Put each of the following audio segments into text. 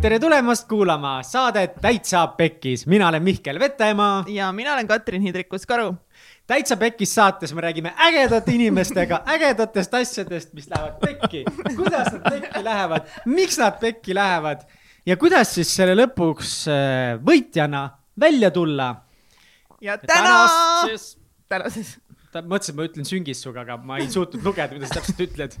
tere tulemast kuulama saadet Täitsa Pekkis, mina olen Mihkel Vetemaa. ja mina olen Katrin Hindrikus-Karu. täitsa Pekkis saates me räägime ägedate inimestega ägedatest asjadest, mis lähevad pekki. kuidas nad pekki lähevad, miks nad pekki lähevad ja kuidas siis selle lõpuks äh, võitjana välja tulla. ja täna, tänases, tänases, ta mõtlesin, et ma ütlen süngissuga, aga ma ei suutnud lugeda, mida sa täpselt ütled.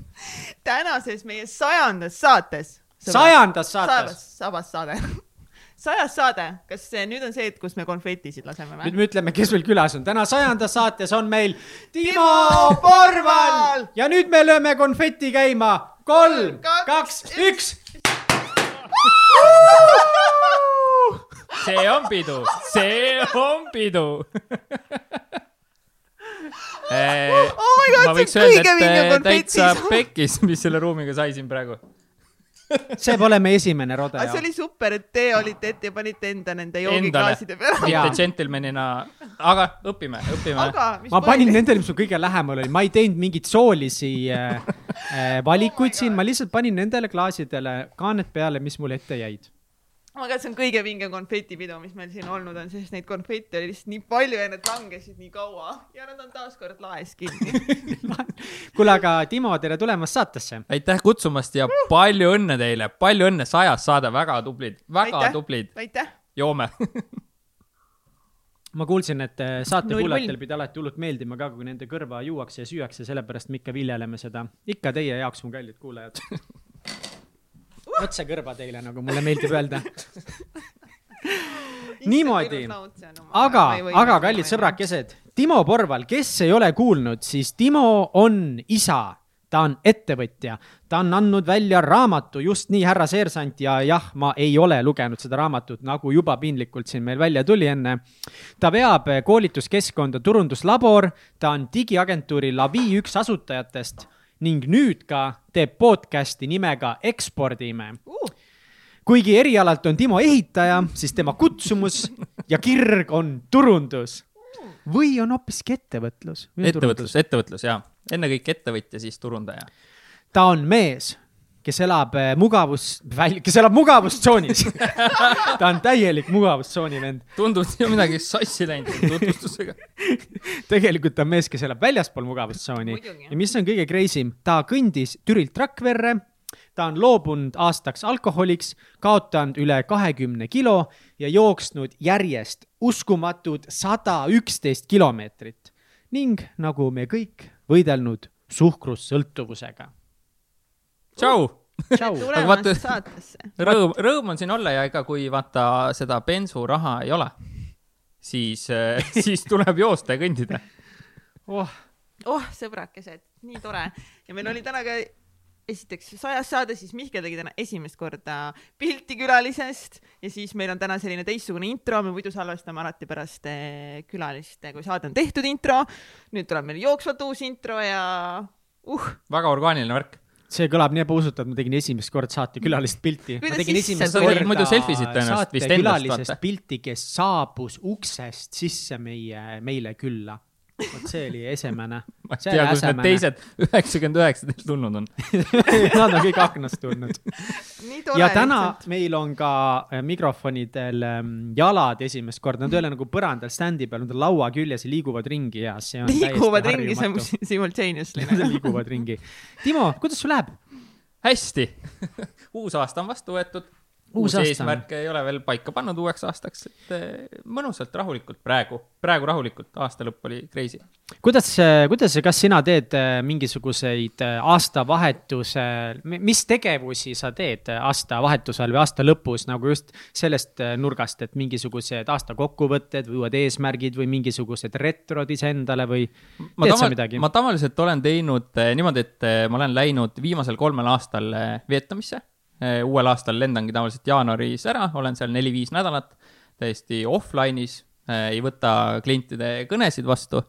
tänases meie sajandas saates. Sajandas saates. sabas saade sajas saade, kas see nüüd on see, et kus me konfetisid laseme või? nüüd me ütleme, kes meil külas on. täna sajandas saates on meil Timo Porval ja nüüd me lööme konfeti käima. kolm, kaks, üks. see on pidu, see on pidu oh my god, see on kõige öelda, vingem et konfeti täitsa pekkis, mis selle ruumiga sai siin praegu. see pole meie esimene rodeo see. oli super, et te olite ette ja panite enda nende joogiklaaside peale. Mitte džentelmenina, aga õpime, õpime. ma panin nendele, mis mul kõige lähemal oli, ma ei teinud mingeid soolisi äh, äh, valikuid siin, ma lihtsalt panin nendele klaasidele kaaned peale, mis mul ette jäid oh my god, see on kõige vingem konfetipidu, mis meil siin olnud on, sest neid konfette oli lihtsalt nii palju ja need langesid nii kaua ja nad on taaskord laes kinni. kuule, aga Timo, tere tulemast saatesse. aitäh kutsumast ja palju õnne teile, palju õnne, sajas saade, väga tublid, väga Aitäh. tublid, aitäh. joome. ma kuulsin, et äh, saate null. pidi alati hullult meeldima ka, kui nende kõrva juuakse ja süüakse, sellepärast me ikka viljeleme seda. ikka teie jaoks, mu kallid kuulajad. otse kõrva teile, nagu mulle meeldib öelda. niimoodi, aga, aga kallid. sõbrakesed, Timo Porval, kes ei ole kuulnud, siis Timo on isa, ta on ettevõtja, ta on andnud välja raamatu just nii, härra seersant ja jah, ma ei ole lugenud seda raamatut, nagu juba piinlikult siin meil välja tuli enne. ta veab koolituskeskkonda Turunduslabor, ta on digiagentuuri Lavi üks asutajatest ning nüüd ka teeb podcast'i nimega Ekspordime kuigi erialalt on Timo ehitaja, siis tema kutsumus ja kirg on turundus. või on hoopiski ettevõtlus. ettevõtlus, ettevõtlus ja ennekõike ettevõtja, siis turundaja. ta on mees, kes elab eh, mugavus, kes elab mugavustsoonis. ta on täielik mugavustsooni vend. tundub, et on midagi sassi läinud tutvustusega. tegelikult ta on mees, kes elab väljaspool mugavustsooni ja mis on kõige crazy m, ta kõndis Türilt Rakverre, ta on loobunud aastaks alkoholiks, kaotanud üle kahekümne kilo ja jooksnud järjest uskumatud sada üksteist kilomeetrit ning nagu me kõik, võidelnud suhkrussõltuvusega. tšau, tšau. Aga vaata- tulemast saatesse. rõõm, rõõm on siin olla ja ega kui vaata seda bensuraha ei ole, siis, siis tuleb joosta ja kõndida. oh, oh, sõbrakesed, nii tore ja meil oli täna ka esiteks sajas saade, siis Mihkel tegi täna esimest korda pilti külalisest ja siis meil on täna selline teistsugune intro, me muidu salvestame alati pärast eh, külalist, kui saade on tehtud intro. nüüd tuleb meil jooksvalt uus intro ja uh, väga orgaaniline värk. See kõlab nii ebausutav, ma tegin esimest korda saatekülalist pilti. tegin esimest korda Muidu selfisid tõenäoliselt vist endast, vaata. pilti, kes saabus uksest sisse meie, meile külla. Vot see oli esimene. ma ei see tea, kus need teised üheksakümmend üheksa teil tulnud on. Nad on kõik aknast tulnud. ja täna lihtsalt. meil on ka äh, mikrofonidel ähm, jalad esimest korda, nad ei ole nagu põrandal standi peal, nad on laua küljes ja liiguvad ringi ja see on liiguvad ringi täiesti simultaneously. harjumatu. liiguvad ringi. Timo, kuidas sul läheb? hästi. uus aasta on vastu võetud. Uus uusi eesmärke ei ole veel paika pannud uueks aastaks, et eh, mõnusalt rahulikult praegu, praegu rahulikult, aasta lõpp oli crazy. kuidas, kuidas, kas sina teed äh, mingisuguseid aastavahetuse, mis tegevusi sa teed aastavahetusel või aasta lõpus nagu just sellest nurgast, et mingisugused aasta kokkuvõtted või uued eesmärgid või mingisugused retrod iseendale või ma, teed sa midagi? ma tavaliselt olen teinud eh, niimoodi, et eh, ma olen läinud viimasel kolmel aastal eh, Vietnamisse. Uuel aastal lendangi tavaliselt jaanuaris ära, olen seal neli-viis nädalat täiesti offline'is, ei võta klientide kõnesid vastu,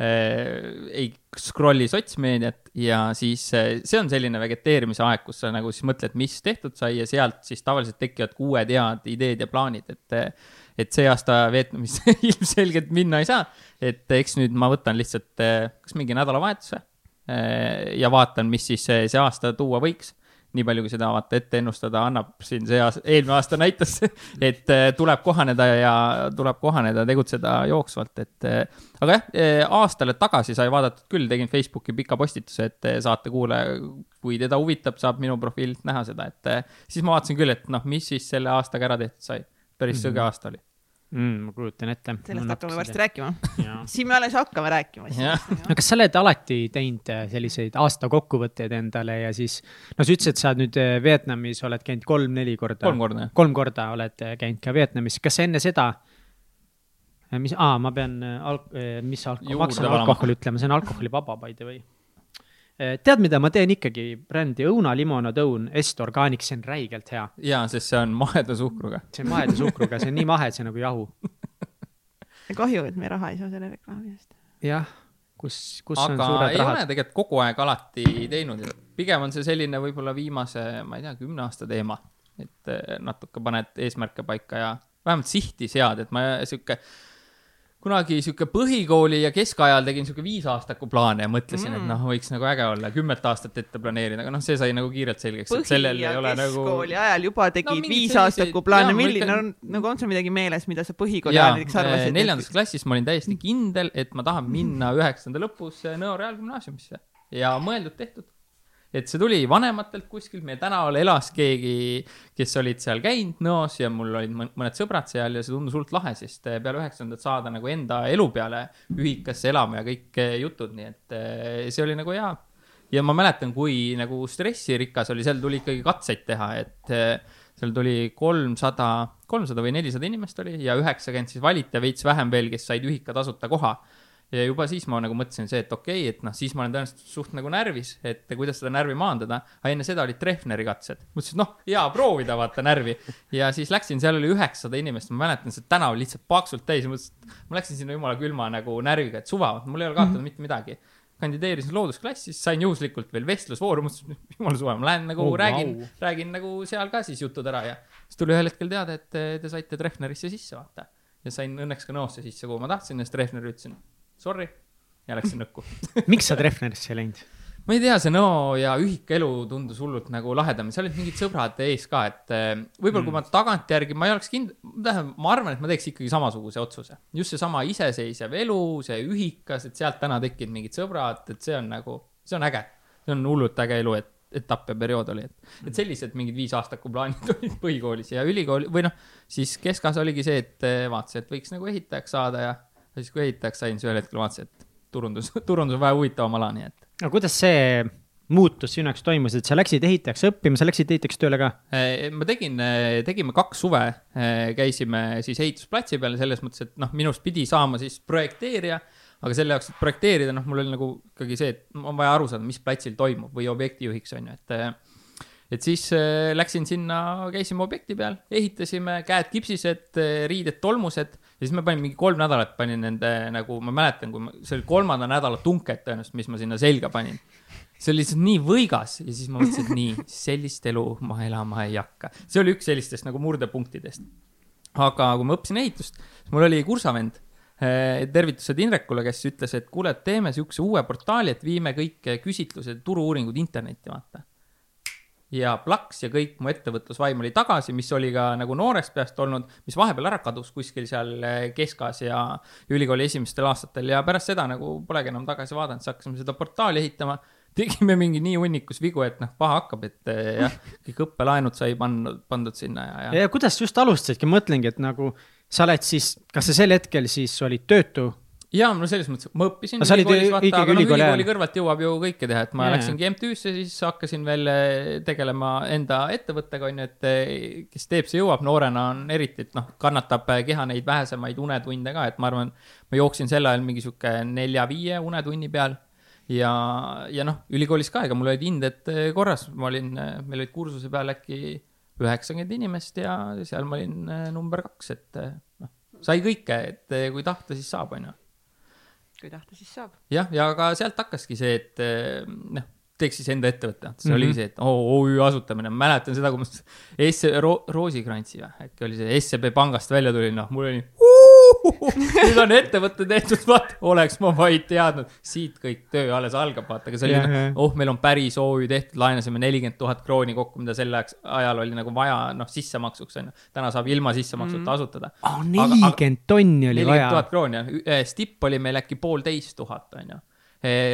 ei scroll'i sotsmeediat ja siis eh, see on selline vegeteerimise aeg, kus sa nagu siis mõtled, mis tehtud sai ja sealt siis tavaliselt tekivad uued head ideed ja plaanid, et eh, et see aasta Vietnamisse ilmselgelt minna ei saa, et eks nüüd ma võtan lihtsalt eh, kas mingi nädalavahetuse eh, ja vaatan, mis siis see aasta tuua võiks nii palju, kui seda vaata ette ennustada annab, siin see aasta, eelmine aasta näitas, et äh, tuleb kohaneda ja tuleb kohaneda, tegutseda jooksvalt, et äh, aga jah, äh, aastale tagasi sai vaadatud küll, tegin Facebooki pika postituse, et saatekuulaja, kui teda huvitab, saab minu profiililt näha seda, et siis ma vaatasin küll, et noh, mis siis selle aastaga ära tehtud sai. päris mm -hmm. sõge aasta oli mm,. ma kujutan ette. sellest hakkame varsti rääkima. siin me alles hakkame rääkima. no kas sa oled alati teinud äh, selliseid aasta kokkuvõtteid endale ja siis, no sa ütlesid, et sa nüüd äh, Vietnamis oled käinud kolm-neli korda. kolm korda, jah. kolm korda oled äh, käinud ka Vietnamis, kas enne seda mis, aa, ma pean alk-, mis alkohol, ma hakkasin alkoholi ütlema, see on alkoholivaba by the way tead, mida ma teen ikkagi, brändi õunalimonadoon Est Organic, see on räigelt hea. jaa, sest see on maheda suhkruga. see on maheda suhkruga, see on nii mahe, et see nagu jahu. kahju, et me raha ei saa selle reklaami eest. jah, kus, kus aga on suured rahad. aga ei ole tegelikult kogu aeg alati teinud, pigem on see selline võib-olla viimase, ma ei tea, kümne aasta teema. et eh, natuke paned eesmärke paika ja vähemalt sihti sead, et ma sihuke kunagi sihuke põhikooli ja keskajal tegin sihuke viisaastaku plaane ja mõtlesin mm., et noh, võiks nagu äge olla, kümmet aastat ette planeerida, aga noh, see sai nagu kiirelt selgeks. põhi- ja keskkooli nagu... ajal juba tegid no, viisaastaku plaane, milline on, nagu on sul midagi meeles, mida sa põhikooli ajal näiteks arvasid? neljandas klassis ma olin täiesti kindel, et ma tahan minna üheksanda lõpus Nõo Reaalgümnaasiumisse ja mõeldud-tehtud et see tuli vanematelt kuskilt, meie tänaval elas keegi, kes olid seal käinud Nõos ja mul olid mõned sõbrad seal ja see tundus hullult lahe, sest eh, peale üheksandat saada nagu enda elu peale ühikasse elama ja kõik eh, jutud, nii et eh, see oli nagu hea. ja ma mäletan, kui nagu stressirikas oli, seal tuli ikkagi katseid teha, et seal tuli kolmsada, kolmsada või nelisada inimest oli ja üheksakümmend siis valiti ja veits vähem veel, kes said ühika tasuta koha ja juba siis ma nagu mõtlesin see, et okei okay,, et noh, siis ma olen tõenäoliselt suht nagu närvis, et kuidas seda närvi maandada. aga enne seda olid Treffneri katsed. mõtlesin, noh, hea proovida, vaata närvi. ja siis läksin, seal oli üheksasada inimest, ma mäletan, see tänav lihtsalt paksult täis, mõtlesin, et ma läksin sinna jumala külma nagu närviga, et suva, mul ei ole kaotada mm -hmm. mitte midagi kandideerisin loodusklassis, sain juhuslikult veel vestlusvooru, mõtlesin, jumala suve, ma lähen nagu oh, räägin wow., räägin nagu seal ka siis jutud ära ja siis tuli ühel hetkel teada, et te saite Treffnerisse sisse, vaata. ja sain õnneks ka Nõosse sisse, kuhu ma tahtsin ja siis Treffner ütlesin, sorry, ja läksin nõkku miks sa Treffnerisse ei läinud? ma ei tea, see Nõo ja ühikelu tundus hullult nagu lahedam, seal olid mingid sõbrad ees ka, et eh, võib-olla mm. kui ma tagantjärgi, ma ei oleks kindel, tähendab, ma arvan, et ma teeks ikkagi samasuguse otsuse. just seesama iseseisev elu, see ühikas, et sealt täna tekkinud mingid sõbrad, et see on nagu, see on äge. see on hullult äge elu, et etapp ja periood oli, et, et sellised mingid viisaastaku plaanid olid põhikoolis ja ülikooli või noh, siis keskas oligi see, et eh, vaatasin, et võiks nagu ehitajaks saada ja ja siis, kui ehitajaks sain, siis ühel hetkel vaatasin, et turundus, turundus on vähe huvitavam ala, nii et. no kuidas see muutus sinu jaoks toimus, et sa läksid ehitajaks õppima, sa läksid ehitajaks tööle ka? Äh, ma tegin, äh, tegime kaks suve, äh, käisime siis ehitusplatsi peal selles mõttes, et noh, minust pidi saama siis projekteerija, aga selle jaoks, et projekteerida, noh, mul oli nagu ikkagi see, et on vaja aru saada, mis platsil toimub või objektijuhiks on ju, et et siis läksin sinna, käisime objekti peal, ehitasime, käed kipsised, riided tolmused ja siis ma panin mingi kolm nädalat panin nende nagu, ma mäletan, kui ma, see oli kolmanda nädala tunked tõenäoliselt, mis ma sinna selga panin. see oli lihtsalt nii võigas ja siis ma mõtlesin, et nii, sellist elu ma elama ei hakka. see oli üks sellistest nagu murdepunktidest. aga kui ma õppisin ehitust, siis mul oli kursavend äh, tervitused Indrekule, kes ütles, et kuule, teeme siukse uue portaali, et viime kõik küsitlused, turu-uuringud internetti, vaata ja plaks ja kõik mu ettevõtlusvaim oli tagasi, mis oli ka nagu noorest peast olnud, mis vahepeal ära kadus kuskil seal eh, keskas ja ülikooli esimestel aastatel ja pärast seda nagu polegi enam tagasi vaadanud, siis hakkasime seda portaali ehitama. tegime mingi nii hunnikus vigu, et noh, paha hakkab, et eh, jah, kõik õppelaenud sai pandud, pandud sinna ja, ja. ja kuidas just alustasidki, mõtlengi, et nagu sa oled siis, kas sa sel hetkel siis olid töötu jaa, no selles mõttes, ma õppisin. sa olid ikkagi noh, ülikooli ajal? ülikooli kõrvalt jõuab ju kõike teha, et ma ja, läksingi MTÜ-sse, siis hakkasin veel eh, tegelema enda ettevõttega, on ju, et eh, kes teeb, see jõuab, noorena on eriti, et noh, kannatab eh, keha neid vähesemaid unetunde ka, et ma arvan, ma jooksin sel ajal mingi sihuke nelja-viie unetunni peal ja, ja noh, ülikoolis ka, ega mul olid hinded korras, ma olin, meil olid kursuse peal äkki üheksakümmend inimest ja seal ma olin number kaks, et noh, sai kõike, et kui tahta, siis saab, on ju kui tahta, siis saab. jah, ja ka sealt hakkaski see, et eh, noh, teeks siis enda ettevõtte, see mm -hmm. oligi see, et oo, OÜ asutamine, ma mäletan seda, kui ma S-, Ro-, Roosikrantsi või äkki oli see SEB pangast välja tulin, noh, mul oli nüüd on ettevõte tehtud, vaata, oleks ma vaid teadnud, siit kõik töö alles algab, vaata, aga see oli yeah, jah. oh, meil on päris OÜ tehtud, laenasime nelikümmend tuhat krooni kokku, mida sel ajal oli nagu vaja, noh, sissemaksuks on ju. täna saab ilma sissemaksuta mm. asutada. oh, nelikümmend tonni oli nelikümmend vaja tuhat krooni, jah. Stipp oli meil äkki poolteist tuhat, on ju.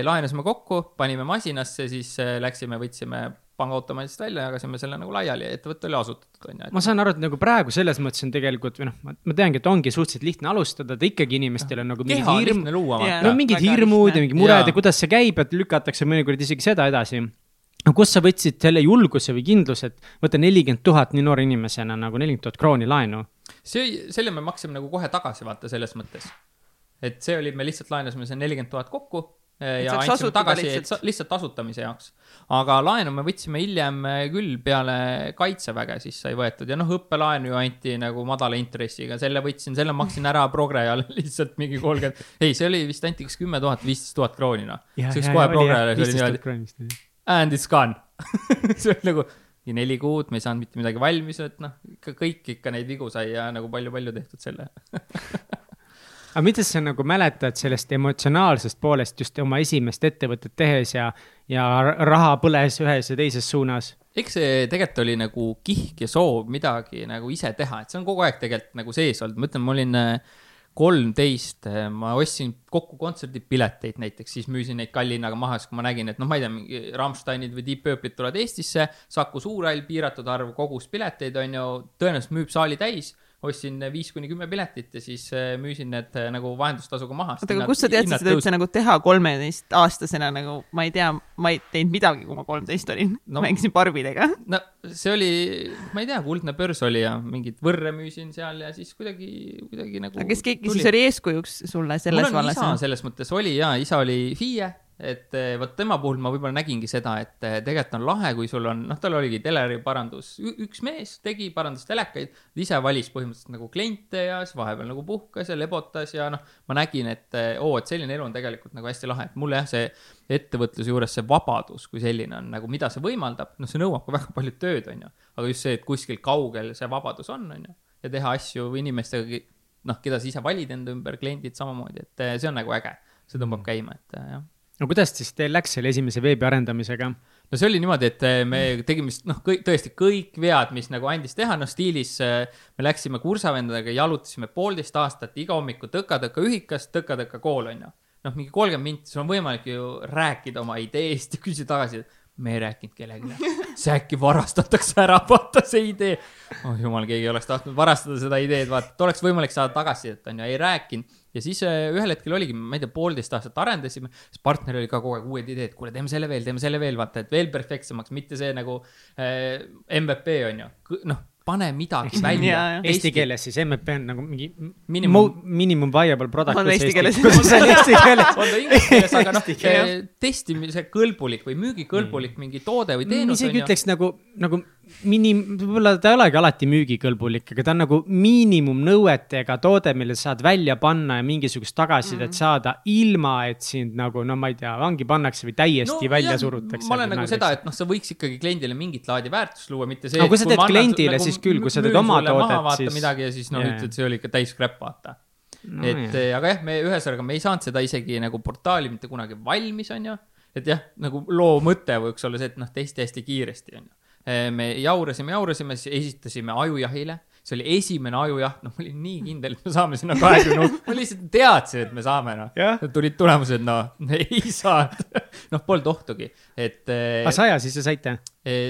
laenasime kokku, panime masinasse, siis eh, läksime, võtsime pangaautomaadist välja, jagasime selle nagu laiali ja ettevõte oli asutatud, on ju. ma saan aru, et nagu praegu selles mõttes on tegelikult või noh, ma teangi, et ongi suhteliselt lihtne alustada, ta ikkagi inimestel on nagu mingi keha on hirm, no mingid hirmud lihtne. ja mingi mured Jaa. ja kuidas see käib, et lükatakse mõnikord isegi seda edasi. kust sa võtsid selle julguse või kindluse, et võtta nelikümmend tuhat nii noore inimesena nagu nelikümmend tuhat krooni laenu? see, selle me maksime nagu kohe tagasi, vaata, selles mõttes. et see oli, me lihtsalt laenasime see nelikümmend tuhat kokku ja saaks andsime tagasi, lihtsalt. sa- lihtsalt asutamise jaoks. aga laenu me võtsime hiljem eh, küll peale kaitseväge, siis sai võetud ja noh, õppelaenu ju anti nagu madala intressiga, selle võtsin, selle maksin ära progrejale lihtsalt mingi kolmkümmend, ei, see oli vist anti kas kümme tuhat, viisteist tuhat krooni, noh. see läks kohe progrejale, see oli niimoodi and it's gone see oli nagu mingi neli kuud, me ei saanud mitte midagi valmis, et noh, ikka kõik ikka neid vigu sai ja nagu palju-palju tehtud selle. aga mida sa nagu mäletad sellest emotsionaalsest poolest just oma esimest ettevõtet tehes ja, ja raha põles ühes ja teises suunas? eks see tegelikult oli nagu kihk ja soov midagi nagu ise teha, et see on kogu aeg tegelikult nagu sees olnud, ma ütlen, ma olin kolmteist, ma ostsin kokku kontserdipileteid näiteks, siis müüsin neid kalli hinnaga maha, siis kui ma nägin, et noh, ma ei tea, mingi Rammsteinid või Deep Purple'id tulevad Eestisse, Saku Suurhall, piiratud arv kogus pileteid, on ju, tõenäoliselt müüb saali täis ostsin viis kuni kümme piletit ja siis äh, müüsin need äh, nagu vahendustasuga maha. oota, aga kust sa teadsid seda üldse nagu teha kolmeteistaastasena nagu, ma ei tea, ma ei teinud midagi, kui ma kolmteist olin No. mängisin Barbidega. no see oli, ma ei tea, kuldne börs oli ja mingit võrre müüsin seal ja siis kuidagi, kuidagi nagu. aga kes keegi siis oli eeskujuks sulle selles mul on vallas? isa selles mõttes oli ja isa oli FIE, et eh, vot tema puhul ma võib-olla nägingi seda, et eh, tegelikult on lahe, kui sul on, noh, tal oligi teleri parandus, üks mees tegi, parandas telekaid, ise valis põhimõtteliselt nagu kliente ja siis vahepeal nagu puhkas ja lebotas ja noh, ma nägin, et eh, oo, et selline elu on tegelikult nagu hästi lahe, et mulle jah, see ettevõtluse juures see vabadus kui selline on nagu, mida see võimaldab, noh, see nõuab ka väga palju tööd, on ju, aga just see, et kuskil kaugel see vabadus on, on ju, ja teha asju inimestega, noh, keda sa ise valid enda ümber, kliendid samamoodi, et see on nagu äge, see tõmbab käima, et jah no kuidas siis teil läks selle esimese veebi arendamisega? no see oli niimoodi, et eh, me tegime noh, kõik tõesti kõik vead, mis nagu andis teha, noh stiilis eh, me läksime kursavendadega, jalutasime poolteist aastat iga hommiku tõka-tõka ühikas, tõka-tõka kool on ju. noh, mingi kolmkümmend minti, sul on võimalik ju rääkida oma ideest ja küsida tagasi, et me ei rääkinud kellelegi. see äkki varastatakse ära, vaata see idee. oh jumal, keegi oleks tahtnud varastada seda ideed, vaata, et oleks võimalik saada tagasisidet on ju, ei rääkinud ja siis äh, ühel hetkel oligi, ma ei tea, poolteist aastat arendasime, siis partner oli ka kogu aeg uued ideed, kuule, teeme selle veel, teeme selle veel, vaata, et veel perfektsemaks, mitte see nagu äh, MVP on ju, noh, pane midagi välja. Eesti keeles siis MVP on nagu mingi Minimum- minimum, viable product. On eesti keeles. on ta inglise keeles, aga noh keeles., testimise kõlbulik või müügikõlbulik mingi toode või teenus on isegi ütleks nagu, nagu minim, võib-olla ta ei olegi alati müügikõlbulik, aga ta on nagu miinimumnõuetega toode, mille sa saad välja panna ja mingisugust tagasisidet mm. saada, ilma et sind nagu no ma ei tea, vangi pannakse või täiesti no, välja jah, surutakse. ma olen nagu seda, et noh, sa võiks ikkagi kliendile mingit laadi väärtust luua, mitte see. Aga kui sa teed kliendile, siis küll, kui sa teed oma toodet, vaata siis- midagi ja siis noh yeah., ütled, see oli ikka täis crap, vaata No no, et eh, aga jah, me ühesõnaga, me ei saanud seda isegi nagu portaali mitte kunagi valmis, on ju. et jah, nagu loo mõte võiks olla see, et noh, testi hästi kiiresti, on ju. Me jaurasime, jaurasime, siis esitasime ajujahile. see oli esimene ajujaht, noh, ma olin nii kindel, et me saame sinna kahekümne, ma lihtsalt teadsin, et me saame, noh tulid tulemused, noh, ei saanud. noh, polnud ohtugi, et eh, aga saja siis te saite?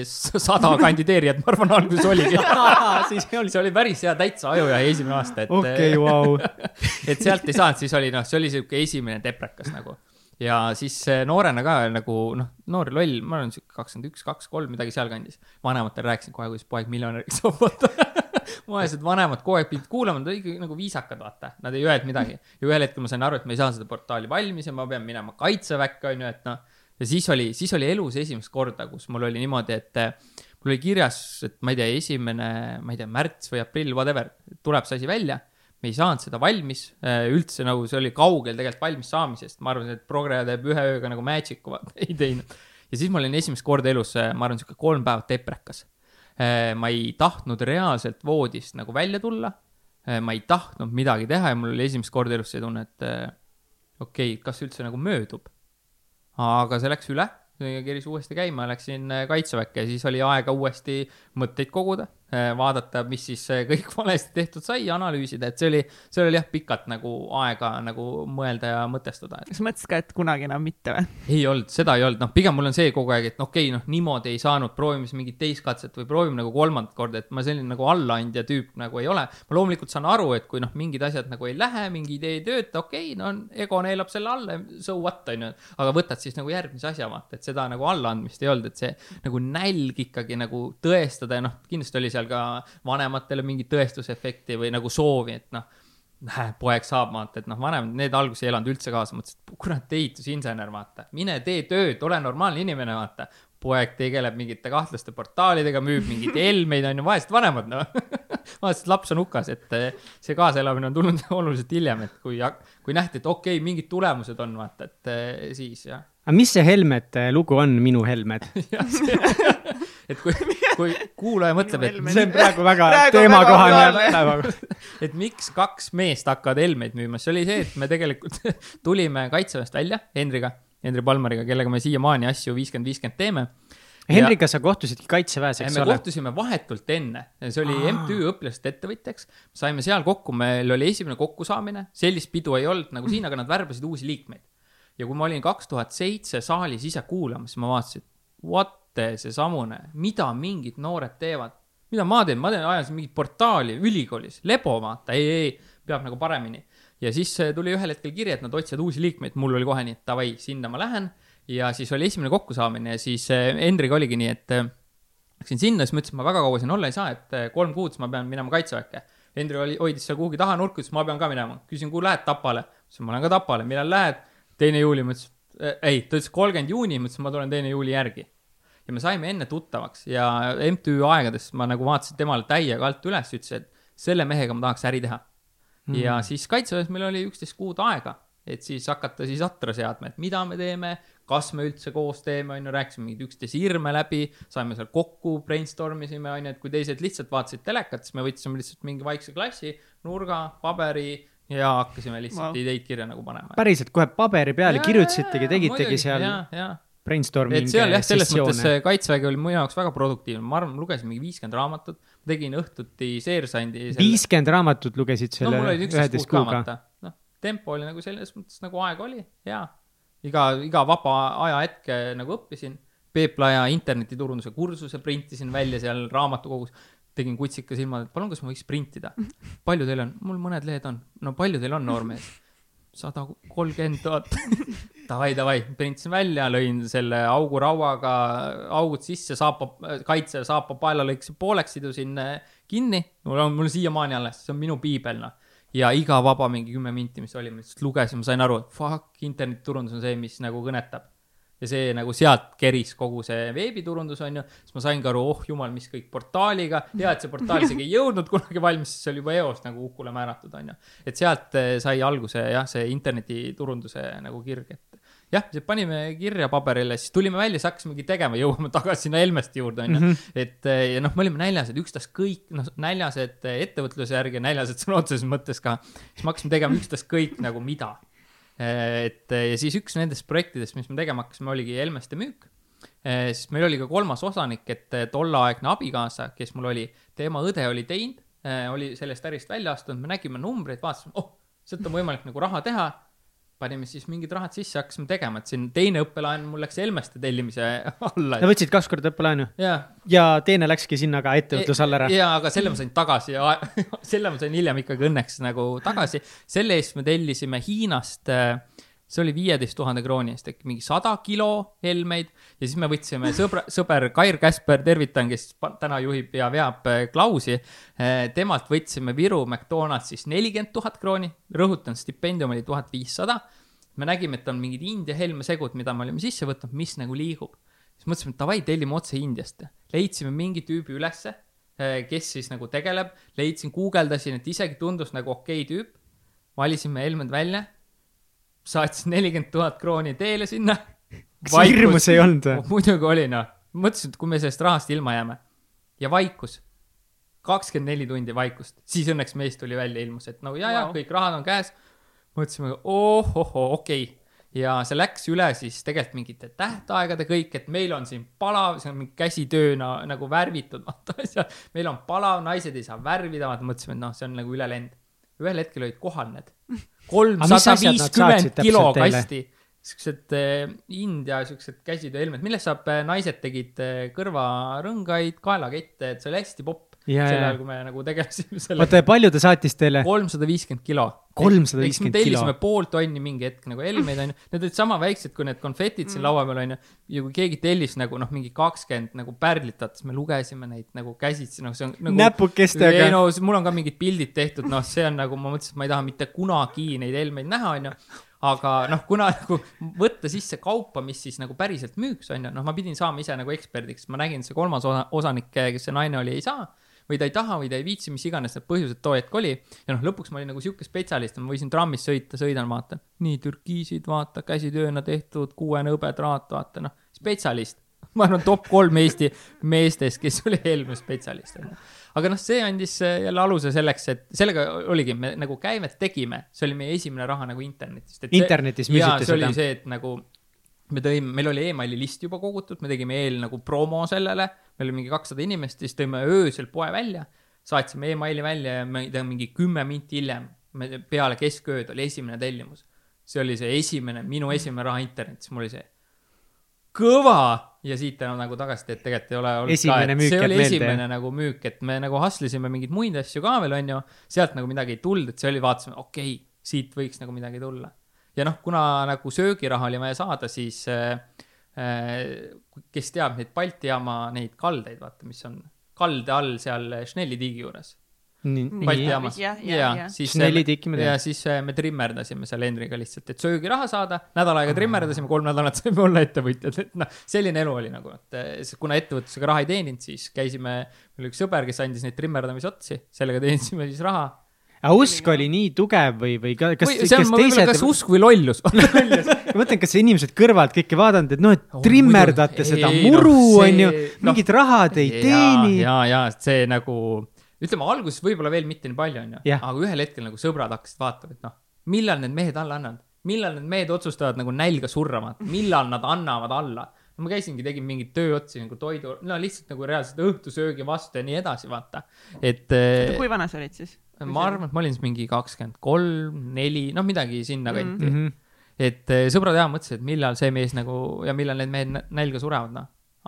s- sada kandideerijat, ma arvan, alguses oligi. see oli päris hea täitsa ajujahi esimene aasta, et okei, vau. et sealt ei saanud, siis oli noh, see oli sihuke esimene teprekas nagu. Ja siis noorena ka nagu noh, noor loll, ma olen sihuke kakskümmend üks, kaks, kolm, midagi sealkandis. vanematele rääkisin kohe, kuidas poeg miljonäriks saab, vaata. vaesed vanemad kogu aeg pidid kuulama, nad olid ikkagi nagu viisakad, vaata, nad ei öelnud midagi. ja ühel hetkel ma sain aru, et ma ei saa seda portaali valmis ja ma pean minema kaitseväkke, on ju, et noh. ja siis oli, siis oli elus esimest korda, kus mul oli niimoodi, et eh, mul oli kirjas, et ma ei tea, esimene, ma ei tea, märts või aprill, whatever, tuleb see asi välja me ei saanud seda valmis üldse nagu see oli kaugel tegelikult valmis saamisest, ma arvan, et Progre teeb ühe ööga nagu magic'u, vaata ei teinud. ja siis ma olin esimest korda elus, ma arvan, sihuke kolm päeva deprekas. ma ei tahtnud reaalselt voodist nagu välja tulla. ma ei tahtnud midagi teha ja mul oli esimest korda elus see tunne, et okei okay,, kas üldse nagu möödub. aga see läks üle, keris uuesti käima, läksin kaitseväkke ja siis oli aega uuesti mõtteid koguda Äh, vaadata, mis siis äh, kõik valesti tehtud sai, analüüsida, et see oli, seal oli jah, pikalt nagu aega nagu mõelda ja mõtestada. kas mõtlesid ka, et kunagi enam mitte või? ei olnud, seda ei olnud, noh, pigem mul on see kogu aeg, et noh, okei okay,, noh, niimoodi ei saanud, proovime siis mingit teist katset või proovime nagu kolmandat korda, et ma selline nagu allaandja tüüp nagu ei ole. ma loomulikult saan aru, et kui noh, mingid asjad nagu ei lähe, mingi idee ei tööta, okei okay,, no ego neelab selle alla, so what, on ju. aga võtad siis nagu järgmise asja, vaata, et seda nagu allaandmist ei olnud, et see nagu nälg ikkagi nagu tõestada ja noh, kindlasti oli see seal ka vanematele mingit tõestusefekti või nagu soovi, et noh, näe, poeg saab, vaata, et noh, vanemad, need alguses ei elanud üldse kaasa, mõtlesid, kurat, ehitusinsener, vaata, mine tee tööd, ole normaalne inimene, vaata. poeg tegeleb mingite kahtlaste portaalidega, müüb mingeid helmeid, on ju, vaesed vanemad, noh vaatasid, laps on hukas, et eh, see kaasaelamine on tulnud oluliselt hiljem, et kui, kui nähti, et okei okay,, mingid tulemused on, vaata, et eh, siis jah. aga mis see Helmete lugu on, Minu Helmed et kui, kui kuulaja mõtleb, et see on praegu väga teemakohane. et miks kaks meest hakkavad helmeid müüma, see oli see, et me tegelikult tulime kaitseväest välja Henriga, Henri Palmariga, kellega me siiamaani asju viiskümmend, viiskümmend teeme. Henriga sa kohtusidki kaitseväes, eks me ole? me kohtusime vahetult enne, see oli Aa. MTÜ õpilaste ettevõtjaks, saime seal kokku, meil oli esimene kokkusaamine, sellist pidu ei olnud nagu siin, aga nad värbasid uusi liikmeid. ja kui ma olin kaks tuhat seitse saalis ise kuulamas, ma vaatasin, what seesamune, mida mingid noored teevad. mida ma teen, ma teen, ajan mingit portaali ülikoolis, lebo vaata, ei, ei, peab nagu paremini. ja siis äh, tuli ühel hetkel kiri, et nad otsivad uusi liikmeid, mul oli kohe nii, et davai, sinna ma lähen. ja siis oli esimene kokkusaamine ja siis äh, Hendriga oligi nii, et äh, läksin sinna, siis mõtlesin, et ma väga kaua siin olla ei saa, et kolm kuud siis ma pean minema kaitseväkke. Hendri oli, hoidis seal kuhugi taha nurka, ütles, ma pean ka minema. küsin, kuhu lähed Tapale? ütlesin, ma lähen ka Tapale, millal lähed? teine juuli, ma ütlesin, ei, ta ütles kolmkümmend juuni, ma ütlesin, ma tulen teine juuli järgi ja me saime enne tuttavaks ja MTÜ aegades ma nagu vaatasin temale täiega alt üles, ütlesin, et selle mehega ma tahaks äri teha mm. ja siis kaitseväes meil oli üksteist kuud aega, et siis hakata siis atra seadma, et mida me teeme, kas me üldse koos teeme, on ju, rääkisime mingeid üksteise hirme läbi, saime seal kokku, brainstorm isime, on ju, et kui teised lihtsalt vaatasid telekat, siis me võtsime lihtsalt mingi vaikse klassi, nurga, paberi ja hakkasime lihtsalt wow. ideid kirja nagu panema. päriselt kohe paberi peale kirjutasitegi, tegitegi seal? ja, ja brainstorming. et seal jah, selles mõttes see kaitsevägi oli mu jaoks väga produktiivne, ma arvan, ma lugesin mingi viiskümmend raamatut, tegin õhtuti seersandi selle.... viiskümmend raamatut lugesid selle no, üheteist kuuga? noh, tempo oli nagu selles mõttes nagu aeg oli, hea. iga, iga vaba ajahetke nagu õppisin. Peep Laja internetiturunduse kursuse printisin välja seal raamatukogus tegin kutsika silmad, et palun, kas ma võiks printida. palju teil on? mul mõned lehed on. no palju teil on, noormees? sada kolmkümmend tuhat. davai, davai, printisin välja, lõin selle augurauaga augud sisse, saapa, kaitse saapa paela lõikasin pooleks, sidusin äh, kinni. mul on, mul siiamaani alles, see on minu piibel, noh. ja iga vaba mingi kümme minti, mis oli, ma lihtsalt lugesin, ma sain aru, et fuck, internetiturundus on see, mis nagu kõnetab ja see nagu sealt keris kogu see veebiturundus, on ju, siis ma sain ka aru, oh jumal, mis kõik portaaliga, hea, et see portaal isegi ei jõudnud kunagi valmis, siis oli juba eos nagu hukule määratud, on ju. et sealt eh, sai alguse jah, see internetiturunduse nagu kirg, et jah, panime kirja paberile, siis tulime välja, siis hakkasimegi tegema, jõuame tagasi sinna Helmeste juurde, on ju. Mhm. et eh, ja noh, me olime näljased, ükstaskõik, noh, näljased ettevõtluse järgi, näljased sõna otseses mõttes ka, siis me hakkasime tegema ükstaskõik nagu mida et ja siis üks nendest projektidest, mis me tegema hakkasime, oligi Helmeste müük. siis meil oli ka kolmas osanik, et tolleaegne abikaasa, kes mul oli, tema õde oli teinud, oli sellest ärist välja astunud, me nägime numbreid, vaatasime, oh, sealt on võimalik nagu raha teha panime siis mingid rahad sisse, hakkasime tegema, et siin teine õppelaen mul läks Helmeste tellimise alla. sa võtsid kaks korda õppelaenu? ja teine läkski sinna ka ettevõtluse alla ära? jaa, aga selle ma sain tagasi ja selle ma sain hiljem ikkagi õnneks nagu tagasi. selle eest me tellisime Hiinast äh, see oli viieteist tuhande krooni eest äkki mingi sada kilo helmeid ja siis me võtsime sõbra, sõber Kair Käsper, tervitan, kes täna juhib ja veab äh, Klausi. Äh, temalt võtsime Viru McDonaldsist nelikümmend tuhat krooni, rõhutan, stipendium oli tuhat viissada. me nägime, et on mingid India helmesegud, mida me olime sisse võtnud, mis nagu liigub. siis mõtlesime, et davai, tellime otse Indiast. leidsime mingi tüübi ülesse, äh, kes siis nagu tegeleb, leidsin, guugeldasin, et isegi tundus nagu okei okay tüüp. valisime helmed välja saatis nelikümmend tuhat krooni teele sinna. kas hirmus ei olnud või? muidugi oli noh, mõtlesin, et kui me sellest rahast ilma jääme ja vaikus. kakskümmend neli tundi vaikust, siis õnneks mees tuli välja, ilmus, et no ja wow., ja kõik rahad on käes. mõtlesime, ohohoo, okei okay ja see läks üle siis tegelikult mingite tähtaegade kõik, et meil on siin palav, see on mingi käsitööna nagu värvitud, vaata asjad. meil on palav, naised ei saa värvida, vaata mõtlesime, et noh, see on nagu ülelend. Ühel hetkel olid kohal need. Kolmsada viiskümmend kilo kasti siuksed äh, India siuksed käsitööhelmed, millest saab, äh, naised tegid äh, kõrvarõngaid, kaelakette, et see oli hästi popp yeah.. sel ajal, kui me nagu tegelesime sellega. oota, ja palju ta saatis teile? kolmsada viiskümmend kilo. kolmsada viiskümmend kilo. tellisime pool tonni mingi hetk nagu helmeid onju, need olid sama väiksed kui need konfetid siin mm. laua peal onju. ja kui keegi tellis nagu noh, mingi kakskümmend nagu pärlit, vaata siis me lugesime neid nagu käsitsi, noh, see on nagu. näpukestega. ei no mul on ka mingid pildid tehtud, noh, see on nagu, ma mõtlesin, et ma ei taha mitte kunagi neid helmeid näha onju aga noh, kuna nagu võtta sisse kaupa, mis siis nagu päriselt müüks, on ju, noh, ma pidin saama ise nagu eksperdiks, ma nägin, see kolmas osa, osanik, kes see naine oli, ei saa või ta ei taha või ta ei viitsi, mis iganes need põhjused too hetk oli. ja noh, lõpuks ma olin nagu sihuke spetsialist, ma võisin trammis sõita, sõidan, vaatan, nii türkiisid, vaata, käsitööna tehtud, kuuene hõbetraat, vaata noh, spetsialist. ma arvan, top kolm Eesti meestest, kes oli Helme spetsialist, onju aga noh, see andis äh, jälle aluse selleks, et sellega oligi, me nagu käivet tegime, see oli meie esimene raha nagu internetist. internetis müüsite seda? see oli see, et nagu me tõime, meil oli emaili list juba kogutud, me tegime eel nagu promo sellele, meil oli mingi kakssada inimest, siis tõime öösel poe välja, saatsime emaili välja ja ma ei tea, mingi kümme minti hiljem, peale keskööd oli esimene tellimus. see oli see esimene, minu esimene raha internetis, mul oli see kõva ja siit enam nagu tagasisidet tegelikult ei ole olnud esimene ka, et see oli meelde. esimene nagu müük, et me nagu hustlisime mingeid muid asju ka veel, onju, sealt nagu midagi ei tulnud, et see oli, vaatasime, okei okay,, siit võiks nagu midagi tulla. ja noh, kuna nagu söögiraha oli vaja saada, siis äh, kes teab neid Balti jaama neid kaldeid, vaata, mis on kalde all seal Schnelli tiigi juures Balti jaamas. ja, ja, ja, ja. siis neli tikki me teeme. ja siis äh, me trimmerdasime seal Henriga lihtsalt, et söögiraha saada, nädal aega trimmerdasime, kolm nädalat saime olla ettevõtjad, et noh, selline elu oli nagu, et äh, kuna ettevõtlusega raha ei teeninud, siis käisime, meil oli üks sõber, kes andis neid trimmerdamisotsi, sellega teenisime siis raha aga usk oli nii tugev või, või kas, kas teised. kas usk või lollus? Ma mõtlen, kas inimesed kõrvalt kõike vaadanud, et noh, et oh, trimmerdate ei, seda muru no,, onju, mingit no, raha te ei teeni. ja, ja see nagu ütleme alguses võib-olla veel mitte nii palju, onju, aga ühel hetkel nagu sõbrad hakkasid vaatama, et noh, millal need mehed alla annavad, millal need mehed otsustavad nagu nälga surra, millal nad annavad alla. Ma käisingi, tegin mingeid tööotsi nagu toidu, no lihtsalt nagu reaalselt õhtusöögi vastu ja nii edasi, vaata, et. kui vana sa olid siis? ma arvan, et ma olin siis mingi kakskümmend kolm, neli, noh, midagi sinnakanti mm. -hmm. et eh, sõbrad ja mõtlesid, et millal see mees nagu ja millal need mehed nälga surevad, noh.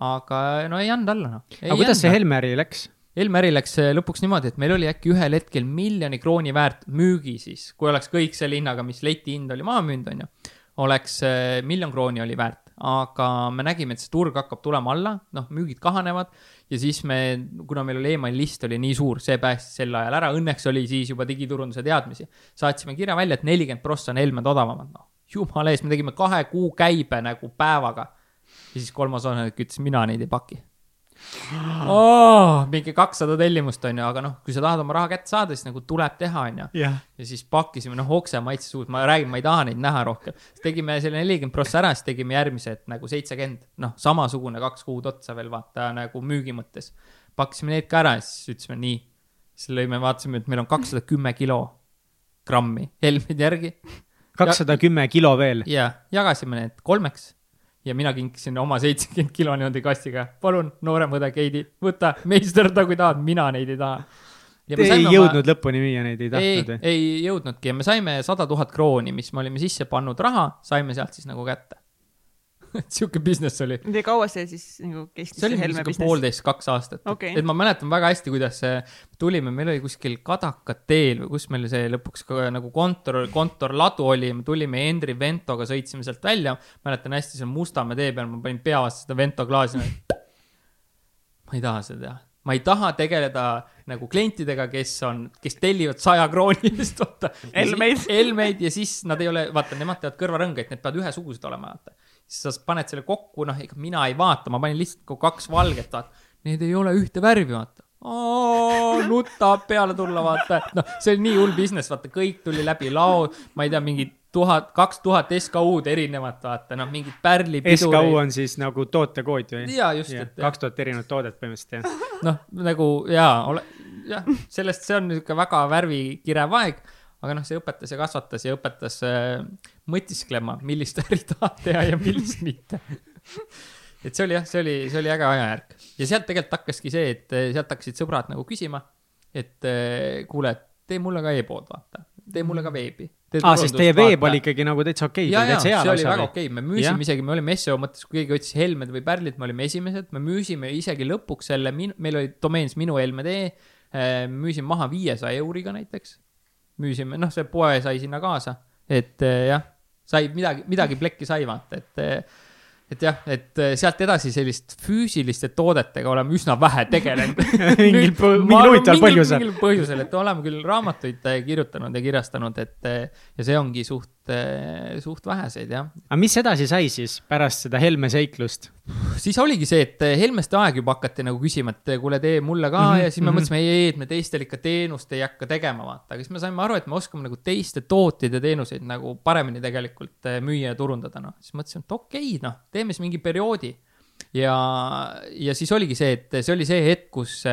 aga no ei andnud alla, noh. aga kuidas see Helme äri läks? Helme äri läks äh, lõpuks niimoodi, et meil oli äkki ühel hetkel miljoni krooni väärt müügi siis, kui oleks kõik selle hinnaga, mis leti hind oli maha müünud, on ju, oleks miljon krooni oli väärt, aga me nägime, et see turg hakkab tulema alla, noh, müügid kahanevad ja siis me, kuna meil oli email list oli nii suur, see päästis sel ajal ära, õnneks oli siis juba digiturunduse teadmisi. saatsime kirja välja, et nelikümmend prossa on Helmed odavamad, noh, jumala eest, me tegime kahe kuu käibe nagu päevaga. ja siis kolmas osanik ütles, mina neid ei paki oh,. mingi kakssada tellimust on ju, aga noh, kui sa tahad oma raha kätte saada, siis nagu tuleb teha, on ju. ja siis pakkisime, noh, okse maitses uut, ma räägin, ma ei taha neid näha rohkem. siis tegime selle nelikümmend prossa ära, siis tegime järgmised nagu seitsekümmend, noh, samasugune kaks kuud otsa veel vaata nagu müügi mõttes. pakkisime need ka ära ja siis ütlesime nii. siis lõime, vaatasime, et meil on kakssada kümme kilo grammi helmeid järgi. kakssada kümme kilo veel? ja, jagasime need kolmeks ja mina kinkisin oma seitsekümmend kilo niimoodi kastiga. palun, noorem õde Keidi, võta, meisterdada, kui tahad, mina neid ei taha. Te ei jõudnud oma... lõpuni müüa neid, ei tahtnud või? ei jõudnudki ja me saime sada tuhat krooni, mis me olime sisse pannud raha, saime sealt siis nagu kätte et sihuke business oli. ja kaua see siis nagu kestis? see oli mingi poolteist, kaks aastat okay.. et ma mäletan väga hästi, kuidas see, tulime, meil oli kuskil Kadaka teel või kus meil see lõpuks nagu kontor, kontorladu oli, me tulime Henri Ventoga, sõitsime sealt välja. mäletan hästi, seal Mustamäe tee peal ma panin pea vastu seda Vento klaasi. ma ei taha seda teha ma ei taha tegeleda nagu klientidega, kes on, kes tellivad saja krooni eest, vaata. Helmeid. Helmeid ja siis nad ei ole, vaata, nemad teevad kõrvarõngaid, need peavad ühesugused olema, vaata siis sa paned selle kokku, noh, ega mina ei vaata, ma panin lihtsalt kaks valget, vaata. Need ei ole ühte värvi, vaata. nutab peale tulla, vaata, et noh, see oli nii hull business, vaata, kõik tuli läbi lao, ma ei tea, mingid tuhat, kaks tuhat SKU-d erinevat, vaata, noh, mingid pärlipidureid. SKU on siis nagu tootekood või? jaa, just, et. kaks tuhat erinevat toodet põhimõtteliselt, jah. noh, nagu jaa, ole, jah, sellest, see on niisugune väga värvikirev aeg, aga noh, see õpetas ja kasvatas ja õpetas äh, mõtisklema, millist äri tahad teha ja millist mitte. et see oli jah, see oli, see oli äge ajajärk. ja sealt tegelikult hakkaski see, et äh, sealt hakkasid sõbrad nagu küsima, et äh, kuule, tee mulle ka e-pood, vaata, tee mulle ka veebi. aa, sest teie veeb oli ikkagi nagu täitsa okei okay,. ja, ja see oli väga okei. Okay., me müüsime isegi, me olime seo mõttes, kui keegi otsis Helmed või Pärlit, me olime esimesed, me müüsime isegi lõpuks selle, meil oli domeenis minu Helmed E, äh, müüsime maha viiesaja euriga näiteks. müüsime, noh, see poe sai sinna kaasa, et jah, sai midagi, midagi plekki sai vaata, et et jah, et sealt edasi sellist füüsiliste toodetega oleme üsna vähe tegelenud mingil, mingil huvitaval põhjusel. mingil põhjusel, et oleme küll raamatuid kirjutanud ja kirjastanud, et ja see ongi suht, suht väheseid, jah. aga mis edasi sai siis pärast seda Helme seiklust? siis oligi see, et Helmeste aeg juba hakati nagu küsima, et kuule, tee mulle ka mm -hmm, ja siis me mm -hmm. mõtlesime, ei, ei, et me teistel ikka teenust ei hakka tegema, vaata, aga siis me saime aru, et me oskame nagu teiste ja teenuseid nagu paremini tegelikult müüa ja turundada, noh. siis mõtlesime, et okei okay,, noh teeme siis mingi perioodi. ja, ja siis oligi see, et see oli see hetk, kus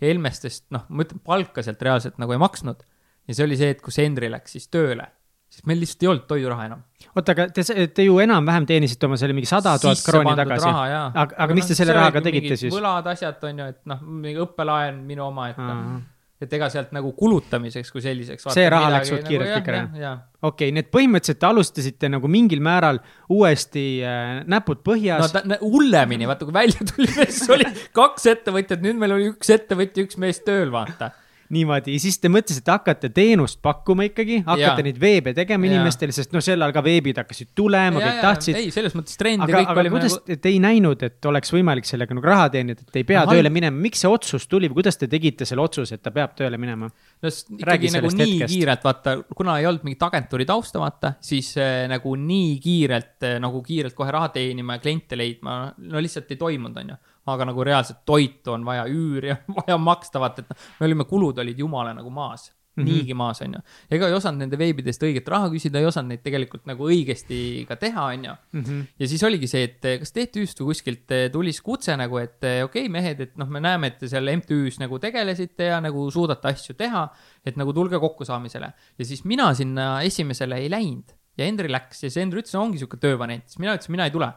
Helmestest, noh, ma ütlen, palka sealt reaalselt nagu ei maksnud. ja see oli see hetk, kus Henri läks siis tööle sest meil lihtsalt ei olnud toiduraha enam. oota, aga te, te ju enam-vähem teenisite oma selle mingi sada tuhat krooni tagasi. aga, aga mis te selle rahaga tegite siis? võlad, asjad on ju, et noh, mingi õppelaen minu oma, et noh et ega sealt nagu kulutamiseks kui selliseks. see raha läks suht nagu kiirelt nagu, ikka jah? okei nii et põhimõtteliselt te alustasite nagu mingil määral uuesti äh, näpud põhjas. no hullemini, vaata kui välja tuli, siis oli kaks ettevõtjat, nüüd meil oli üks ettevõtja, üks mees tööl, vaata niimoodi, siis te mõtlesite, hakkate teenust pakkuma ikkagi, hakkate ja. neid veebe tegema ja. inimestele, sest noh, sel ajal ka veebid hakkasid tulema, kõik tahtsid. ei, selles mõttes trendi aga, aga oli kuidas nagu... te ei näinud, et oleks võimalik sellega nagu raha teenida, et ei pea no, tööle minema, miks see otsus tuli või kuidas te tegite selle otsuse, et ta peab tööle minema? no ikkagi nagu nii hetkest. kiirelt, vaata, kuna ei olnud mingit agentuuri tausta, vaata, siis äh, nagu nii kiirelt äh, nagu kiirelt kohe raha teenima ja kliente leidma, no lihtsalt ei toimunud, on ju aga nagu reaalselt toitu on vaja, üüri on vaja maksta, vaata, et noh, me olime, kulud olid jumala nagu maas Mm -hmm. niigi maas, on ju. ega ei osanud nende veebidest õiget raha küsida, ei osanud neid tegelikult nagu õigesti ka teha, on ju. Mhm. ja siis oligi see, et kas TTÜ-st või kuskilt eh, tuli siis kutse nagu, et eh, okei okay,, mehed, et noh, me näeme, et te seal MTÜ-s nagu tegelesite ja nagu suudate asju teha, et nagu tulge kokkusaamisele. ja siis mina sinna esimesele ei läinud ja Hendri läks ja siis Hendri ütles, no ongi sihuke töövariant, siis mina ütlesin, mina ei tule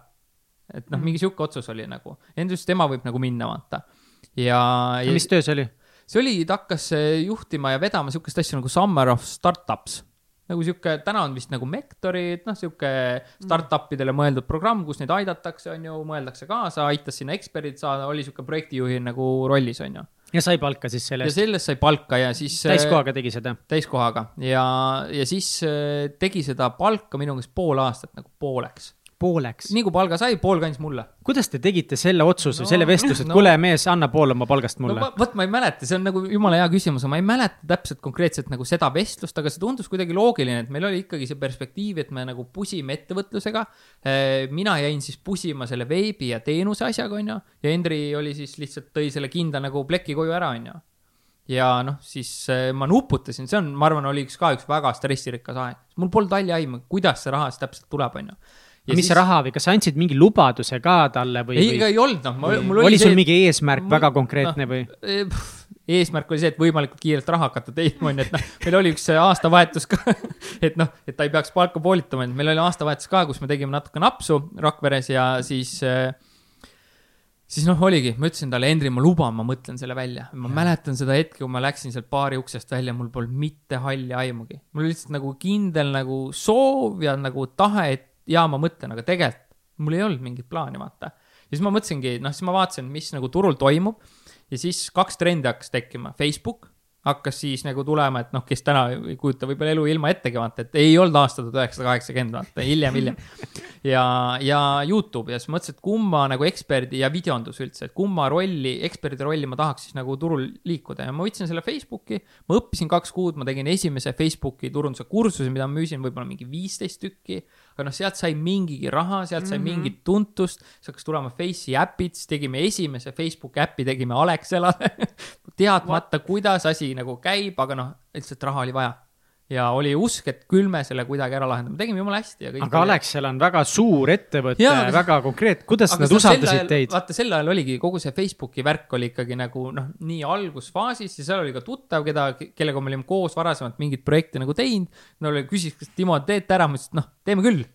et noh, mingi sihuke otsus oli nagu, Endrus, tema võib nagu minna, vaata. ja, ja. mis töö see oli? see oli, ta hakkas eh, juhtima ja vedama sihukest asja nagu Summer of Startups. nagu sihuke, täna on vist nagu Mektori, et noh, sihuke startup idele mõeldud programm, kus neid aidatakse, on ju, mõeldakse kaasa, aitas sinna eksperdid saada, oli sihuke projektijuhi nagu rollis, on ju ja sai palka siis selle eest? ja sellest sai palka ja siis. täiskohaga tegi seda? täiskohaga ja, ja siis eh, tegi seda palka minu meelest pool aastat nagu pooleks pooleks. nii kui palga sai, pool kandis mulle. kuidas te tegite selle otsuse no,, selle vestluse, et no, kuule, mees, anna pool oma palgast mulle no,? vot ma ei mäleta, see on nagu jumala hea küsimus, ma ei mäleta täpselt konkreetselt nagu seda vestlust, aga see tundus kuidagi loogiline, et meil oli ikkagi see perspektiiv, et me nagu pusime ettevõtlusega. Eh, mina jäin siis pusima selle veebi ja teenuse asjaga, onju, ja Hendri oli siis lihtsalt tõi selle kinda nagu pleki koju ära, onju ja noh, siis eh, ma nuputasin, see on, ma arvan, oli üks ka üks väga stressirikas aeg, mul polnud halli aimu, kuidas see raha siis täpselt tuleb, onju Ja mis siis... raha või kas sa andsid mingi lubaduse ka talle või? ei, ega ei olnud, noh, mul oli. oli sul see, mingi eesmärk mul... väga konkreetne no, või? Eh, eesmärk oli see, et võimalikult kiirelt raha hakata teenima, onju, et noh, meil oli üks aastavahetus ka et noh, et ta ei peaks palka poolitama, et meil oli aastavahetus ka, kus me tegime natuke napsu Rakveres ja siis äh, siis noh, oligi, ma ütlesin talle, Hendri, ma luban, ma mõtlen selle välja. ma ja. mäletan seda hetke, kui ma läksin sealt baari uksest välja, mul polnud mitte halli aimugi. mul oli lihtsalt nagu kindel nagu soov ja nagu tahe, et jaa, ma mõtlen, aga tegelikult mul ei olnud mingit plaani, vaata. ja siis ma mõtlesingi, noh, siis ma vaatasin, mis nagu turul toimub ja siis kaks trendi hakkas tekkima, Facebook hakkas siis nagu tulema, et noh, kes täna ei kujuta võib-olla elu ilma ettegi vaata, et ei olnud aasta tuhat üheksasada kaheksakümmend, vaata hiljem, hiljem. ja, ja Youtube ja siis mõtlesin, et kumma nagu eksperdi ja videondus üldse, et kumma rolli, eksperdi rolli ma tahaks siis nagu turul liikuda ja ma võtsin selle Facebooki. ma õppisin kaks kuud, ma tegin esimese Facebooki turunduse kursuse, mida ma müüsin võib-olla mingi viisteist tükki. Aga noh, sealt sai mingigi raha, sealt sai mm -hmm. mingit tuntust, siis hakkas tulema Face'i äpid, siis tegime esimese Facebooki äpi, tegime Alexelale teadmata, kuidas asi nagu käib, aga noh, lihtsalt raha oli vaja. Ja oli usk, et küll me selle kuidagi ära lahendame, tegime jumala hästi ja kõik. aga Alexel on väga suur ettevõte, väga konkreetne, kuidas nad usaldasid teid? vaata, sel ajal oligi kogu see Facebooki värk oli ikkagi nagu noh, nii algusfaasis ja seal oli ka tuttav, keda, kellega me olime koos varasemalt mingit projekti nagu teinud. no küsis, kas Timo, teete ära, ma ütlesin, et noh, teeme küll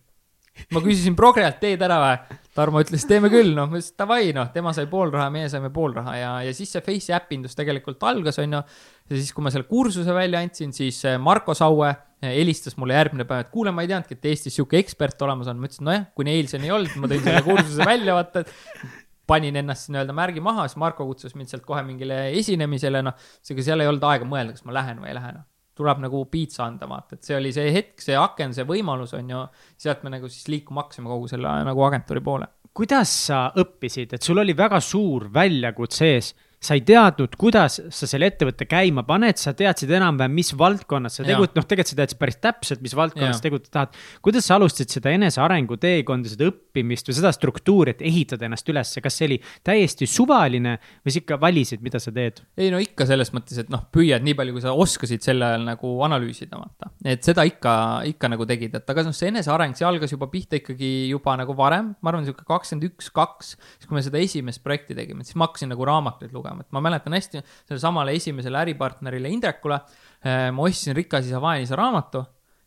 ma küsisin Progrelt, teed ära või? Tarmo ütles, teeme küll, noh, ma ütlesin davai, noh, tema sai pool raha, meie saime pool raha ja, ja siis see Face'i äpindus tegelikult algas, onju. ja siis, kui ma selle kursuse välja andsin, siis äh, Marko Saue äh, helistas mulle järgmine päev, et kuule, ma ei teadnudki, et Eestis sihuke ekspert olemas on. ma ütlesin, nojah, kuni eilseni ei olnud, ma tõin selle kursuse välja, vaata, et panin ennast nii-öelda märgi maha, siis Marko kutsus mind sealt kohe mingile esinemisele, noh, seega seal ei olnud aega mõelda, kas ma lähen või ei lähe, noh tuleb nagu piitsa anda, vaata, et see oli see hetk, see aken, see võimalus on ju, sealt me nagu siis liikuma hakkasime kogu selle nagu agentuuri poole. kuidas sa õppisid, et sul oli väga suur väljakutse ees sa ei teadnud, kuidas sa selle ettevõtte käima paned, sa teadsid enam-vähem, mis valdkonnas sa tegud-, noh, tegelikult sa teadsid päris täpselt, mis valdkonnas tegutseda tahad. kuidas sa alustasid seda enesearengu teekonda, seda õppimist või seda struktuuri, et ehitada ennast üles, kas see oli täiesti suvaline või sa ikka valisid, mida sa teed? ei no ikka selles mõttes, et noh, püüad nii palju, kui sa oskasid sel ajal nagu analüüsida, vaata. et seda ikka, ikka nagu tegid, et aga noh, see eneseareng, see algas juba pihta ikkagi juba nagu varem, ma arvan, sihuke kakskümmend üks, kaks, siis kui me seda esimest projekti tegime, siis ma hakkasin nagu raamatuid lugema lugema, et ma mäletan hästi sellele samale esimesele äripartnerile Indrekule. Eh, ma ostsin Rikas isa, vaene isa raamatu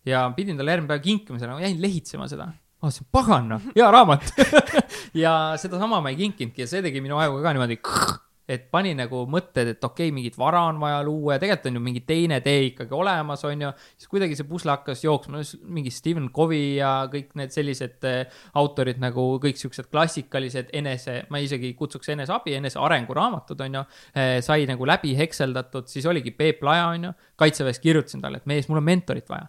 ja pidin talle järgmine päev kinkima selle, ma jäin lehitsema seda. ma mõtlesin, pagan noh, hea raamat ja sedasama ma ei kinkinudki ja see tegi minu ajuga ka niimoodi et pani nagu mõtted, et okei okay,, mingit vara on vaja luua ja tegelikult on ju mingi teine tee ikkagi olemas, on ju. siis kuidagi see pusle hakkas jooksma, mingi Stephen Covey ja kõik need sellised äh, autorid nagu kõik siuksed klassikalised enese, ma isegi kutsuks eneseabi, enesearenguraamatud on ju äh,. sai nagu läbi hekseldatud, siis oligi Peep Laja on ju, kaitseväes kirjutasin talle, et mees, mul on mentorit vaja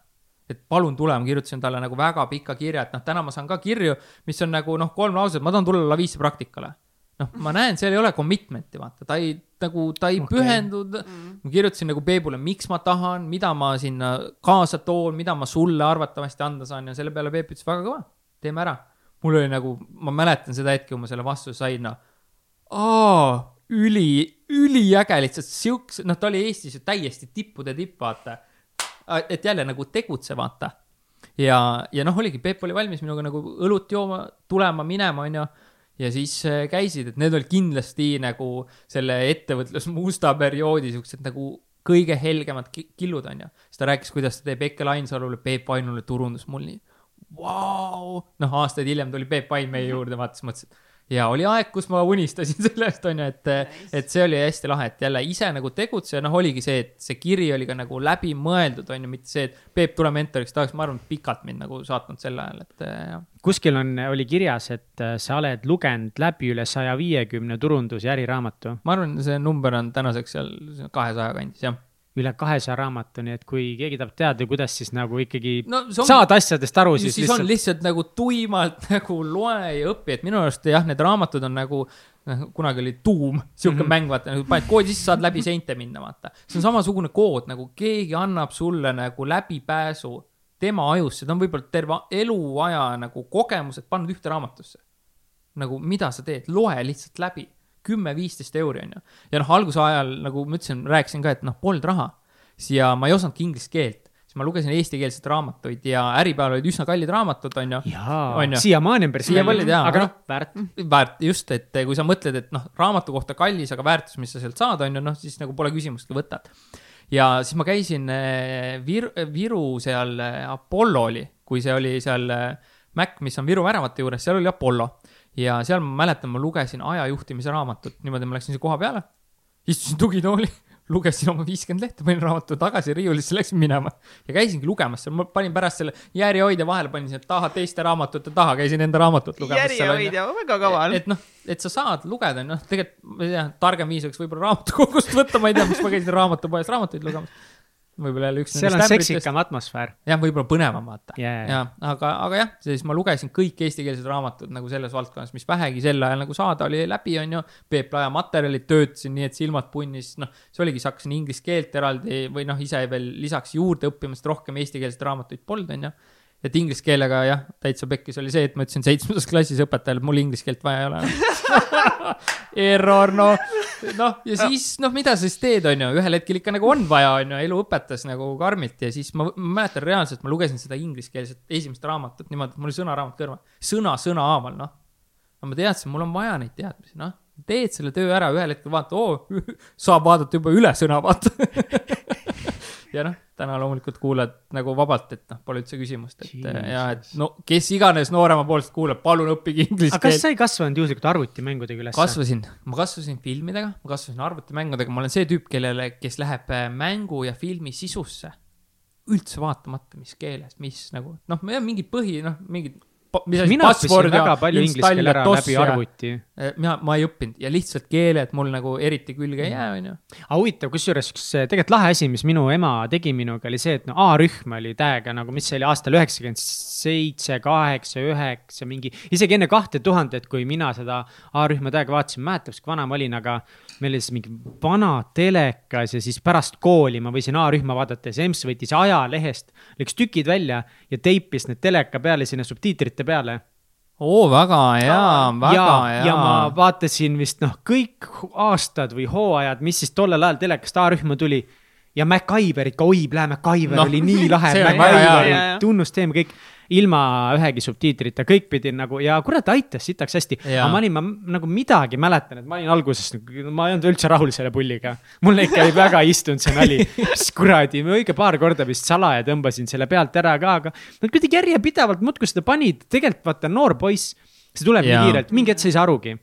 et palun tule, ma kirjutasin talle nagu väga pika kirja, et noh, täna ma saan ka kirju, mis on nagu noh, kolm lauset, ma tahan tulla Lavisse praktikale noh, ma näen, seal ei ole commitment'i, vaata, ta ei, nagu, ta ei okay. pühendunud mm.. ma kirjutasin nagu Peebule, miks ma tahan, mida ma sinna kaasa toon, mida ma sulle arvatavasti anda saan ja selle peale Peep ütles, väga kõva, teeme ära. mul oli nagu, ma mäletan seda hetke, kui ma selle vastuse sain, noh. aa, üli, üliäge lihtsalt siukse, noh, ta oli Eestis ju täiesti tippude tipp, vaata. et jälle nagu tegutse, vaata. ja, ja noh, oligi, Peep oli valmis minuga nagu õlut jooma, tulema, minema, onju ja siis äh, käisid, et need olid kindlasti nagu selle ettevõtlusmusta perioodi siuksed nagu kõige helgemad killud, onju. siis ta rääkis, kuidas ta teeb Eke Lainsalule, Peep Ainule turundusmulli. Vau, noh, aastaid hiljem tuli Peep Ain meie juurde, vaatas, mõtles, et ja oli aeg, kus ma unistasin sellest, on ju, et nice., et see oli hästi lahe, et jälle ise nagu tegutseja, noh, oligi see, et see kiri oli ka nagu läbimõeldud, on ju, mitte see, et Peep, tule mentoriks, ta oleks, ma arvan, pikalt mind nagu saatnud sel ajal, et jah. kuskil on, oli kirjas, et äh, sa oled lugenud läbi üle saja viiekümne turundus- ja äriraamatu. ma arvan, see number on tänaseks seal kahesaja kandis, jah üle kahesaja raamatu, nii et kui keegi tahab teada, kuidas siis nagu ikkagi no, on, saad asjadest aru, siis, siis lihtsalt... on lihtsalt nagu tuimalt nagu loe ja õpi, et minu arust jah, need raamatud on nagu noh, kunagi oli tuum, sihuke mm -hmm. mäng, vaata, nagu paned koodi sisse, saad läbi seinte minna, vaata. see on samasugune kood, nagu keegi annab sulle nagu läbipääsu tema ajusse, ta on võib-olla terve eluaja nagu kogemused pannud ühte raamatusse. nagu mida sa teed, loe lihtsalt läbi kümme-viisteist euri, on ju. ja noh, alguse ajal, nagu ma ütlesin, rääkisin ka, et noh, polnud raha. ja ma ei osanudki inglise keelt, siis ma lugesin eestikeelseid raamatuid ja Äripäeval olid üsna kallid raamatud, on ju. siiamaani on päris kallid, aga noh, väärt. väärt, just, et kui sa mõtled, et noh, raamatu kohta kallis, aga väärtus, mis sa sealt saad, on ju, noh, siis nagu pole küsimustki, võtad. ja siis ma käisin eh, Vir-, Viru seal eh, Apollo oli, kui see oli seal eh, Mac, mis on Viru väravate juures, seal oli Apollo ja seal ma mäletan, ma lugesin ajajuhtimise raamatut, niimoodi ma läksin koha peale, istusin tugitooli, lugesin oma viiskümmend lehte, panin raamatu tagasi riiulisse, läksin minema ja käisingi lugemas seal, ma panin pärast selle järjehoidja vahele, panin sinna taha teiste raamatute taha, käisin enda raamatut lugemas. järjehoidja, väga kaval. et noh, et sa saad lugeda, noh, tegelikult ma ei tea, targem viis oleks võib-olla raamatukogust võtta, ma ei tea, miks ma käisin raamatupoes raamatuid lugemas võib-olla jälle üks. seal on seksikam atmosfäär. jah, võib-olla põnevam vaata yeah.. ja, aga, aga jah, siis ma lugesin kõik eestikeelsed raamatud nagu selles valdkonnas, mis vähegi sel ajal nagu saada oli läbi, on ju. Peep Laja materjalid töötasin nii, et silmad punnis, noh, see oligi, siis hakkasin inglise keelt eraldi või noh, ise veel lisaks juurde õppima, sest rohkem eestikeelseid raamatuid polnud, on ju et inglise keelega jah, täitsa pekkis oli see, et ma ütlesin seitsmendas klassis õpetajale, et mul inglise keelt vaja ei ole. Error, noh, noh ja siis noh, mida sa siis teed, on ju, ühel hetkel ikka nagu on vaja, on ju, elu õpetas nagu karmilt ja siis ma, ma mäletan reaalselt, ma lugesin seda ingliskeelset esimest raamatut niimoodi, et mul oli sõnaraamat kõrval, sõna sõna haaval, noh. ma teadsin, mul on vaja neid teadmisi, noh. Teed selle töö ära, ühel hetkel vaata, oo, saab vaadata juba üle sõna, vaata ja noh, täna loomulikult kuulad nagu vabalt, et noh, pole üldse küsimust, et Jesus. ja et no kes iganes nooremapoolsed kuulab, palun õppige inglise keelt. kas sa ei kasvanud juhuslikult arvutimängudega üles? kasvasin, ma kasvasin filmidega, ma kasvasin arvutimängudega, ma olen see tüüp, kellele, kes läheb äh, mängu ja filmi sisusse üldse vaatamata, mis keeles, mis nagu noh, mingi põhi, noh, mingid õppisin väga palju inglise keele ära läbi arvuti. Eh, mina, ma ei õppinud ja lihtsalt keeled mul nagu eriti külge ei jää, onju. aga huvitav, kusjuures üks eh, tegelikult lahe asi, mis minu ema tegi minuga, oli see, et no A-rühm oli täiega nagu, mis see oli aastal üheksakümmend seitse, kaheksa, üheksa, mingi, isegi enne kahte tuhandet, kui mina seda A-rühma täiega vaatasin, mäletab, kui vana ma olin, aga meil oli siis mingi vana telekas ja siis pärast kooli ma võisin A-rühma vaadata ja see EMS võttis ajalehest, läks tükid välja ja teipis need teleka peale sinna subtiitrite peale. oo, väga hea, väga hea. ja ma vaatasin vist noh, kõik aastad või hooajad, mis siis tollel ajal telekast A-rühma tuli ja MacGyver ikka, oi, Plee MacGyver no, oli nii lahe, MacGyver, tunnusteema kõik ilma ühegi subtiitrita, kõik pidin nagu ja kurat, aitas sitaks hästi. aga ma olin, ma nagu midagi mäletan, et ma olin alguses, ma ei olnud üldse rahul selle pulliga. mulle ikka ei väga istunud see nali, mis kuradi, ma õige paar korda vist salaja tõmbasin selle pealt ära ka, aga nad kuidagi järjepidevalt muudkui seda panid, tegelikult vaata noor poiss, see tuleb nii kiirelt, mingi hetk sa ei saa arugi.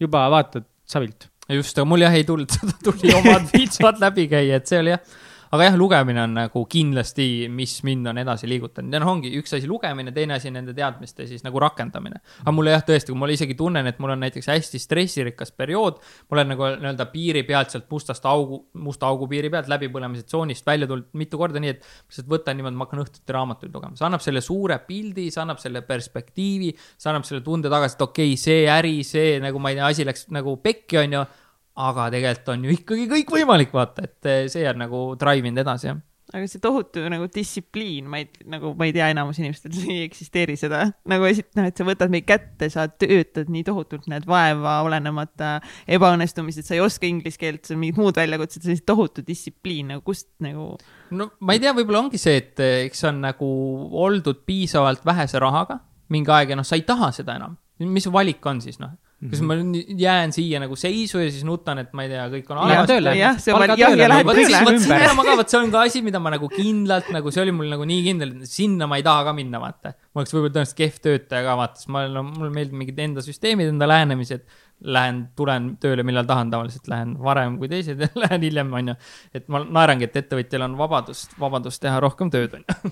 juba vaatad savilt just, aga mul jah ei tulnud, seda tuli omad viitsad läbi käia, et see oli jah aga jah, lugemine on nagu kindlasti, mis mind on edasi liigutanud ja noh, ongi üks asi lugemine, teine asi nende teadmiste siis nagu rakendamine. aga mulle jah, tõesti, kui ma isegi tunnen, et mul on näiteks hästi stressirikas periood, ma olen nagu nii-öelda piiri pealt sealt mustast augu, musta augu piiri pealt läbipõlemise tsoonist välja tulnud mitu korda, nii et lihtsalt võtan niimoodi, ma hakkan õhtuti raamatuid lugema, see annab selle suure pildi, see annab selle perspektiivi, see annab selle tunde tagasi, et okei okay,, see äri, see nagu ma ei tea, asi läks nagu pekki, on ju aga tegelikult on ju ikkagi kõik võimalik, vaata, et eh, see on nagu drive inud edasi, jah aga see tohutu nagu distsipliin, ma ei, nagu ma ei tea, enamus inimestel ei eksisteeri seda. nagu esit-, noh, et sa võtad meid kätte, sa töötad nii tohutult, näed vaeva, olenemata ebaõnnestumised, sa ei oska inglise keelt, sul mingid muud väljakutsed, see tohutu distsipliin nagu kust nagu. no ma ei tea, võib-olla ongi see, et eh, eks on nagu oldud piisavalt vähese rahaga mingi aeg ja noh, sa ei taha seda enam. mis valik on siis noh, kas ma jään siia nagu seisu ja siis nutan, et ma ei tea, kõik on halvasti. jah, see on, jah, ja lähed tööle. vot sinna ma ka, vot see on ka asi, mida ma nagu kindlalt nagu, see oli mul nagu nii kindel, et sinna ma ei taha ka minna, vaata. ma oleks võib-olla tõenäoliselt kehv töötaja ka, vaata, sest ma olen no,, mulle meeldib mingid enda süsteemid, enda lähenemised. Lähen, tulen tööle, millal tahan, tavaliselt lähen varem kui teised ja lähen hiljem, on ju. et ma naerangi, et ettevõtjal on vabadust, vabadust teha rohkem tööd, on ju.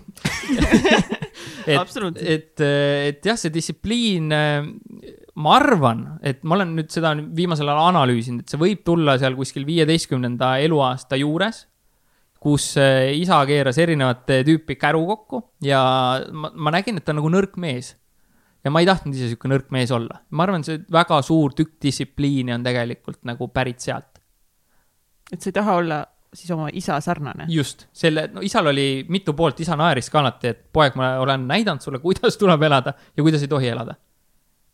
et, et, et jah, see distsipliin ma arvan, et ma olen nüüd seda viimasel ajal analüüsinud, et see võib tulla seal kuskil viieteistkümnenda eluaasta juures, kus eh, isa keeras erinevate tüüpi käru kokku ja ma, ma nägin, et ta on nagu nõrk mees. ja ma ei tahtnud ise sihuke nõrk mees olla. ma arvan, see väga suur tükk distsipliini on tegelikult nagu pärit sealt. et sa ei taha olla siis oma isa sarnane. just, selle, no isal oli mitu poolt, isa naeris ka alati, et poeg, ma olen näidanud sulle, kuidas tuleb elada ja kuidas ei tohi elada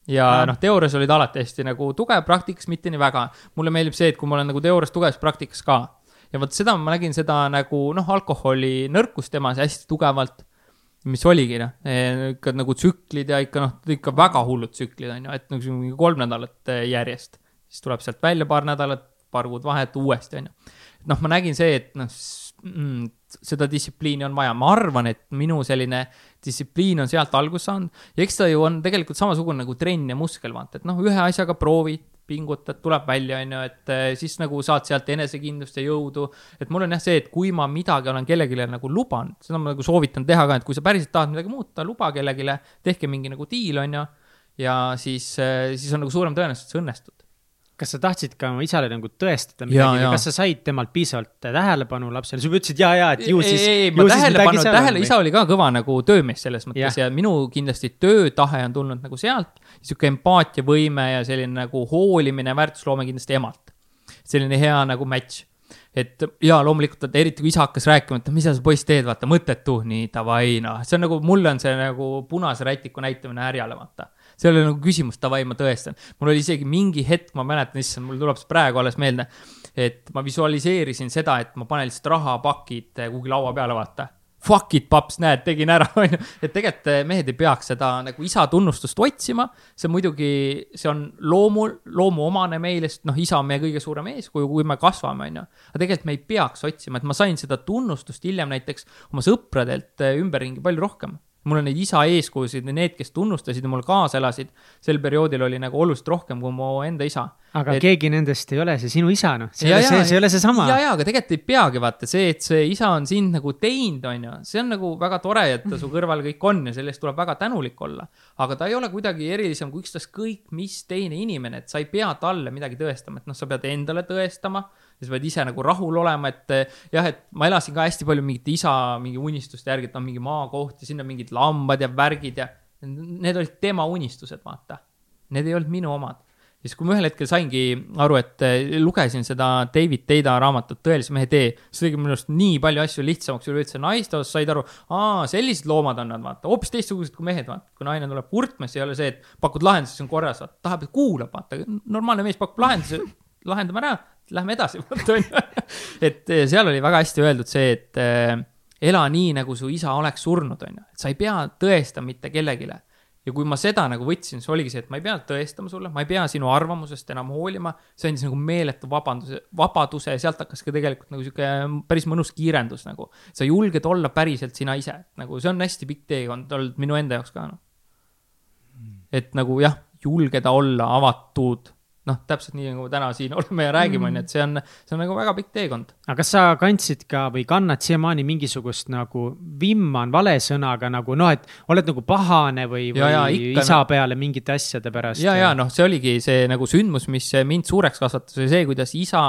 ja noh, teoorias olid alati hästi nagu tugev, praktikas mitte nii väga. mulle meeldib see, et kui ma olen nagu teoorias tugev, siis praktikas ka. ja vot seda ma nägin seda nagu noh, alkoholi nõrkust temas hästi tugevalt. mis oligi noh, e, ikka nagu tsüklid ja ikka noh, ikka väga hullud tsüklid on ju, et nagu mingi kolm nädalat e, järjest. siis tuleb sealt välja paar nädalat, paar kuud vahet uuesti on ju. noh, ma nägin see, et noh mm, seda distsipliini on vaja, ma arvan, et minu selline distsipliin on sealt alguse saanud ja eks ta ju on tegelikult samasugune nagu trenn ja muskel, vaata, et noh, ühe asjaga proovid, pingutad, tuleb välja, on ju, et eh, siis nagu saad sealt enesekindlust ja jõudu. et mul on jah see, et kui ma midagi olen kellelegi nagu lubanud, seda ma nagu soovitan teha ka, et kui sa päriselt tahad midagi muuta, luba kellelegi, tehke mingi nagu diil, on ju. ja siis, eh, siis on nagu suurem tõenäosus, et see õnnestub kas sa tahtsid ka oma isale nagu tõestada midagi kas sa said temalt piisavalt tähelepanu lapsele, sa ütlesid ja, ja, et ju siis. ei, ei, ma tähelepanu, tähele, isa oli ka kõva nagu töömees selles mõttes ja, ja minu kindlasti töötahe on tulnud nagu sealt. sihuke empaatiavõime ja selline nagu hoolimine, väärtusloome kindlasti emalt. selline hea nagu match et ja loomulikult, et eriti kui isa hakkas rääkima, et mida sa poiss teed, vaata, mõttetu, nii davai, noh, see on nagu, mulle on see nagu punase rätiku näitamine härjale, vaata. See ei ole nagu küsimus, davai, ma tõestan. mul oli isegi mingi hetk, ma mäletan, issand, mul tuleb see praegu alles meelde, et ma visualiseerisin seda, et ma panen lihtsalt rahapakid kuhugi laua peale, vaata fuck it, paps, näed, tegin ära, onju. et tegelikult eh, mehed ei peaks seda nagu isa tunnustust otsima. see muidugi, see on loomu, loomuomane meile, sest noh, isa on meie kõige suurem eeskuju, kui me kasvame, onju. aga tegelikult me ei peaks otsima, et ma sain seda tunnustust hiljem näiteks oma sõpradelt eh, ümberringi palju rohkem mul on neid isa eeskujusid ja need, kes tunnustasid ja mul kaasa elasid, sel perioodil oli nagu oluliselt rohkem kui mu enda isa. aga et... keegi nendest ei ole see sinu isa, noh, see ei ole see, see ei ole seesama. ja, ja, aga tegelikult ei peagi vaata see, et see isa on sind nagu teinud, on ju, see on nagu väga tore, et ta su kõrval kõik on ja selle eest tuleb väga tänulik olla. aga ta ei ole kuidagi erilisem kui ükstaskõik mis teine inimene, et sa ei pea talle midagi tõestama, et noh, sa pead endale tõestama ja sa pead ise nagu rahul olema, et eh, jah, et ma elasin ka hästi palju mingite isa mingi unistuste järgi, et on mingi maakoht ja sinna mingid lambad ja värgid ja need olid tema unistused, vaata. Need ei olnud minu omad. ja siis, kui ma ühel hetkel saingi aru, et eh, lugesin seda David Teida raamatut Tõelise mehe tee, see tegi minu arust nii palju asju lihtsamaks üleüldse naiste osas, said aru, aa, sellised loomad on nad, vaata, hoopis teistsugused kui mehed, vaata. kui naine tuleb kurtmas, ei ole see, et pakud lahenduse, siis on korras, vaata, tahab, kuulab, vaata, normaalne mees pakub lahenduse, lahendame ära, lähme edasi, vot on ju. et eh, seal oli väga hästi öeldud see, et äh, ela nii, nagu su isa oleks surnud, on ju, et sa ei pea tõestama mitte kellelegi. ja kui ma seda nagu võtsin, siis oligi see, et ma ei pea tõestama sulle, ma ei pea sinu arvamusest enam hoolima. see andis nagu meeletu vabanduse, vabaduse ja sealt hakkas ka tegelikult nagu sihuke päris mõnus kiirendus nagu. sa julged olla päriselt sina ise, nagu see on hästi pikk teekond olnud minu enda jaoks ka noh. et nagu jah, julgeda olla avatud noh, täpselt nii nagu täna siin oleme ja räägime, on ju, et see on, see on nagu väga pikk teekond. aga kas sa kandsid ka või kannad siiamaani mingisugust nagu vimma on vale sõnaga nagu noh, et oled nagu pahane või, või ja, ikka, isa peale mingite asjade pärast? ja, ja noh, see oligi see nagu sündmus, mis mind suureks kasvatas, oli see, kuidas isa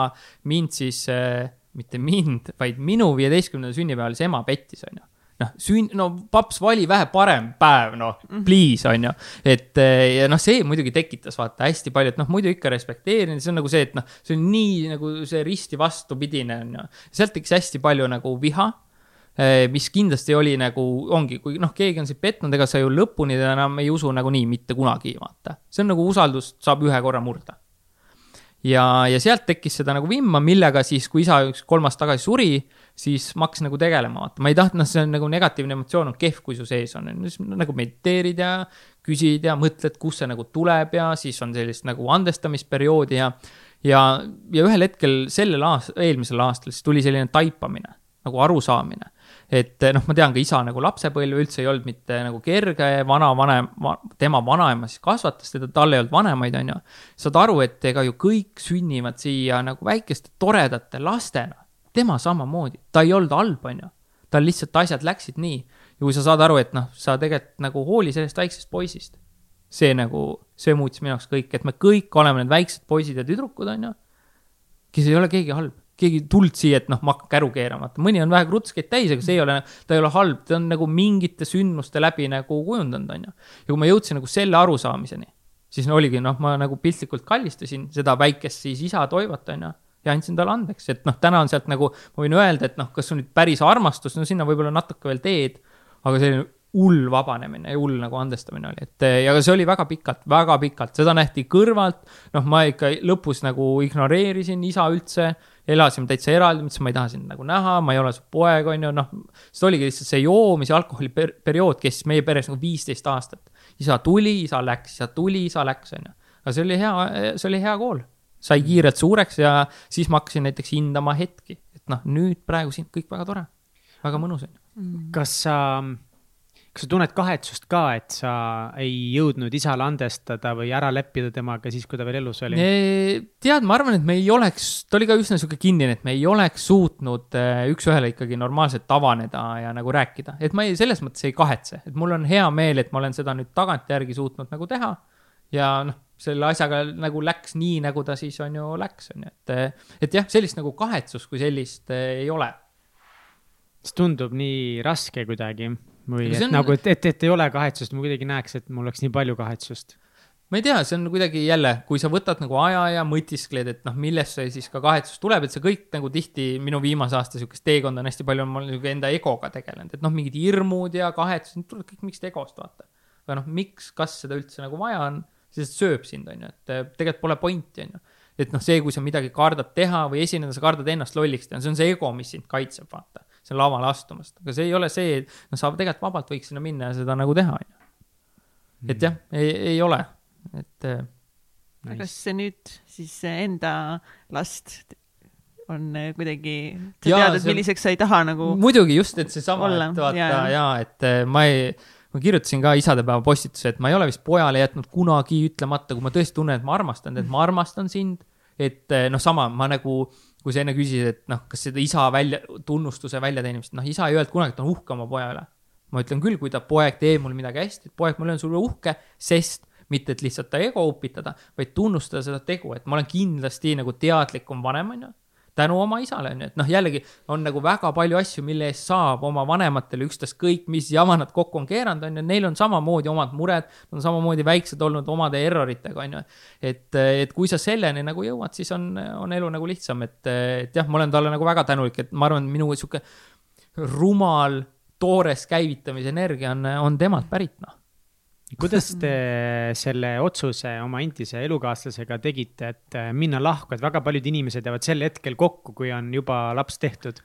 mind siis äh, mitte mind, vaid minu viieteistkümnenda sünnipäeval siis ema pettis, on ju noh, sünn-, no paps, vali vähe parem päev, noh, mhm. please, on ju. et eh, ja noh, see muidugi tekitas vaata hästi palju, et noh, muidu ikka respekteerin, see on nagu see, et noh, see on nii nagu see risti vastupidine, on ju. sealt tekkis hästi palju nagu viha eh, mis kindlasti oli nagu, ongi, kui noh, keegi on sind petnud, ega sa ju lõpuni enam ei usu nagunii mitte kunagi, vaata. see on nagu usaldust saab ühe korra murda. ja, ja sealt tekkis seda nagu vimma, millega siis, kui isa üks kolmas tagasi suri, siis ma hakkasin nagu tegelema, vaata, ma ei tahtnud, noh, see on nagu negatiivne emotsioon on kehv, kui su sees on, siis nagu mediteerid ja küsid ja mõtled, kust see nagu tuleb ja siis on sellist nagu andestamisperioodi ja ja, ja ühel hetkel sellel aastal, eelmisel aastal siis tuli selline taipamine, nagu arusaamine. et noh, ma tean ka isa nagu lapsepõlve üldse ei olnud mitte nagu kerge, vanavanem, tema vanaema siis kasvatas teda, tal ei olnud vanemaid, on ju. saad aru, et ega ju kõik sünnivad siia nagu väikeste toredate lastena tema samamoodi, ta ei olnud halb, on ju. tal lihtsalt asjad läksid nii ja kui sa saad aru, et noh, sa tegelikult nagu hooli sellest väiksest poisist. see nagu, see muutis minu jaoks kõik, et me kõik oleme need väiksed poisid ja tüdrukud, on ju. kes ei ole keegi halb, keegi tuld siia, et noh, ma hakkan käru keerama, et mõni on vähe krutskeid täis, aga see ei ole, ta ei ole halb, ta on nagu mingite sündmuste läbi nagu kujundanud, on ju. ja kui ma jõudsin nagu selle arusaamiseni, siis no oligi, noh, ma nagu piltlikult kallistasin seda väikest siis isa Toivot, on ju ja andsin talle andeks, et noh, täna on sealt nagu, ma võin öelda, et noh, kas on nüüd päris armastus, no sinna võib-olla natuke veel teed, aga selline hull vabanemine ja hull nagu andestamine oli, et ja see oli väga pikalt, väga pikalt, seda nähti kõrvalt. noh, ma ikka lõpus nagu ignoreerisin isa üldse, elasime täitsa eraldi, mõtlesin, ma ei taha sind nagu näha, ma ei ole su poeg, on ju, noh. see oligi lihtsalt see joomise alkoholi per periood kestis meie peres nagu viisteist aastat. isa tuli, isa läks, isa tuli, isa läks, on ju. aga see oli hea, see oli hea kool sai kiirelt suureks ja siis ma hakkasin näiteks hindama hetki, et noh, nüüd praegu siin kõik väga tore, väga mõnus on ju. Mm. kas sa, kas sa tunned kahetsust ka, et sa ei jõudnud isale andestada või ära leppida temaga siis, kui ta veel elus oli? tead, ma arvan, et me ei oleks, ta oli ka üsna sihuke kinnine, et me ei oleks suutnud äh, üks-ühele ikkagi normaalselt avaneda ja nagu rääkida, et ma ei, selles mõttes ei kahetse, et mul on hea meel, et ma olen seda nüüd tagantjärgi suutnud nagu teha ja noh selle asjaga nagu läks nii, nagu ta siis on ju läks, on ju, et, et jah, sellist nagu kahetsust kui sellist eh, ei ole. see tundub nii raske kuidagi või et on... nagu, et, et, et ei ole kahetsust, ma kuidagi näeks, et mul oleks nii palju kahetsust ma ei tea, see on kuidagi jälle, kui sa võtad nagu aja ja mõtiskled, et noh, millest see siis ka kahetsus tuleb, et see kõik nagu tihti minu viimase aasta sihukest teekonda on hästi palju, ma olen nagu enda egoga tegelenud, et noh, mingid hirmud ja kahetsused, need tulevad kõik mingist egost, vaata. aga noh, miks, kas seda üldse nagu vaja on, sest sööb sind, on ju, et eh, tegelikult pole pointi, on ju. et noh, see, kui sa midagi kardad teha või esineda, sa kardad ennast lolliks teha, see on see ego, mis sind kaitseb, vaata. see on lavale astumast, aga see ei ole see, et noh, sa tegelikult vabalt võiks sinna minna ja seda nagu teha, on ju. et jah, ei, ei ole et nice.. kas see nüüd siis enda last on äh, kuidagi, sa ja, tead, et milliseks sa ei taha nagu. muidugi just, et seesama, et vaata ja, ja, et äh, ma ei, ma kirjutasin ka isadepäeva postituse, et ma ei ole vist pojale jätnud kunagi ütlemata, kui ma tõesti tunnen, et ma armastan et ma armastan sind. et noh, sama ma nagu, kui sa enne küsisid, et noh, kas seda isa välja, tunnustuse väljateenimist, noh, isa ei öelnud kunagi, et on uhke oma poja üle. ma ütlen küll, kui ta poeg teeb mul midagi hästi, et poeg, ma olen sulle uhke, sest mitte et lihtsalt ta ego upitada, vaid tunnustada seda tegu, et ma olen kindlasti nagu teadlikum vanem, on ju tänu oma isale, on ju, et noh, jällegi on nagu väga palju asju, mille eest saab oma vanematele ükstaskõik, mis jama nad kokku on keeranud, on ju, neil on samamoodi omad mured, on samamoodi väiksed olnud omade erroritega, on ju. et, et kui sa selleni nagu jõuad, siis on, on elu nagu lihtsam, et, et jah, ma olen talle nagu väga tänulik, et ma arvan, minu sihuke rumal toores käivitamise energia on, on temalt pärit, noh kuidas te selle otsuse oma endise elukaaslasega tegite, et äh, minna lahku, et väga paljud inimesed jäävad sel hetkel kokku, kui on juba laps tehtud.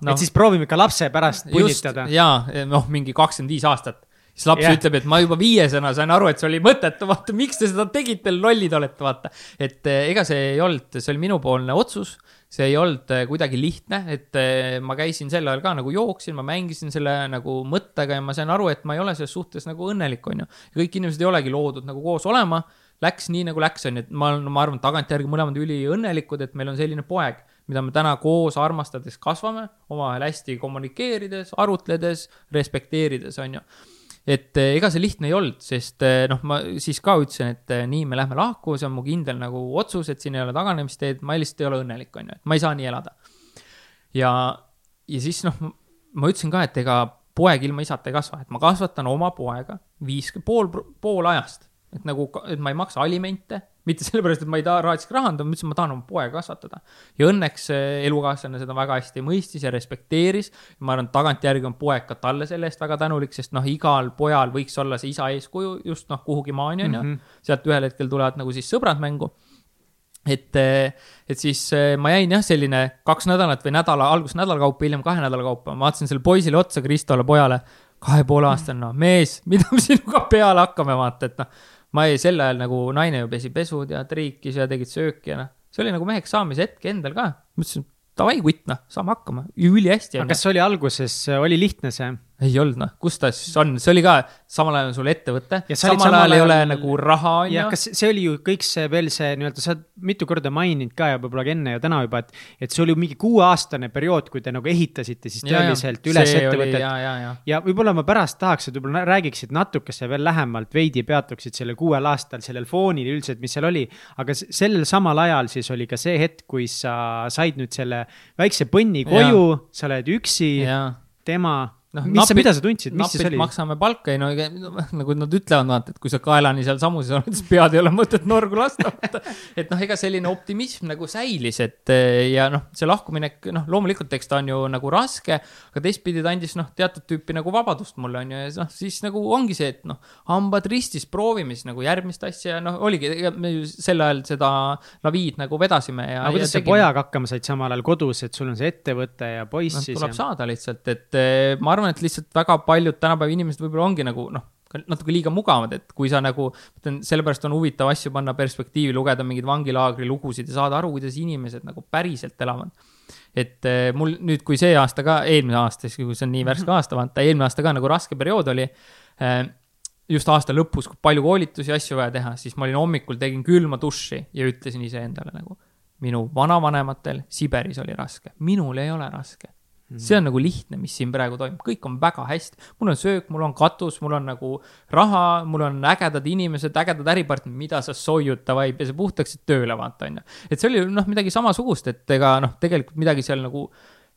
No, et siis proovime ikka lapse pärast punnitada. jaa, noh, mingi kakskümmend viis aastat siis laps yeah. ütleb, et ma juba viiesena sain aru, et see oli mõttetu, vaata, miks te seda tegite, lollid olete, vaata. et äh, ega see ei olnud, see oli minupoolne otsus see ei olnud äh, kuidagi lihtne, et äh, ma käisin sel ajal ka nagu jooksin, ma mängisin selle nagu mõttega ja ma sain aru, et ma ei ole selles suhtes nagu õnnelik, on ju. kõik inimesed ei olegi loodud nagu koos olema, läks nii nagu läks, on ju, et ma olen, ma arvan, tagantjärgi mõlemad üliõnnelikud, et meil on selline poeg, mida me täna koos armastades kasvame, omavahel hästi kommunikeerides, arutledes, respekteerides, on ju et eh, ega see lihtne ei olnud, sest eh, noh, ma siis ka ütlesin, et eh, nii, me lähme lahku, see on mu kindel nagu otsus, et siin ei ole taganemisteed, ma lihtsalt ei ole õnnelik, on ju, et ma ei saa nii elada. ja, ja siis noh, ma ütlesin ka, et ega poeg ilma isata ei kasva, et ma kasvatan oma poega viis, pool, pool ajast, et nagu, et ma ei maksa alimente mitte sellepärast, et ma ei taha rahatsi rahandada, ma ütlesin, ma tahan oma poega kasvatada. ja õnneks elukaaslane seda väga hästi mõistis ja respekteeris. ma arvan, tagantjärgi on poeg ka talle selle eest väga tänulik, sest noh, igal pojal võiks olla see isa eeskuju just noh, kuhugi maani on ju. -hmm.. sealt ühel hetkel tulevad nagu siis sõbrad mängu. Et, et siis ma jäin jah, selline kaks nädalat või nädala, alguses nädala kaupa, hiljem kahe nädala kaupa, ma vaatasin sellele poisile otsa, Kristole, pojale, kahe poole aastane, no mees, mida me sinuga peale hakkame, vaata, et noh ma ei, sel ajal nagu naine ju pesi pesud ja triikis ja tegid sööki ja noh, see oli nagu meheks saamise hetk endal ka. ma ütlesin, davai, kutt noh, saame hakkama, ülihästi. aga kas oli alguses, oli lihtne see? Ei olnud noh, kus ta siis on, see oli ka, samal ajal on sul ettevõte, samal, ajal ei ole nagu raha, on ju. kas see oli ju kõik see veel see nii-öelda, sa oled mitu korda maininud ka ja võib-olla ka enne ja täna juba, et, et see oli mingi kuueaastane periood, kui te nagu ehitasite siis tõeliselt üles ettevõtet. ja, ja, ja. ja võib-olla ma pärast tahaks, et võib-olla räägiksid natukese veel lähemalt, veidi peatuksid sellel kuuel aastal, sellel foonil üldiselt, mis seal oli. aga sellel samal ajal siis oli ka see hetk, kui sa said nüüd selle väikse põnni koju, sa oled üksi, tema noh, mis sa, mida sa tundsid, mis siis oli? maksame palka, ei no nagu nad ütlevad, vaata, et kui sa kaelani seal samuses oled, siis pead ei ole mõtet norgu lasta et noh, ega selline optimism nagu säilis, et ja noh, see lahkuminek, noh, loomulikult, eks ta on ju nagu raske, aga teistpidi ta andis noh, teatud tüüpi nagu vabadust mulle on ju, ja noh, siis nagu ongi see, et noh, hambad ristis, proovime siis nagu järgmist asja ja noh, oligi, ega me ju sel ajal seda laviid nagu vedasime ja. aga kuidas sa pojaga hakkama said samal ajal kodus, et sul on see ettevõte ja poiss no, siis? tuleb ja... saada lihtsalt, et ma arvan, et lihtsalt väga paljud tänapäeva inimesed võib-olla ongi nagu noh, natuke liiga mugavad, et kui sa nagu, ütlen, sellepärast on huvitav asju panna perspektiivi, lugeda mingeid vangilaagri lugusid ja saada aru, kuidas inimesed nagu päriselt elavad. et eh, mul nüüd, kui see aasta ka, eelmine aasta, siis kui see on nii värske mhm. aasta, vaata eelmine aasta ka nagu raske periood oli eh, just aasta lõpus, kui palju koolitusi, asju vaja teha, siis ma olin hommikul, tegin külma duši ja ütlesin iseendale nagu, minu vanavanematel Siberis oli raske, minul ei ole raske see on nagu lihtne, mis siin praegu toimub, kõik on väga hästi. mul on söök, mul on katus, mul on nagu raha, mul on ägedad inimesed, ägedad äripartnerid, mida sa soiuta vaid ja sa puhtaks tööle vaata, on ju. et see oli noh, midagi samasugust, et ega noh, tegelikult midagi seal nagu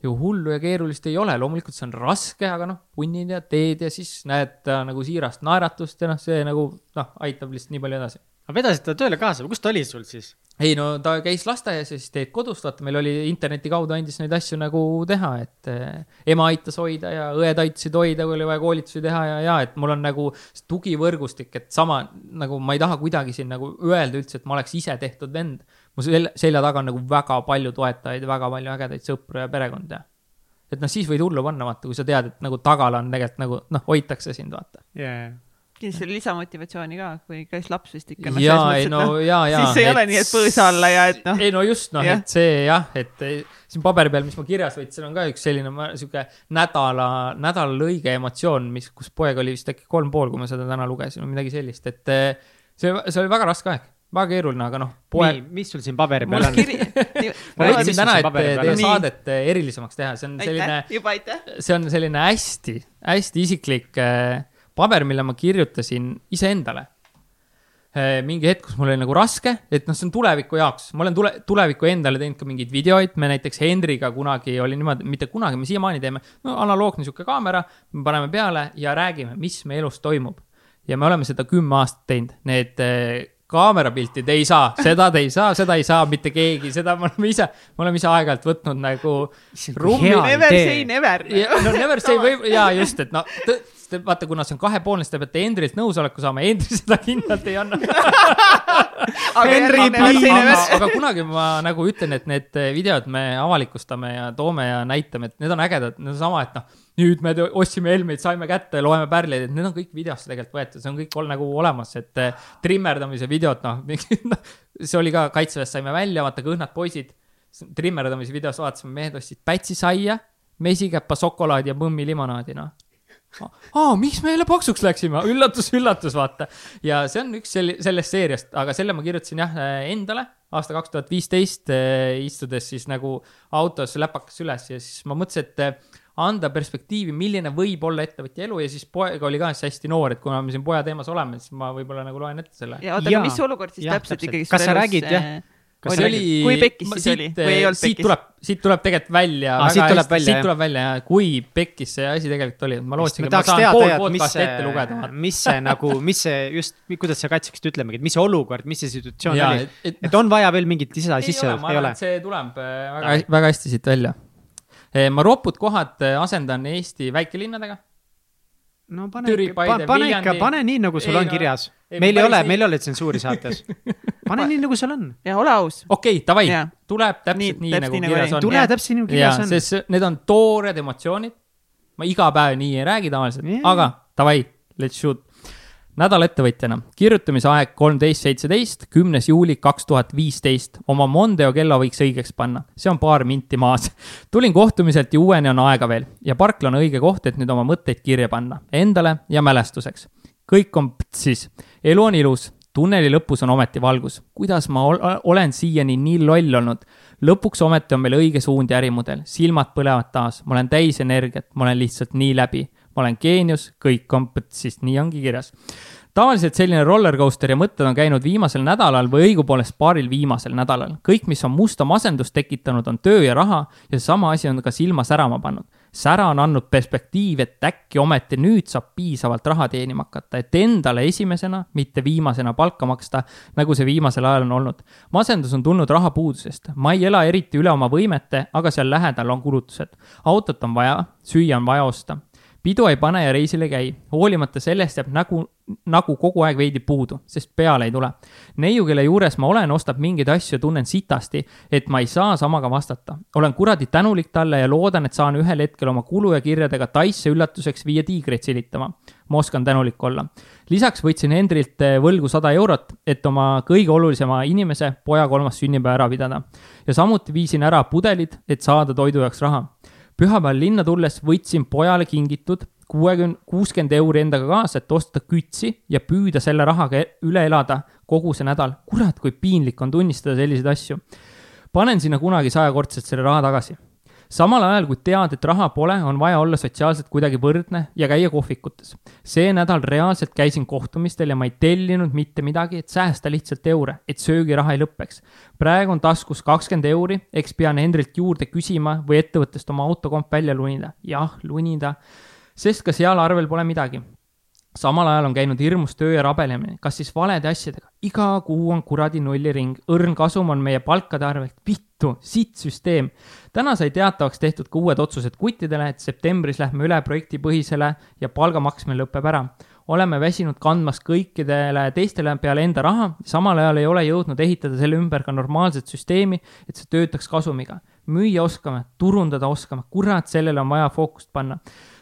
ju hullu ja keerulist ei ole, loomulikult see on raske, aga noh, punnid ja teed ja siis näed nagu siirast naeratust ja noh, see nagu noh, aitab lihtsalt nii palju edasi aga vedasid ta tööle kaasa või kus ta oli sul siis? ei no ta käis lasteaias ja siis teed kodust, vaata, meil oli interneti kaudu andis neid asju nagu teha, et eh, ema aitas hoida ja õed aitasid hoida, kui oli vaja koolitusi teha ja, ja et mul on nagu tugivõrgustik, et sama nagu ma ei taha kuidagi siin nagu öelda üldse, et ma oleks ise tehtud vend. mu selja, selja taga on nagu väga palju toetajaid, väga palju ägedaid sõpru ja perekonda. et noh, siis võid hullu panna, vaata, kui sa tead, et nagu tagal on tegelikult nagu noh, hoitakse sind, vaata yeah kindlasti oli lisamotivatsiooni ka, kui käis laps vist ikka no,. jaa, ei no noh, jaa, jaa. siis ei et... ole nii, et põõsa alla ja et noh. ei no just noh, et see jah, et siin paberi peal, mis ma kirjas võtsin, on ka üks selline sihuke nädala, nädala lõige emotsioon, mis, kus poeg oli vist äkki kolm pool, kui ma seda täna lugesin või midagi sellist, et eh, see, see oli väga raske aeg väga keeruline, aga noh, poeg. mis sul siin paberi peal on? ma leidsin täna, et teie saadet eh, erilisemaks teha, see on selline, see on selline hästi, hästi isiklik äh, paber, mille ma kirjutasin iseendale. Äh, mingi hetk, kus mul oli nagu raske, et noh, see on tuleviku jaoks, ma olen tule, tuleviku endale teinud ka mingeid videoid, me näiteks Hendriga kunagi oli niimoodi, mitte kunagi, me siiamaani teeme, no analoogne sihuke kaamera, me paneme peale ja räägime, mis meie elus toimub. ja me oleme seda kümme aastat teinud, need äh, kaamerapilti te ei saa, seda te ei saa, seda ei saa mitte keegi, seda me oleme ise, me oleme ise aeg-ajalt võtnud nagu. Never say never. no never say või, ja just, et no sest vaata, kuna see on kahepoolne, siis te peate Hendrilt nõusoleku saama, Hendri seda kindlalt ei anna. Henri aga, aga kunagi ma nagu ütlen, et need videod me avalikustame ja toome ja näitame, et need on ägedad, need on sama, et noh, nüüd me ostsime helmeid, saime kätte, loeme pärleid, et need on kõik videosse tegelikult võetud, see on kõik ol, nagu olemas, et eh, trimmerdamise videod, noh, see oli ka kaitseväest saime välja, vaata kõhnad poisid, trimmerdamise videos vaatasime, mehed ostsid pätsisaia, mesikäppa, šokolaadi ja mõmmi limonaadi, noh aa, miks me jälle paksuks läksime, üllatus, üllatus, vaata. ja see on üks sel-, sellest seeriast, aga selle ma kirjutasin jah endale aasta kaks tuhat viisteist, eh, istudes siis nagu autos läpakas üles ja siis ma mõtlesin, et eh, anda perspektiivi, milline võib olla ettevõtja elu ja siis poeg oli ka siis hästi noor, et kuna me siin poja teemas oleme, siis ma võib-olla nagu loen ette selle. ja oota, aga mis olukord siis ja, täpselt ikkagi kas sa räägid jah? Kas see oli, kui pekkis siis oli või ei olnud siit pekkis? tuleb, siit tuleb tegelikult välja ah,. siit tuleb välja, siit tuleb välja ja kui pekkis see asi tegelikult oli, ma lootsin, et ma saan pool podcast'i ette lugeda. mis see nagu, mis see just, kuidas sa kaitseksid ütlemegi, et mis see olukord, mis see situatsioon ja, oli, et, et on vaja veel mingit lisa sisse, ei ole? see tuleb äh, väga, väga hästi siit välja. Äh, ma ropud kohad äh, asendan Eesti väikelinnadega no pane ikka, pane ikka, pane nii, nagu sul ei, on no, kirjas. meil ei ole, meil ei ole tsensuuri saates pane nii, nagu seal on. ja ole aus. okei okay,, davai, tuleb täpselt nii, nii, nagu kirjas on. tule täpselt nii, nagu kirjas on. sest need on toored emotsioonid. ma iga päev nii ei räägi tavaliselt aga davai, let's shoot nädalaettevõtjana, kirjutamise aeg kolmteist seitseteist, kümnes juuli kaks tuhat viisteist. oma Mondeo kella võiks õigeks panna, see on paar minti maas. tulin kohtumiselt ja uueni on aega veel ja parkla on õige koht, et nüüd oma mõtteid kirja panna, endale ja mälestuseks. kõik on siis, elu on ilus, tunneli lõpus on ometi valgus. kuidas ma ol olen siiani nii loll olnud? lõpuks ometi on meil õige suund ja ärimudel, silmad põlevad taas, ma olen täis energiat, ma olen lihtsalt nii läbi. Ma olen geenius, kõik on, siis nii ongi kirjas tavaliselt selline rollercoaster ja mõtted on käinud viimasel nädalal või õigupoolest paaril viimasel nädalal. kõik, mis on musta masendust tekitanud, on töö ja raha ja sama asi on ka silma särama pannud. sära on andnud perspektiivi, et äkki ometi nüüd saab piisavalt raha teenima hakata, et endale esimesena, mitte viimasena palka maksta, nagu see viimasel ajal on olnud. masendus on tulnud rahapuudusest, ma ei ela eriti üle oma võimete, aga seal lähedal on kulutused. autot on vaja, süüa on vaja osta pidu ei pane ja reisil ei käi, hoolimata sellest jääb nägu, nagu kogu aeg veidi puudu, sest peale ei tule. neiu, kelle juures ma olen, ostab mingeid asju tunnen sitasti, et ma ei saa samaga vastata. olen kuradi tänulik talle ja loodan, et saan ühel hetkel oma kulu ja kirjadega Taisse üllatuseks viia tiigreid silitama. ma oskan tänulik olla. lisaks võtsin Hendrilt eh, võlgu sada eurot, et oma kõige olulisema inimese, poja kolmas sünnipäev ära pidada. ja samuti viisin ära pudelid, et saada toidu jaoks raha pühapäeval linna tulles võtsin pojale kingitud kuuekümne, kuuskümmend euri endaga kaasa, et osta kütsi ja püüda selle rahaga üle elada kogu see nädal. kurat, kui piinlik on tunnistada selliseid asju. panen sinna kunagi sajakordselt selle raha tagasi samal ajal kui tead, et raha pole, on vaja olla sotsiaalselt kuidagi võrdne ja käia kohvikutes. see nädal reaalselt käisin kohtumistel ja ma ei tellinud mitte midagi, et säästa lihtsalt eure, et söögiraha ei lõpeks. praegu on taskus kakskümmend euri, eks pean Hendrilt juurde küsima või ettevõttest oma autokomp välja lunida. jah, lunida, sest ka seal arvel pole midagi samal ajal on käinud hirmus töö ja rabelemine, kas siis valede asjadega. iga kuu on kuradi nulliring, õrn kasum on meie palkade arvelt, vittu, sitt süsteem. täna sai teatavaks tehtud ka uued otsused kuttidele, et septembris lähme üle projektipõhisele ja palga maksmine lõpeb ära oleme väsinud kandmas kõikidele teistele peale enda raha, samal ajal ei ole jõudnud ehitada selle ümber ka normaalset süsteemi, et see töötaks kasumiga. müüa oskame, turundada oskame, kurat, sellele on vaja fookust panna.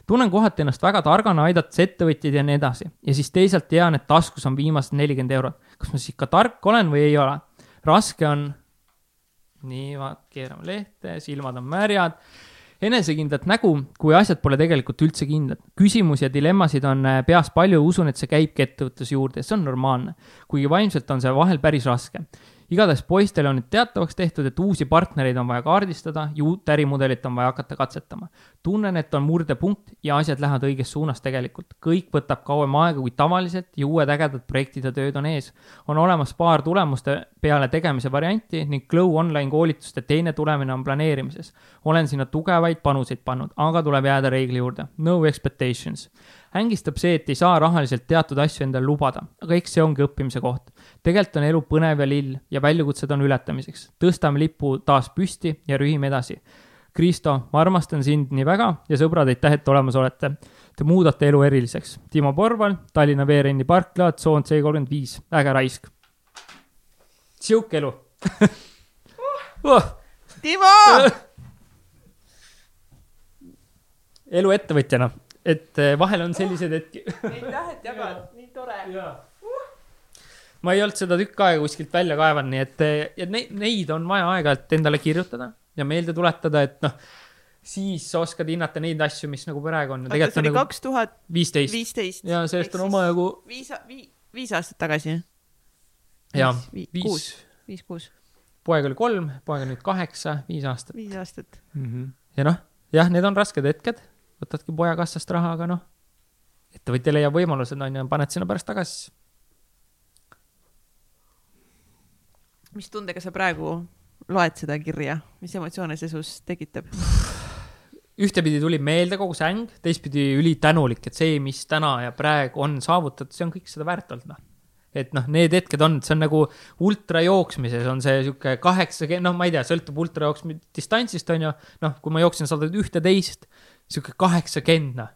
Tunnen kohati ennast väga targana, aidates ettevõtjaid ja nii edasi. ja siis teisalt tean, et taskus on viimased nelikümmend eurot. kas ma siis ikka tark olen või ei ole? raske on. nii, keerame lehte, silmad on märjad enesekindlat nägu, kui asjad pole tegelikult üldse kindlad. küsimusi ja dilemmasid on äh, peas palju usun, et see käibki ettevõtluse juurde, see on normaalne. kuigi vaimselt on see vahel päris raske igatahes poistele on nüüd teatavaks tehtud, et uusi partnereid on vaja kaardistada ja uut ärimudelit on vaja hakata katsetama. tunnen, et on murdepunkt ja asjad lähevad õiges suunas tegelikult. kõik võtab kauem aega kui tavaliselt ja uued ägedad projektid ja tööd on ees. on olemas paar tulemuste peale tegemise varianti ning Glow online koolituste teine tulemine on planeerimises. olen sinna tugevaid panuseid pannud, aga tuleb jääda reegli juurde. No expectations ängistab see, et ei saa rahaliselt teatud asju endale lubada, aga eks see ongi õppimise koht. tegelikult on elu põnev ja lill ja väljakutsed on ületamiseks. tõstame lipu taas püsti ja rühime edasi. Kristo, ma armastan sind nii väga ja sõbrad, aitäh, et olemas olete. Te muudate elu eriliseks. Timo Porval, Tallinna Veerenni parkla, tsoon C kolmkümmend viis, äge raisk. sihuke elu uh.. Timo elu ettevõtjana et eh, vahel on sellised hetki. aitäh, et jagad, nii tore. ma ei olnud seda tükk aega kuskilt välja kaevanud, nii et eh, ja neid, neid on vaja aeg-ajalt endale kirjutada ja meelde tuletada, et noh, siis sa oskad hinnata neid asju, mis nagu praegu on. see oli nagu kaks tuhat viisteist. ja sellest on omajagu. viis, viis, aastat tagasi. jah, viis, viis, kuus. poeg oli kolm, poeg on nüüd kaheksa, viis aastat. viis aastat mm. -hmm. ja noh, jah, need on rasked hetked võtadki poja kassast raha, aga noh, ettevõtja leiab võimalused, on ju, paned sinna pärast tagasi. mis tundega sa praegu loed seda kirja, mis emotsioone see sus tekitab? ühtepidi tuli meelde kogu see äng, teistpidi ülitänulik, et see, mis täna ja praegu on saavutatud, see on kõik seda väärt olnud, noh et noh, need hetked on, see on nagu ultrajooksmises on see sihuke kaheksakümmend, noh, ma ei tea, sõltub ultrajooksmi distantsist, on ju. noh, kui ma jooksin sada ühteteist, sihuke kaheksakümmend, noh,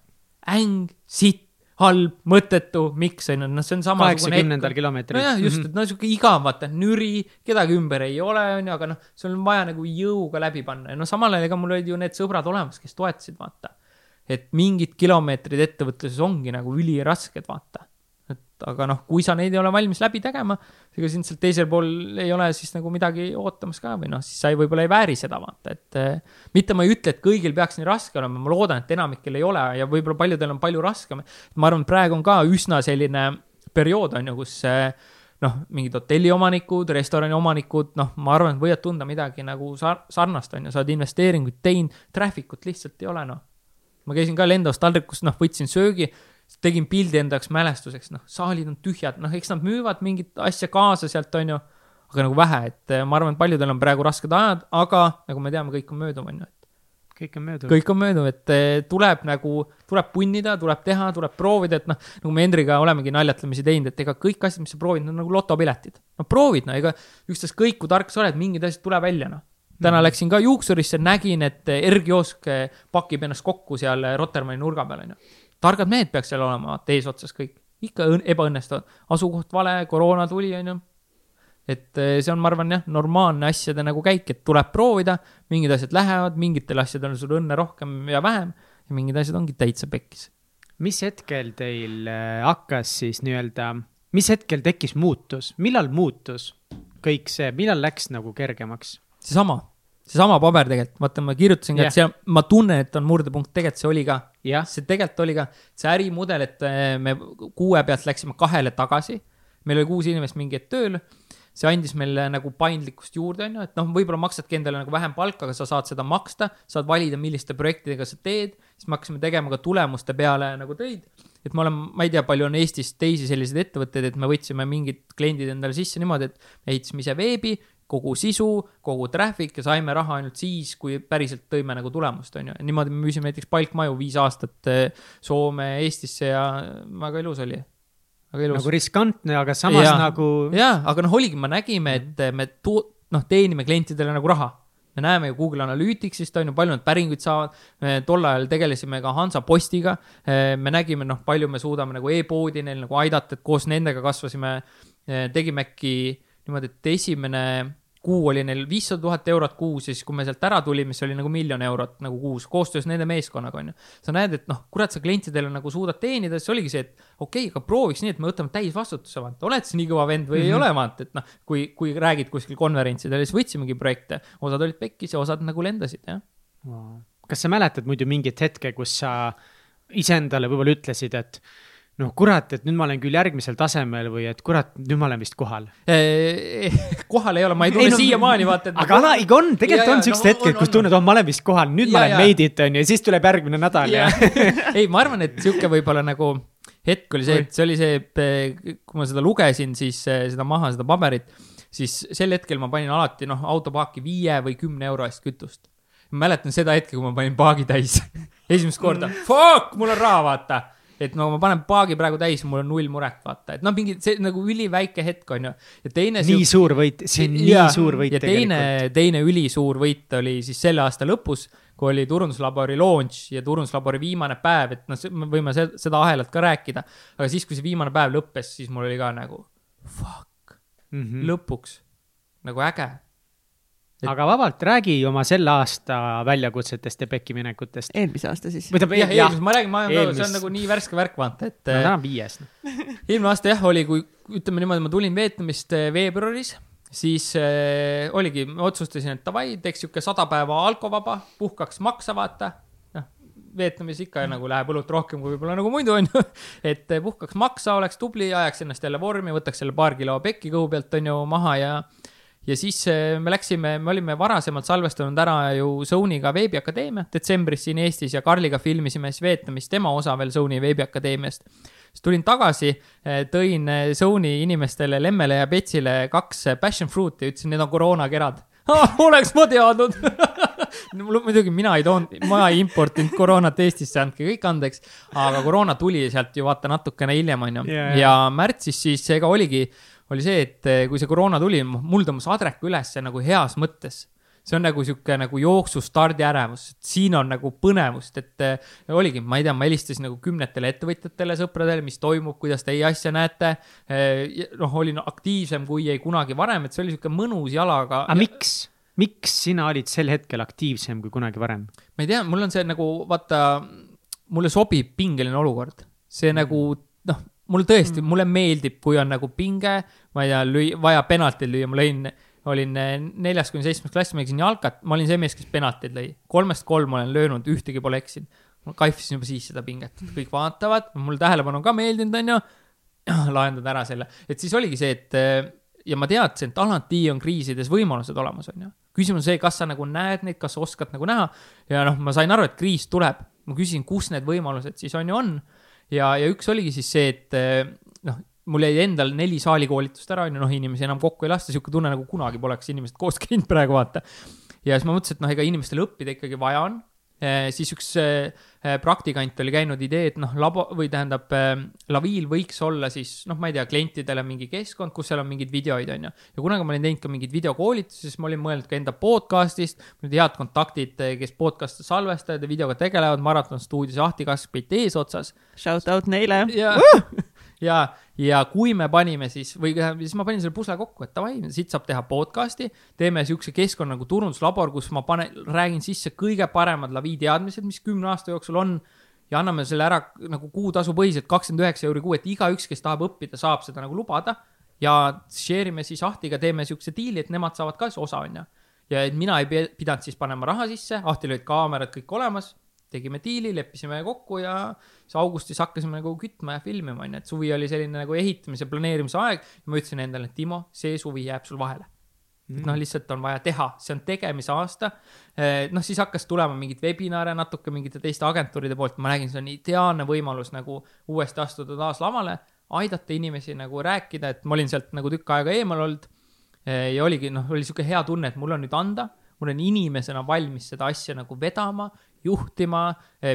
äng, sitt, halb, mõttetu, miks on ju, noh, see on sama. kaheksakümnendal kilomeetril. nojah, just, et no sihuke igav, vaata, nüri, kedagi ümber ei ole, on ju, aga noh, sul on vaja nagu jõuga läbi panna ja no samal ajal, ega mul olid ju need sõbrad olemas, kes toetasid, vaata. et mingid kilomeetrid ettevõtluses ongi nagu ülirasked, vaata aga noh, kui sa neid ei ole valmis läbi tegema, ega sind sealt teisel pool ei ole siis nagu midagi ootamas ka või noh, siis sa ei, võib-olla ei vääri seda vaata, et eh, mitte ma ei ütle, et kõigil peaks nii raske olema, ma loodan, et enamikel ei ole ja võib-olla paljudel on palju raskem. ma arvan, et praegu on ka üsna selline periood on ju, kus eh, noh, mingid hotelliomanikud, restorani omanikud, noh, ma arvan, et võivad tunda midagi nagu sar-, sarnast, on ju, sa oled investeeringuid teinud, traffic ut lihtsalt ei ole, noh. ma käisin ka lendavas taldrikus, noh, võtsin söögi tegin pildi enda jaoks mälestuseks, noh, saalid on tühjad, noh, eks nad müüvad mingit asja kaasa sealt, on ju, aga nagu vähe, et eh, ma arvan, et paljudel on praegu rasked ajad, aga nagu me teame, kõik on mööduv, on ju, et kõik on mööduv. kõik on mööduv, et eh, tuleb nagu, tuleb punnida, tuleb teha, tuleb proovida, et noh, nagu me Hendriga olemegi naljatlemisi teinud, et ega kõik asjad, mis sa proovid, on nagu lotopiletid. no proovid, no ega ükstaskõik kui tark sa oled, mingid asjad tuleb välja, noh. täna mm. läksin ka juuksurisse, nägin, et Erki Joosk pakib ennast kokku seal Rotermanni nurga peal, on ju targad mehed peaks seal olema, eesotsas kõik, ikka ebaõnnestuvad, asukoht vale, koroona tuli, on ju. et eh, see on, ma arvan jah, normaalne asjade nagu käik, et tuleb proovida, mingid asjad lähevad, mingitel asjadel on sul õnne rohkem ja vähem ja mingid asjad ongi täitsa pekkis. mis hetkel teil eh, hakkas siis nii-öelda, mis hetkel tekkis muutus, millal muutus kõik see, millal läks nagu kergemaks? seesama seesama paber tegelikult, vaata, ma kirjutasin ka yeah., et see, ma tunnen, et on murdepunkt, tegelikult see oli ka yeah.. see tegelikult oli ka, see ärimudel, et eh, me kuue pealt läksime kahele tagasi. meil oli kuus inimest mingi hetk tööl. see andis meile nagu paindlikkust juurde, on ju, et noh, võib-olla maksadki endale nagu vähem palka, aga sa saad seda maksta, saad valida, milliste projektidega sa teed. siis me hakkasime tegema ka tulemuste peale nagu töid. et me oleme, ma ei tea, palju on Eestis teisi selliseid ettevõtteid, et me võtsime mingid kliendid endale sisse niimoodi, et me ehitasime ise veebi kogu sisu, kogu traffic ja saime raha ainult siis, kui päriselt tõime nagu tulemust, on ju. niimoodi me müüsime näiteks palkmaju viis aastat eh, Soome, Eestisse ja väga ilus oli. nagu riskantne, aga samas ja, nagu. jaa, aga noh, oligi, me nägime, et me tu-, noh, teenime klientidele nagu raha me näeme ju Google Analyticsist on ju, palju nad päringuid saavad. tol ajal tegelesime ka Hansapostiga. me nägime, noh, palju me suudame nagu e-poodi neil nagu aidata, et koos nendega kasvasime. tegime äkki niimoodi, et esimene kuu oli neil viissada tuhat eurot kuus ja siis, kui me sealt ära tulime, siis oli nagu miljon eurot nagu kuus koostöös nende meeskonnaga, onju. sa näed, et noh, kurat, sa klientidele nagu suudad teenida, siis oligi see, et okei okay,, aga prooviks nii, et me võtame täisvastutuse, vaata, oled sa nii kõva vend või mm -hmm. ei mhm. ole, vaata, et noh, kui, kui räägid kuskil konverentsidel, siis võtsimegi projekte, osad olid pekkis ja osad nagu lendasid, jah wow.. kas sa mäletad muidu mingit hetke, kus sa iseendale võib-olla ütlesid, et noh, kurat, et nüüd ma olen küll järgmisel tasemel või et kurat, nüüd ma olen vist kohal kohal ei ole, ma ei tunne no, siiamaani vaata. aga ala, ikka on, tegelikult ja, on siuksed no, hetked, kus tunned, oh, ma olen vist kohal, nüüd ja, ma olen made it on ju, ja siis tuleb järgmine nädal ja, ja. ei, ma arvan, et sihuke võib-olla nagu hetk oli see, et see oli see, kui ma seda lugesin, siis seda maha, seda paberit, siis sel hetkel ma panin alati noh, autopaaki viie või kümne euro eest kütust. mäletan seda hetke, kui ma panin paagi täis esimest korda, fuck, mul on raha, vaata et no ma panen paagi praegu täis, mul on null muret, vaata, et noh, mingi see nagu üliväike hetk on ju. ja teine. nii siuk... suur võit, see on nii ja, suur võit. ja teine, teine ülisuur võit oli siis selle aasta lõpus, kui oli turunduslabori launch ja turunduslabori viimane päev, et noh, me võime seda ahelat ka rääkida. aga siis, kui see viimane päev lõppes, siis mul oli ka nagu fuck mm, -hmm. lõpuks nagu äge et... aga vabalt räägi oma selle aasta väljakutsetest ja pekkiminekutest. eelmise aasta siis. või tähendab, jah, ma räägin, ma olen, see on nagu nii värske värk, vaata, et. no täna on viies no.. eelmine aasta jah, oli, kui ütleme niimoodi, ma tulin Vietnamist eh, veebruaris, siis äh, oligi, ma otsustasin, et davai, teeks sihuke sada päeva alkovaba, puhkaks maksa, vaata noh, Vietnamis ikka nagu läheb õlut rohkem kui võib-olla nagu muidu onju et eh, puhkaks maksa, oleks tubli, ajaks ennast jälle vormi, võtaks selle paar kilo pekki kõhu pealt onju maha ja ja siis eh, me läksime, me olime varasemalt salvestanud ära ju Sony'ga veebiakadeemia detsembris siin Eestis ja Karliga filmisime siis Vietnamis tema osa veel Sony veebiakadeemiast. siis tulin tagasi, eh, tõin eh, Sony inimestele Lemmele ja Petsile kaks passion fruit'i, ütlesin, need on koroonakerad oleks ma teadnud muidugi mina ei toonud, ma ei importinud koroonat Eestisse, andke kõik andeks, aga koroona tuli sealt ju vaata natukene hiljem, onju. ja märtsis siis ega oligi oli see, et eh, kui see koroona tuli, mul tõmbas adrek üles nagu heas mõttes see on nagu sihuke nagu jooksu stardiärevus, siin on nagu põnevust, et äh, oligi, ma ei tea, ma helistasin nagu kümnetele ettevõtjatele, sõpradele, mis toimub, kuidas teie asja näete äh,. noh, olin aktiivsem kui ei kunagi varem, et see oli sihuke mõnus jalaga. aga miks? miks sina olid sel hetkel aktiivsem kui kunagi varem? ma ei tea, mul on see nagu vaata, mulle sobib pingeline olukord, see nagu mul tõesti mm., mulle meeldib, kui on nagu pinge, ma ei tea, lüüa, vaja penaltid lüüa, ma lõin, olin eh, neljas kuni seitsmes klass, mängisin jalkat, ma olin see mees, kes penaltid lõi. kolmest kolm olen löönud, ühtegi pole eksinud. ma kaifisin juba siis seda pinget, kõik vaatavad, mul tähelepanu ka meeldinud, onju. lahendad ära selle, et siis oligi see, et eh, ja ma teadsin, et alati on kriisides võimalused olemas, onju. küsimus on see, kas sa nagu näed neid, kas sa oskad nagu näha ja noh, ma sain aru, et kriis tuleb. ma küsisin, kus need võimalused siis on ju on ja, ja üks oligi siis see, et eh, noh, mul jäi endal neli saalikoolitust ära, on ju, noh, inimesi enam kokku ei lasta, sihuke tunne nagu kunagi poleks inimesed koos käinud praegu, vaata. ja siis ma mõtlesin, et noh, ega inimestel õppida ikkagi vaja on siis üks eh, praktikant oli käinud idee, et noh, labo või tähendab, Laviil võiks olla siis noh, ma ei tea, klientidele mingi keskkond, kus seal on mingeid videoid, on ju. ja kunagi ma olin teinud ka mingeid videokoolitusi, siis ma olin mõelnud ka enda podcast'ist, mul olid head kontaktid, kes podcast'e salvestajad ja videoga tegelevad, Maraton stuudios Ahti Kaskpeit eesotsas. Shout out neile uh! Ja, ja kui me panime siis või siis ma panin selle pusle kokku, et davai, siit saab teha podcast'i, teeme siukse keskkonna nagu turunduslabor, kus ma panen, räägin sisse kõige paremad lavi teadmised, mis kümne aasta jooksul on ja anname selle ära nagu kuutasu põhiselt kakskümmend üheksa euri kuu, et igaüks, kes tahab õppida, saab seda nagu lubada. ja share ime siis Ahtiga, teeme siukse diili, et nemad saavad ka siis osa, onju. ja et mina ei pidanud siis panema raha sisse, Ahtil olid kaamerad kõik olemas tegime diili, leppisime kokku ja siis augustis hakkasime nagu kütma ja filmima, onju, et suvi oli selline nagu ehitamise, planeerimise aeg. ja ma ütlesin endale, et Timo, see suvi jääb sul vahele. Mm.. noh, lihtsalt on vaja teha, see on tegemise aasta. Eh, noh, siis hakkas tulema mingeid webinare natuke mingite teiste agentuuride poolt, ma nägin, see on ideaalne võimalus nagu uuesti astuda taas lavale, aidata inimesi nagu rääkida, et ma olin sealt nagu tükk aega eemal olnud. Ja oligi, noh, oli sihuke hea tunne, et mul on nüüd anda, mul on inimesena valmis seda asja nagu vedama, juhtima,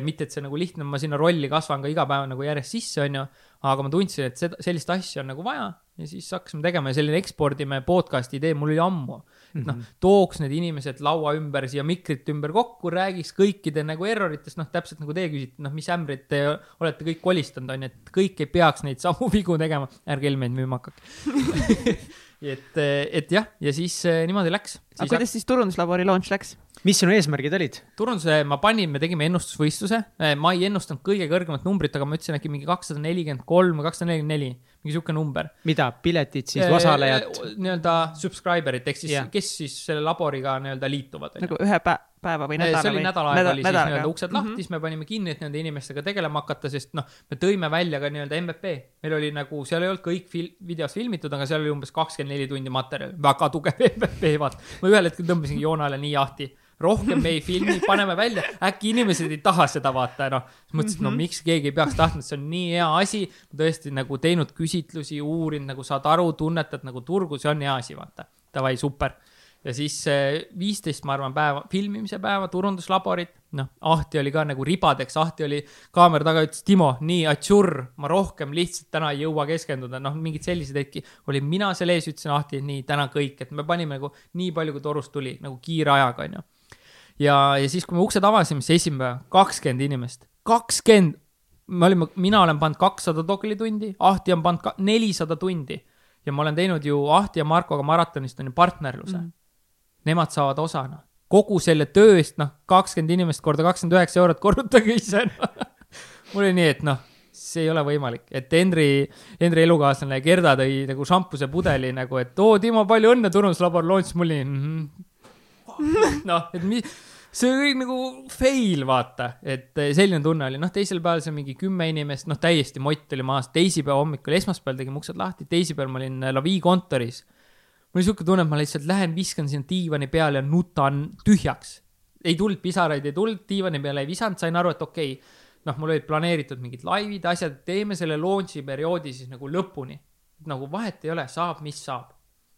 mitte et see nagu lihtne, ma sinna rolli kasvan ka iga päev nagu järjest sisse, onju, aga ma tundsin, et seda, sellist asja on nagu vaja ja siis hakkasime tegema ja selline ekspordime podcast'i idee mul oli ammu. et noh, mhm. tooks need inimesed laua ümber siia mikrite ümber kokku, räägiks kõikide nagu erroritest, noh, täpselt nagu teie küsite, noh, mis ämbrit te olete kõik kolistanud, on ju, et kõik ei peaks neid samu vigu tegema, ärge Helmeid müüma hakake et, et jah, ja siis eh, niimoodi läks. aga kuidas siis turunduslabori launch läks? Mis sinu eesmärgid olid? turunduse ma panin, me tegime ennustusvõistluse, eh, ma ei ennustanud kõige kõrgemat numbrit, aga ma ütlesin äkki mingi kakssada nelikümmend kolm või kakssada nelikümmend neli, mingi sihuke number. mida, piletid siis, osalejad? nii-öelda subscriber'id ehk siis yeah., kes siis selle laboriga nii-öelda liituvad. nagu ühe päeva päeva või nädala? see oli nädal aega oli siis nii-öelda uksed lahti mm, -hmm. siis me panime kinni, et nende inimestega tegelema hakata, sest noh, me tõime välja ka nii-öelda MVP. meil oli nagu, seal ei olnud kõik fil-, videos filmitud, aga seal oli umbes kakskümmend neli tundi materjali, väga tugev MVP, vaata. ma ühel hetkel tõmbasingi joonele nii jahti rohkem me ei filmi, paneme välja, äkki inimesed ei taha seda vaata, noh. mõtlesin, et no mhm. miks keegi ei peaks tahtnud, see on nii hea asi. tõesti nagu teinud küsitlusi, uurinud, nagu saad aru, tunnetad nagu turgu, see on hea asi, vaata. Davai, super. ja siis viisteist, ma arvan, päeva, filmimise päeva, turunduslaborit, noh, Ahti oli ka nagu ribadeks, Ahti oli kaamera taga, ütles Timo, nii, atšurr, ma rohkem lihtsalt täna ei jõua keskenduda, noh, mingid sellised hetki. olin mina seal ees, ütlesin Ahti, nii, täna kõik, et me panime nagu nii palju, kui torust tuli, nagu kiire ajaga, onju ja, ja siis, kui me uksed avasime, siis esimene päev, kakskümmend inimest, kakskümmend. me olime, mina olen pannud kakssada doglitundi, Ahti on pannud nelisada tundi ja ma olen teinud ju Ahti ja Markoga maratonist on ju partnerluse mm. -hmm. Nemad saavad osa, noh, kogu selle töö eest, noh, kakskümmend inimest korda kakskümmend üheksa eurot, korrutage ise no. mul oli nii, et noh, see ei ole võimalik, et Henri, Henri elukaaslane Gerda tõi nagu šampuse pudeli nagu, et oo, Timo, palju õnne, turunduslabor launch, mul oli mm -hmm noh, et mi-, see oli nagu fail, vaata, et eh, selline tunne oli, noh, teisel päeval seal mingi kümme inimest, noh, täiesti mott oli maas, teisipäeva hommikul, esmaspäeval tegime uksed lahti, teisipäeval ma olin eh, Lavi kontoris. mul oli siuke tunne, et ma lihtsalt lähen, viskan sinna diivani peale ja nutan tühjaks. ei tulnud pisaraid, ei tulnud, diivani peale ei visanud, sain aru, et okei okay,, noh, mul olid planeeritud mingid laivid, asjad, teeme selle launch'i perioodi siis nagu lõpuni. nagu vahet ei ole, saab, mis saab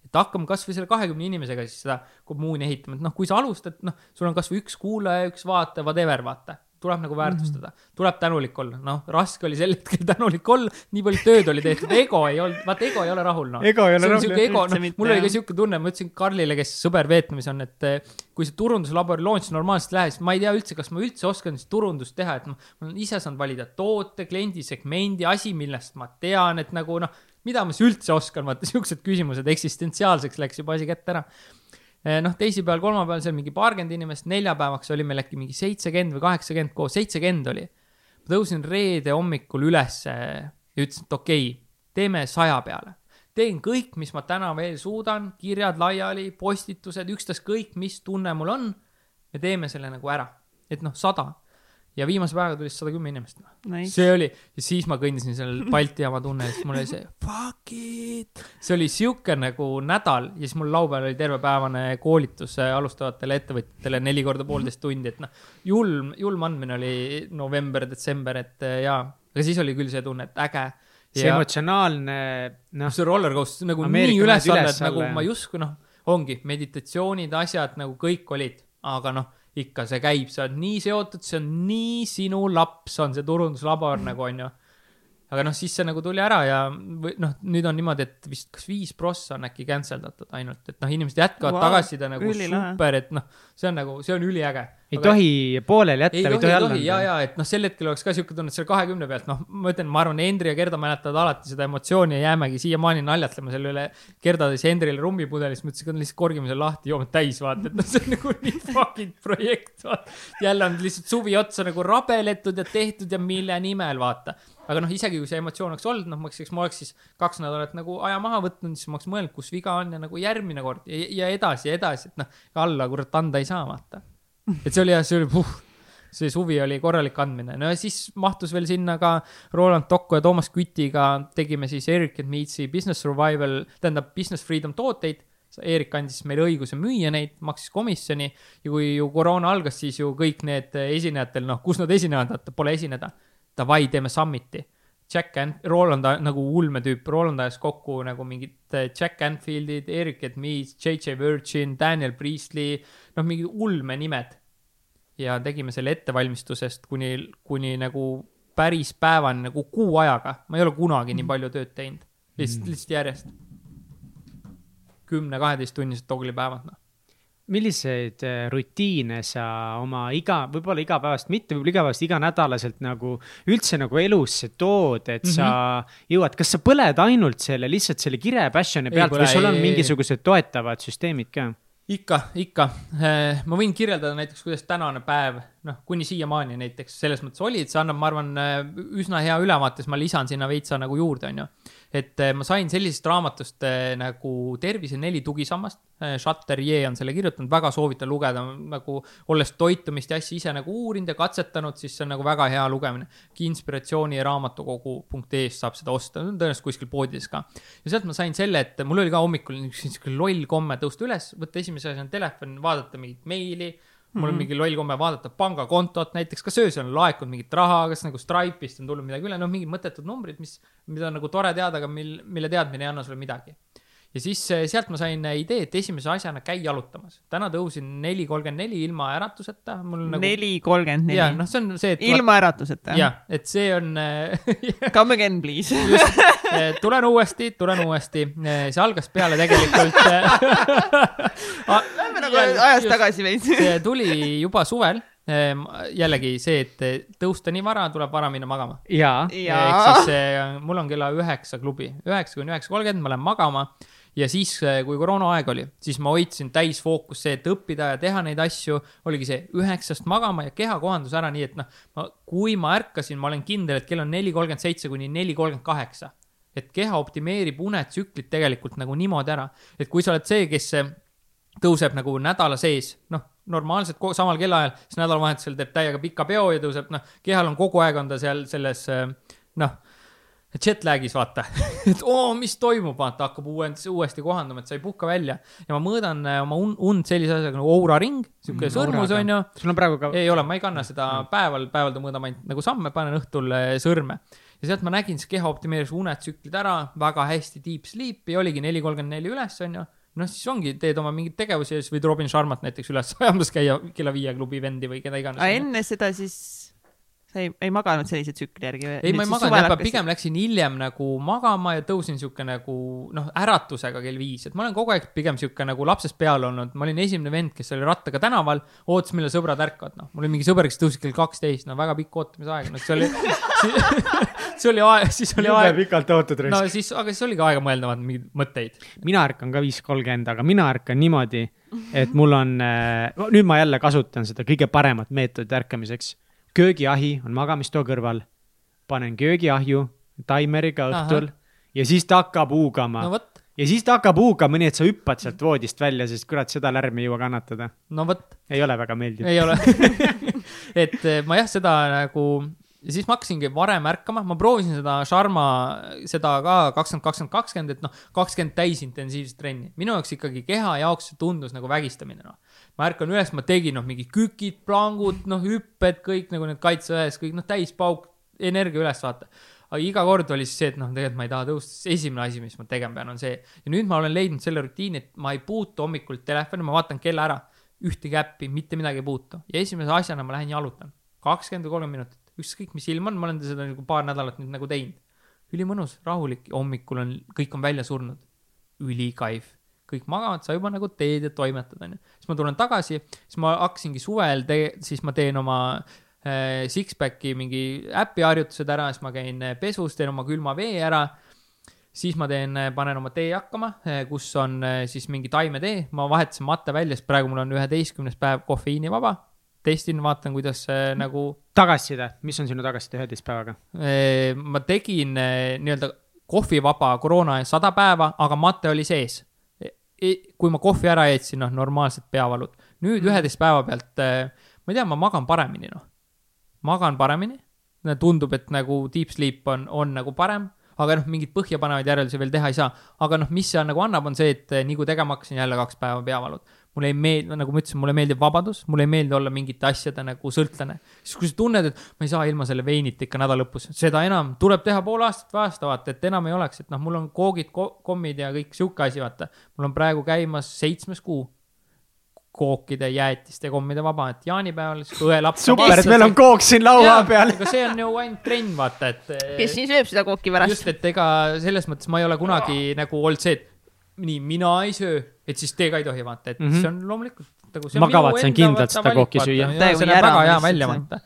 et hakkame kasvõi selle kahekümne inimesega siis seda kommuuni ehitama, et noh, kui sa alustad, noh, sul on kasvõi üks kuulaja, üks vaataja, whatever, vaata tuleb nagu väärtustada mm, -hmm. tuleb tänulik olla, noh, raske oli sel hetkel tänulik olla, nii palju tööd oli tehtud, ego ei olnud, vaata ego ei ole rahul, noh. ego ei ole rahul. ego, noh, mul oli ka siuke tunne, ma ütlesin Karlile, kes sõber Vietnamis on, et eh, kui see turunduslabori launch normaalselt läheb, siis ma ei tea üldse, kas ma üldse oskan siis turundust teha, et noh, ma olen ise saanud valida toote, kliendi segmendi, asi, millest ma tean, et nagu noh, mida ma siis üldse oskan, vaata siuksed küsimused, eksistentsiaalseks läks juba asi kätte ära Eh, noh, teisipäeval, kolmapäeval seal mingi paarkümmend inimest, neljapäevaks oli meil äkki mingi seitsekümmend või kaheksakümmend koos, seitsekümmend oli. ma tõusin reede hommikul ülesse ja ütlesin, et okei okay,, teeme saja peale. teen kõik, mis ma täna veel suudan, kirjad laiali, postitused, ükstaskõik, mis tunne mul on. me teeme selle nagu ära, et noh, sada ja viimase päevaga tuli sada kümme inimest no.. Nice. see oli, ja siis ma kõndisin seal Balti jaama tunne ja siis mul oli see fuck it. see oli sihuke nagu nädal ja siis mul laupäeval oli tervepäevane koolitus alustavatele ettevõtjatele neli korda poolteist tundi, et noh, julm, julm andmine oli november, detsember, et jaa, aga siis oli küll see tunne, et äge. see emotsionaalne, noh. see roller coaster nagu Ameerika nii üles-alla, et nagu ma justkui noh, ongi meditatsioonid, asjad nagu kõik olid, aga noh ikka see käib, sa oled nii seotud, see on nii sinu laps, on see turunduslabor nagu onju aga noh, siis see nagu tuli ära ja või noh, nüüd on niimoodi, et vist kas viis prossa on äkki cancel datud ainult, et noh, inimesed jätkavad wow, tagasiside nagu super, et noh, see on nagu, see on üliäge. ei aga, tohi pooleli jätta või ei tohi alla anda. ja, ja et noh, sel hetkel oleks ka siuke tunne, et selle kahekümne pealt, noh, ma ütlen, ma arvan, Hendri ja Gerda mäletavad alati seda emotsiooni ja jäämegi siiamaani naljatlema selle üle. Gerda tõi Hendrile rummipudelist, ma ütlesin, et lihtsalt korgime selle lahti, joome täis, vaata, et noh, see on nagu nii fucking projekt, vaata. jälle on lihtsalt suvi otsa nagu rabeletud ja tehtud ja mille nimel, vaata aga noh, isegi kui see emotsioon oleks olnud, noh, ma oleks, eks ma oleks siis kaks nädalat nagu aja maha võtnud, siis ma oleks mõelnud, kus viga on ja nagu järgmine kord ja, ja edasi ja edasi, et noh, alla kurat anda ei saa, vaata. et see oli jah, see oli puh, see suvi oli korralik andmine, no ja siis mahtus veel sinna ka Roland Tokko ja Toomas Kütiga tegime siis Eric and Meetsi Business Survival, tähendab Business Freedom tooteid. Eerik andis meile õiguse müüa neid, maksis komisjoni ja kui ju koroona algas, siis ju kõik need esinejatel, noh, kus nad esinevad, vaata, pole esineda davai, teeme summit'i. Jack and Roland nagu ulmetüüp, Roland ajas kokku nagu mingid äh, Jack Anfieldid, Eric Edmees, JJ Virgin, Daniel Priestley, noh, mingid ulmenimed. ja tegime selle ettevalmistusest kuni, kuni nagu päris päevani nagu kuu ajaga, ma ei ole kunagi nii palju tööd teinud, lihtsalt, lihtsalt järjest. kümne-kaheteisttunnised toglipäevad, noh milliseid äh, rutiine sa oma iga, võib-olla igapäevast, mitte võib-olla igapäevast, iganädalaselt nagu üldse nagu elusse tood, et mm -hmm. sa jõuad, kas sa põled ainult selle, lihtsalt selle kire passion'i pealt või sul on ei, mingisugused toetavad süsteemid ka? ikka, ikka. Äh, ma võin kirjeldada näiteks, kuidas tänane päev, noh, kuni siiamaani näiteks selles mõttes oli, et see annab, ma arvan, äh, üsna hea ülevaate, siis ma lisan sinna veitsa nagu juurde, onju et eh, ma sain sellisest raamatust eh, nagu Tervise neli tugisammast. Shutter Ye on selle kirjutanud, väga soovitan lugeda, nagu olles toitumist ja asju ise nagu uurinud ja katsetanud, siis see on nagu väga hea lugemine. inspiratsiooni raamatukogu.ee-st saab seda osta, tõenäoliselt kuskil poodides ka. ja sealt ma sain selle, et mul oli ka hommikul niisugune loll komme tõusta üles, võtta esimese asjana telefon, vaadata mingit meili mul on mhm. mingi loll komme vaadata pangakontot näiteks, kas öösel on laekunud mingit raha, kas nagu Stripe'ist on tulnud midagi üle, noh, mingid mõttetud numbrid, mis, mida on nagu tore teada, aga mil, mille teadmine ei anna sulle midagi. Ja siis eh, sealt ma sain idee, et esimese asjana käi jalutamas. täna tõusin neli kolmkümmend neli ilma äratuseta. Nagu... neli kolmkümmend neli. jah, noh, see on see, et. ilma äratuseta. jah, et see on eh, Come again, please eh, tulen uuesti, tulen uuesti. see algas peale tegelikult Lähme nagu ajas tagasi veits. see tuli juba suvel jällegi see, et tõusta nii vara, tuleb vara minna magama. jaa. ehk siis mul on kella üheksa klubi, üheksa kuni üheksa kolmkümmend, ma lähen magama ja siis, eh, kui koroonaaeg oli, siis ma hoidsin täisfookus see, et õppida ja teha neid asju, oligi see üheksast magama ja keha kohandus ära nii, et noh, ma, kui ma ärkasin, ma olen kindel, et kell on neli kolmkümmend seitse kuni neli kolmkümmend kaheksa. et keha optimeerib unetsüklit tegelikult nagu niimoodi ära, et kui sa oled see, kes tõuseb nagu nädala sees, noh normaalselt samal kellaajal, siis nädalavahetusel teeb täiega pika peo ja tõuseb, noh, kehal on kogu aeg on ta seal selles, äh, noh, jet lag'is vaata et oo, mis toimub, vaata, hakkab uuesti, uuesti kohanduma, et sa ei puhka välja. ja ma mõõdan äh, oma und, und sellise asjaga nagu Oura ring, sihuke mm, sõrmus on ju. sul on praegu ka? ei ole, ma ei kanna seda mm. päeval, päeval ta mõõdab ainult nagu samme, panen õhtul äh, sõrme. ja sealt ma nägin, see keha optimeeris unetsüklid ära, väga hästi deep sleep'i, oligi neli kolmkümmend neli üles, on ju noh, siis ongi, teed oma mingeid tegevusi ja siis võid Robin Sharmat näiteks üles ajamas käia kella viie klubi vendi või keda iganes. aga enne seda siis sa ei, ei maganud sellise tsükli järgi või? ei, ma ei maganud, pigem läksin hiljem nagu magama ja tõusin sihuke nagu noh, äratusega kell viis, et ma olen kogu aeg pigem sihuke nagu lapsest peale olnud, ma olin esimene vend, kes oli rattaga tänaval, ootas, millal sõbrad ärkavad, noh, mul oli mingi sõber, kes tõusis kell kaksteist, no väga pikk ootamisaeg, noh, see oli see oli aeg, siis oli aeg. pikalt ootud risk. no siis, aga siis oligi aega mõelda mingeid mõtteid. mina ärkan ka viis kolmkümmend, aga mina ärkan niimoodi, et mul on äh,, nüüd ma jälle kasutan seda kõige paremat meetodit ärkamiseks köögiahi on magamistoa kõrval, panen köögiahju taimeriga õhtul Aha. ja siis ta hakkab huugama no,. ja siis ta hakkab huugama, nii et sa hüppad sealt voodist välja, sest kurat, seda lärmi ei jõua kannatada. no vot. ei ole väga meeldiv. ei ole et eh, ma jah, seda nagu ja siis ma hakkasingi varem ärkama, ma proovisin seda Sharma, seda ka kakskümmend, kakskümmend, kakskümmend, et noh, kakskümmend täisintensiivset trenni. minu jaoks ikkagi keha jaoks tundus nagu vägistamine, noh. Ma ärkan üles, ma tegin noh, mingid kükid, plangud, noh, hüpped, kõik nagu need kaitseväes, kõik noh, täispauk, energia üles, vaata aga iga kord oli siis see, et noh, tegelikult ma ei taha tõusta, siis esimene asi, mis ma tegema pean, on see. ja nüüd ma olen leidnud selle rutiini, et ma ei puutu hommikul telefoni, ma vaatan kella ära, ühtegi äppi, mitte midagi ei puutu ja esimese asjana ma lähen jalutan, kakskümmend või kolmkümmend minutit ükskõik mis ilm on, ma olen seda nagu paar nädalat nüüd nagu teinud. ülimõnus, rahulik, hommikul on, kõik on välja surnud. ülikaif, kõik magavad, sa juba nagu teed ja toimetad, onju. siis ma tulen tagasi, siis ma hakkasingi suvel tee-, siis ma teen oma äh, six-pack'i mingi äpi harjutused ära, siis ma käin äh, pesus, teen oma külma vee ära siis ma teen, äh, panen oma tee hakkama, äh, kus on siis mingi taimetee, ma vahetasin matte välja, sest praegu mul on üheteistkümnes päev kofeiinivaba testin, vaatan, kuidas nagu. tagasiside, mis on sinu tagasiside üheteist päevaga? ma tegin nii-öelda kohvivaba koroona sada päeva, aga mate oli sees. Kui ma kohvi ära jätsin, noh, normaalsed peavalud. nüüd mhm. üheteist päeva pealt, ma ei tea, ma magan paremini, noh. magan paremini. tundub, et nagu deep sleep on, on nagu parem aga noh, mingeid põhjapanevaid järeldusi veel teha ei saa. aga noh, mis see nagu annab, on see, et nii kui tegema hakkasin, jälle kaks päeva peavalud mulle ei meeldi, nagu ma ütlesin, mulle meeldib vabadus, mulle ei meeldi olla mingite asjade nagu sõltlane. siis kui sa tunned, et ma ei saa ilma selle veinita ikka nädala lõpus, seda enam tuleb teha pool aastat või aasta, vaata, et enam ei oleks, et noh, mul on koogid ko, kommid ja kõik sihuke asi, vaata. mul on praegu käimas seitsmes kuu kookide, jäätiste, kommide vaba, et jaanipäeval siis kui õelaps. super, et meil on kook siin laua peal. aga see on ju ainult trenn, vaata, et. kes siin sööb seda kooki pärast? just, et ega selles mõttes ma ei ole kunagi nagu olnud see, et nii, mina ei söö, et siis te ka ei tohi, vaata, et mm -hmm. see on loomulikult nagu. ma kavatsen kindlalt seda kooki süüa. see näeb väga hea välja, vaata.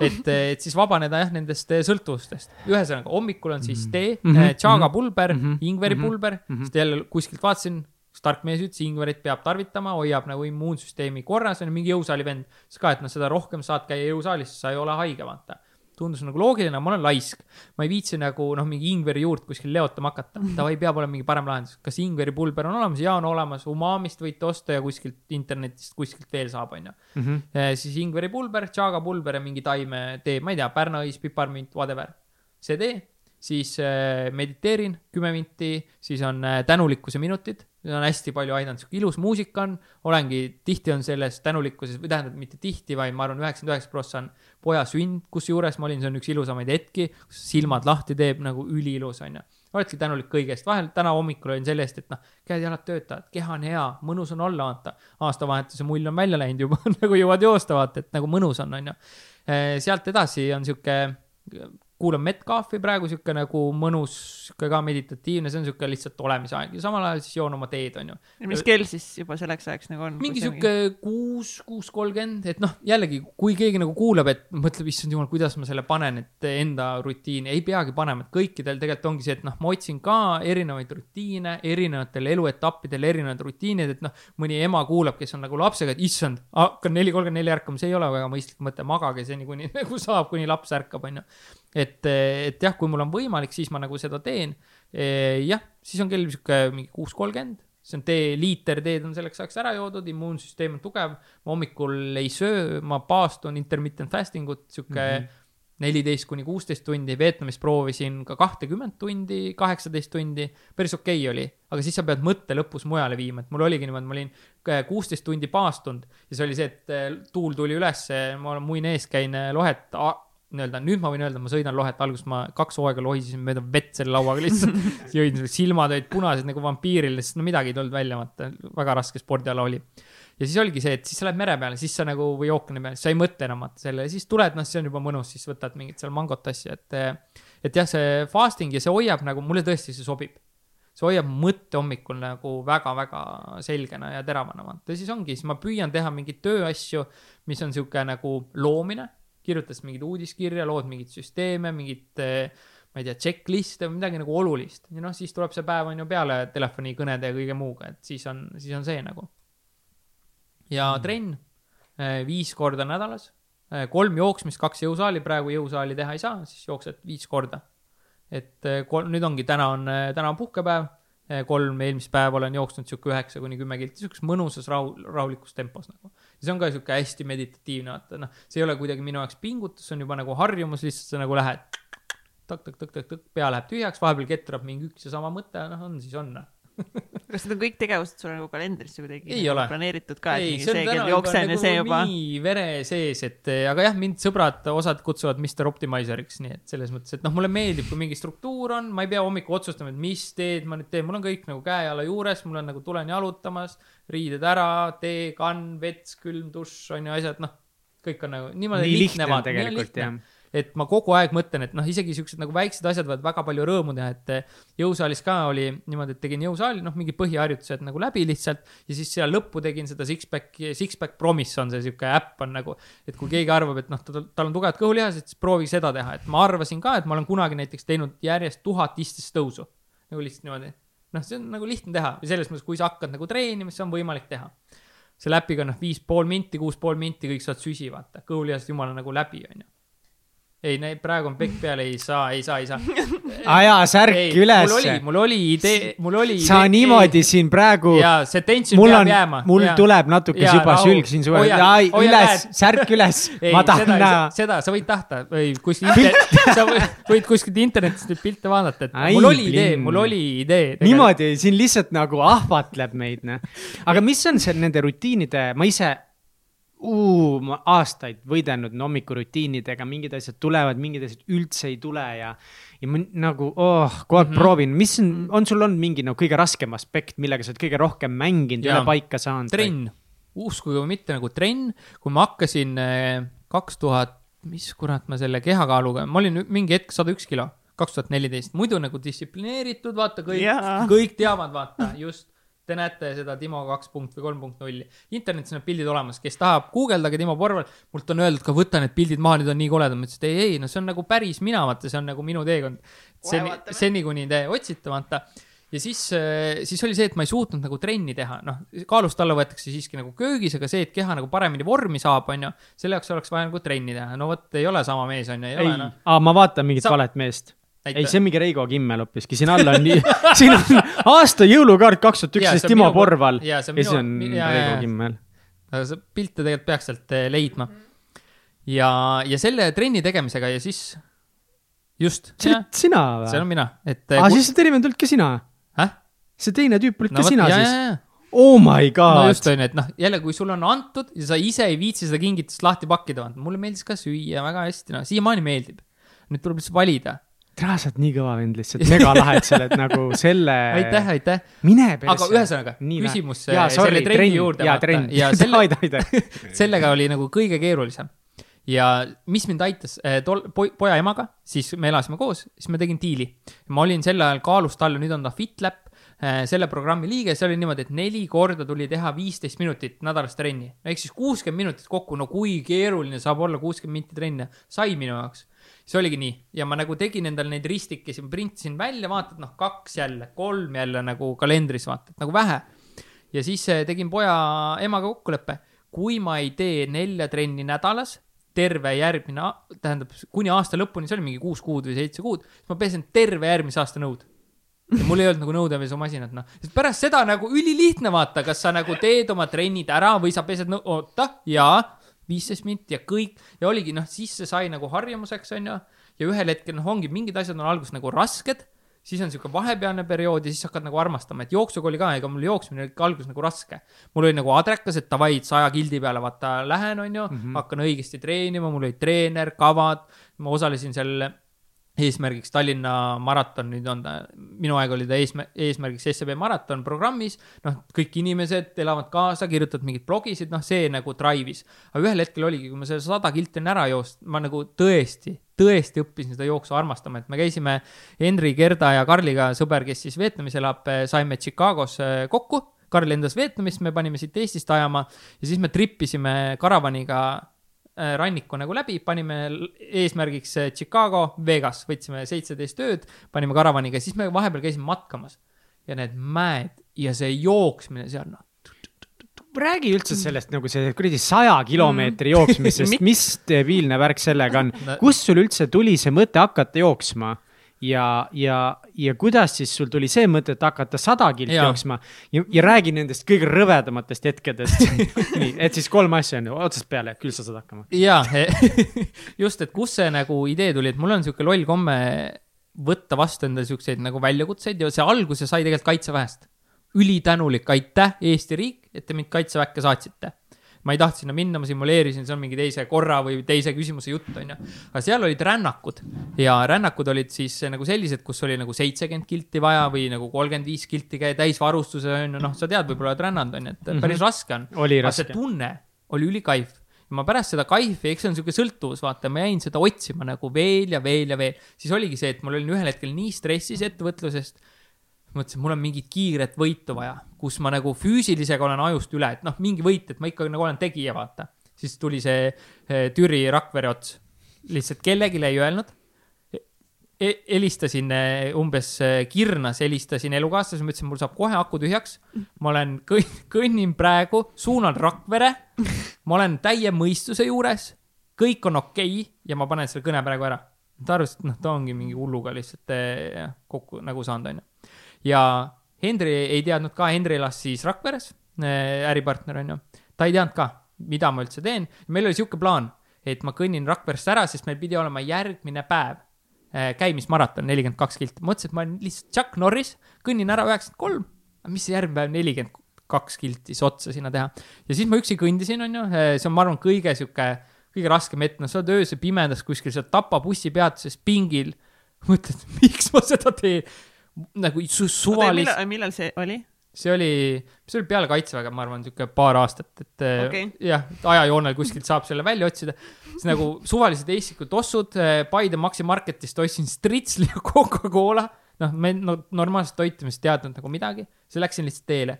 et, et siis vabaneda jah, nendest eh, sõltuvustest. ühesõnaga, hommikul on siis tee mm, -hmm. tšaaga pulber mm, -hmm. ingveripulber mm, -hmm. siis jälle kuskilt vaatasin üks tark mees ütles, ingverit peab tarvitama, hoiab nagu immuunsüsteemi korras, on ju, mingi jõusaali vend. siis ka, et noh, seda rohkem saad käia jõusaalis, sa ei ole haige, vaata. Tundus nagu loogiline, ma olen laisk. ma ei viitsi nagu noh, mingi ingveri juurt kuskil leotama hakata. Davai, peab olema mingi parem lahendus. kas ingveripulber on olemas? jaa, on olemas. Umamist võite osta ja kuskilt internetist kuskilt veel saab, on ju. Mhm. siis ingveripulber, tšaaga pulber ja mingi taimetee, ma ei tea, pärnaõis, piparmint, whatever. see tee siis äh, mediteerin kümme minti, siis on äh, tänulikkuse minutid, on hästi palju aidanud, sihuke ilus muusika on, olengi, tihti on selles tänulikkuses, või tähendab, mitte tihti, vaid ma arvan, üheksakümmend üheksa prossa on poja sünd, kusjuures ma olin, see on üks ilusamaid hetki, kus silmad lahti teeb nagu üliilus, onju. oledki tänulik kõigest, vahel täna hommikul olin selle eest, et noh, käed-jalad töötavad, keha on hea, mõnus on olla, vaata. aastavahetuse mull on välja läinud juba nagu jõuad joosta, vaata, et nagu mõnus on, onju. Sealt edasi on sihuke kuulan Metcalfi praegu sihuke nagu mõnus, sihuke ka meditatiivne, see on sihuke lihtsalt olemise aeg ja samal ajal siis joon oma teed, onju. mis kell siis juba selleks ajaks nagu on? mingi sihuke kuus, kuus kolmkümmend, et noh, jällegi, kui keegi nagu kuulab, et mõtleb, issand jumal, kuidas ma selle panen, et enda rutiini, ei peagi panema, et kõikidel tegelikult ongi see, et noh, ma otsin ka erinevaid rutiine, erinevatel eluetappidel erinevad rutiinid, et noh, mõni ema kuulab, kes on nagu lapsega, et issand, hakkan neli kolmkümmend neli ärkama, see ei ole väga mõistlik mõte, magage seni, kuni nagu saab, kuni laps ärkab, onju et, et jah, kui mul on võimalik, siis ma nagu seda teen. Eh, jah, siis on kell sihuke mingi kuus kolmkümmend, see on tee, liiter teed on selleks ajaks ära joodud, immuunsüsteem on tugev. ma hommikul ei söö, ma paastun intermittent fasting ut, sihuke mm -hmm neliteist kuni kuusteist tundi, Vietnamis proovisin ka kahtekümmet tundi, kaheksateist tundi, päris okei okay oli. aga siis sa pead mõtte lõpus mujale viima, et mul oligi niimoodi, ma olin kuusteist tundi paastunud ja see oli see, et eh, tuul tuli ülesse, ma muin ees, käin lohet nii-öelda, nüüd ma võin öelda, ma sõidan lohet, alguses ma kaks hooaega lohisesin mööda vett selle lauaga lihtsalt jõin, silmad olid punased nagu vampiiril, sest no midagi ei tulnud välja, vaata, väga raske spordiala oli. ja siis oligi see, et siis sa lähed mere peale, siis sa nagu või ookeani peale, sa ei mõtle enam vaata selle, siis tuled, noh, see on juba mõnus, siis võtad mingit seal mangot asja, et. et jah, see fasting ja see hoiab nagu, mulle tõesti see sobib see hoiab mõtte hommikul nagu väga-väga selgena ja teravana, vaata, ja siis ongi, siis ma püüan teha mingeid tööasju, mis on sihuke nagu loomine kirjutas mingeid uudiskirja, lood mingeid süsteeme, mingit eh, ma ei tea, checklist'e või midagi nagu olulist ja noh, siis tuleb see päev on ju peale telefonikõnede ja kõige muuga, et siis on, siis on see nagu. ja mm. trenn eh, viis korda nädalas, eh, kolm jooksmist, kaks jõusaali, praegu jõusaali teha ei saa, siis jooksed viis korda. et kolm, nüüd ongi, täna on, täna on puhkepäev kolm eelmist päeva olen jooksnud sihuke üheksa kuni kümme kilti, sihukeses mõnusas rahu, rahulikus tempos nagu. See on ka sihuke hästi meditatiivne, vaata noh, see ei ole kuidagi minu jaoks pingutus, see on juba nagu harjumus, lihtsalt sa nagu lähed tõk-tõk-tõk-tõk-tõk, pea läheb tühjaks, vahepeal ketrab mingi üks ja sama mõte, noh on siis on noh kas need on kõik tegevused sul nagu kalendrisse kuidagi ei nagu planeeritud ka, et mingi see kell jooksen ja see nagu juba? nii vere sees, et aga jah, mind sõbrad, osad kutsuvad Mr Optimizeriks, nii et selles mõttes, et noh, mulle meeldib, kui mingi struktuur on, ma ei pea hommikul otsustama, et mis teed ma nüüd teen, mul on kõik nagu käe-jala juures, mul on nagu tulen jalutamas, riided ära, tee, kann, vets, külm dušš on ju asjad, noh, kõik on nagu niimoodi nii lihtne, lihtne tegelikult jah et ma kogu aeg mõtlen, et noh, isegi siuksed nagu väiksed asjad võivad väga palju rõõmu teha, et eh, jõusaalis ka oli niimoodi, et tegin jõusaali, noh, mingid põhiharjutused nagu läbi lihtsalt ja siis seal lõppu tegin seda six-pack, six-pack promise on see sihuke äpp on nagu, et kui keegi arvab, et noh, tal on tugevad kõhulihased, siis proovi seda teha, et ma arvasin ka, et ma olen kunagi näiteks teinud järjest tuhat istestõusu. Nagu lihtsalt niimoodi. Noh, see on nagu lihtne teha ja selles mõttes, kui sa hakkad nagu treenima, siis on võimalik teha. selle äpiga noh, viis pool minti, kuus pool minti, kõik saad süsi, vaata, kõhulihased jumala nagu läbi, onju ei, praegu on pekk peal, ei saa, ei saa, ei saa. aja särk mul üles oli, mul oli idee, mul oli. sa niimoodi siin praegu, ja see tension mul peab on jääma., mul ja. tuleb natuke Jaa, juba rahu. sülg siin suve, Hoia- hoia üles särk üles, ei, ma tahan seda näha,. seda sa võid tahta või kuskil internet, sa võid, kuskilt internetist neid pilte vaadata, et Ai, mul oli idee, mul oli idee. niimoodi siin lihtsalt nagu ahvatleb meid, noh. aga mis on see nende rutiinide, ma ise, ma aastaid võidelnud hommikurutiinidega, mingid asjad tulevad, mingid asjad üldse ei tule ja, ja ma nagu oh, kogu aeg mm -hmm. proovin, mis on, on sul olnud mingi no kõige raskem aspekt, millega sa oled kõige rohkem mänginud, üle paika saanud? trenn, uskuge või mitte nagu trenn, kui ma hakkasin kaks tuhat, mis kurat ma selle kehakaaluga, ma olin mingi hetk sada üks kilo, kaks tuhat neliteist, muidu nagu distsiplineeritud, vaata kõik Jaa., kõik teavad, vaata just. Te näete seda Timo kaks punkt või kolm punkt nulli, internetis on need pildid olemas, kes tahab guugeldage Timo Porval, mult on öeldud ka võta need pildid maha, need on nii koledad, ma ütlesin, et ei, ei, no see on nagu päris mina, vaata, see on nagu minu teekond. seni, seni kuni te otsite, vaata. Ja siis, siis oli see, et ma ei suutnud nagu trenni teha, noh, kaalust alla võetakse siiski nagu köögis, aga see, et keha nagu paremini vormi saab, onju, selle jaoks oleks vaja nagu trenni teha, no vot, ei ole sama mees, onju, ei ei ole, noh., aa, ma vaatan mingit Sa- valet meest. Näita. ei, see on mingi Reigo Kimmel hoopiski, siin all on nii, siin on aasta jõulukaart kaks tuhat üksteist on Timo Porval ja see on siis on jaa, Reigo. Kimmel. see pilte tegelikult peaks sealt eh, leidma. ja, ja selle trenni tegemisega ja siis, just, see oled sina see olen või? mina, et. aa, siis see teine olid ka sina? äh? see teine tüüp olid no ka sina ja, siis ja, ja oh my no god just onju, et noh, jälle, kui sulle on antud ja sa ise ei viitsi seda kingitust lahti pakkida, mulle meeldis ka süüa väga hästi, noh, siiamaani meeldib. nüüd tuleb lihtsalt valida. tere, sa oled nii kõva vend lihtsalt, megalahe, et sa oled nagu selle. aitäh, aitäh. mine perse. aga ühesõnaga, küsimus jaa, äh, sorry, selle trenni trenn, juurde. jaa, trenn. ja selle, aida, aida. sellega oli nagu kõige keerulisem. ja mis mind aitas eh, tol poi, poja emaga, siis me elasime koos, siis ma tegin diili. ma olin sel ajal kaalust alla, nüüd on ta FitLab, selle programmi liige, see oli niimoodi, et neli korda tuli teha viisteist minutit nädalas trenni. ehk siis kuuskümmend minutit kokku, no kui keeruline saab olla kuuskümmend minti trenni, sai minu jaoks see oligi nii ja ma nagu tegin endale neid ristikesi, ma printisin välja, vaata, et noh, kaks jälle, kolm jälle nagu kalendris vaata, et nagu vähe. ja siis eh, tegin poja emaga kokkuleppe, kui ma ei tee nelja trenni nädalas, terve järgmine, tähendab kuni aasta lõpuni, see oli mingi kuus kuud või seitse kuud, siis ma pesen terve järgmise aasta nõud. ja mul ei olnud nagu nõudepesumasinat, noh, sest pärast seda nagu ülilihtne vaata, kas sa nagu teed oma trennid ära või sa pesed nõu-, oota, jaa, viisteist minti ja kõik ja oligi noh, siis see sai nagu harjumuseks, onju. ja ühel hetkel noh, ongi mingid asjad on alguses nagu rasked, siis on sihuke vahepealne periood ja siis hakkad nagu armastama, et jooksuga oli ka, ega mul jooksmine oli alguses nagu raske. mul oli nagu adrekas, et davai, saja kildi peale vaata lähen, onju, hakkan õigesti treenima, mul oli treener, kavad, ma osalesin seal eesmärgiks Tallinna maraton, nüüd on ta, minu aeg oli ta eesmärk, eesmärgiks SEB maraton programmis. noh, kõik inimesed elavad kaasa, kirjutavad mingeid blogisid, noh, see nagu drive'is. aga ühel hetkel oligi, kui ma selle sada kilti olin ära joost, ma nagu tõesti, tõesti õppisin seda jooksu armastama, et me käisime Henri, Gerda ja Karliga, sõber, kes siis Vietnamis elab, saime Chicagos eh, kokku. Karl lendas Vietnamist, me panime siit Eestist ajama ja siis me trippisime karavaniga ranniku nagu läbi, panime eesmärgiks äh, Chicago, Vegas, võtsime seitseteist ööd, panime karavaniga, siis me vahepeal käisime matkamas. Ja need mäed ja see jooksmine seal, noh, räägi üldse sellest nagu see kuradi saja kilomeetri jooksmisest, mis debiilne värk sellega on? Kust sul üldse tuli see mõte hakata jooksma? ja, ja, ja kuidas siis sul tuli see mõte, et hakata sada kilti Jaa. jooksma ja, ja räägi nendest kõige rõvedamatest hetkedest. nii, et siis kolm asja on ju otsast peale, küll sa saad hakkama. jaa, just, et kust see nagu idee tuli, et mul on sihuke loll komme võtta vastu endale siukseid nagu väljakutseid ja see alguse sai tegelikult kaitseväest. ülitänulik, aitäh, Eesti riik, et te mind kaitseväkke saatsite ma ei tahtnud sinna minna, ma simuleerisin, see on mingi teise korra või teise küsimuse jutt, onju. aga seal olid rännakud ja rännakud olid siis nagu sellised, kus oli nagu seitsekümmend kilti vaja või nagu kolmkümmend viis kilti käia täisvarustuse, onju, noh, sa tead, võib-olla oled rännanud, onju, et päris raske on. aga see tunne oli ülikaif. ja ma pärast seda kaifi, eks see on sihuke sõltuvus, vaata, ma jäin seda otsima nagu veel ja veel ja veel. siis oligi see, et mul olin ühel hetkel nii stressis ettevõtlusest. mõtlesin, mul on mingit kiiret võitu vaja, kus ma nagu füüsilisega olen ajust üle, et noh, mingi võit, et ma ikkagi nagu olen tegija, vaata. siis tuli see eh, Türi Rakvere ots. lihtsalt kellelegi ei öelnud e. helistasin eh, umbes eh, kirnas, helistasin elukaaslasele, ma ütlesin, mul saab kohe aku tühjaks. ma olen kõn-, kõnnin praegu, suunan Rakvere. ma olen täie mõistuse juures. kõik on okei okay ja ma panen selle kõne praegu ära. ta arvas, et noh, ta ongi mingi hulluga lihtsalt eh, kokku nagu saanud, onju. Ja Hendri ei teadnud ka, Hendri elas siis Rakveres, eh, äripartner onju. ta ei teadnud ka, mida ma üldse teen. meil oli sihuke plaan, et ma kõnnin Rakverest ära, sest meil pidi olema järgmine päev eh, käimismaraton, nelikümmend kaks kilti. mõtlesin, et ma olen lihtsalt Chuck Norris, kõnnin ära üheksakümmend kolm, mis see järgmine päev nelikümmend kaks kilti otsa sinna teha. ja siis ma üksi kõndisin, onju, see on, ma arvan, kõige sihuke kõige raskem hetk, no sa oled öösel pimedas kuskil seal Tapa bussipeatuses pingil. mõtled, miks ma seda teen? Nagu su suvalis-. millal, millal see oli? see oli, see oli peale kaitseväge, ma arvan, sihuke paar aastat, et okay. jah, ajajoonel kuskilt saab selle välja otsida. siis nagu suvalised Eestiku tossud, Paide Maxi Marketist ostsin stritsli ja Coca-Cola. noh, me no, normaalset toitumist teadnud nagu midagi, siis läksin lihtsalt teele.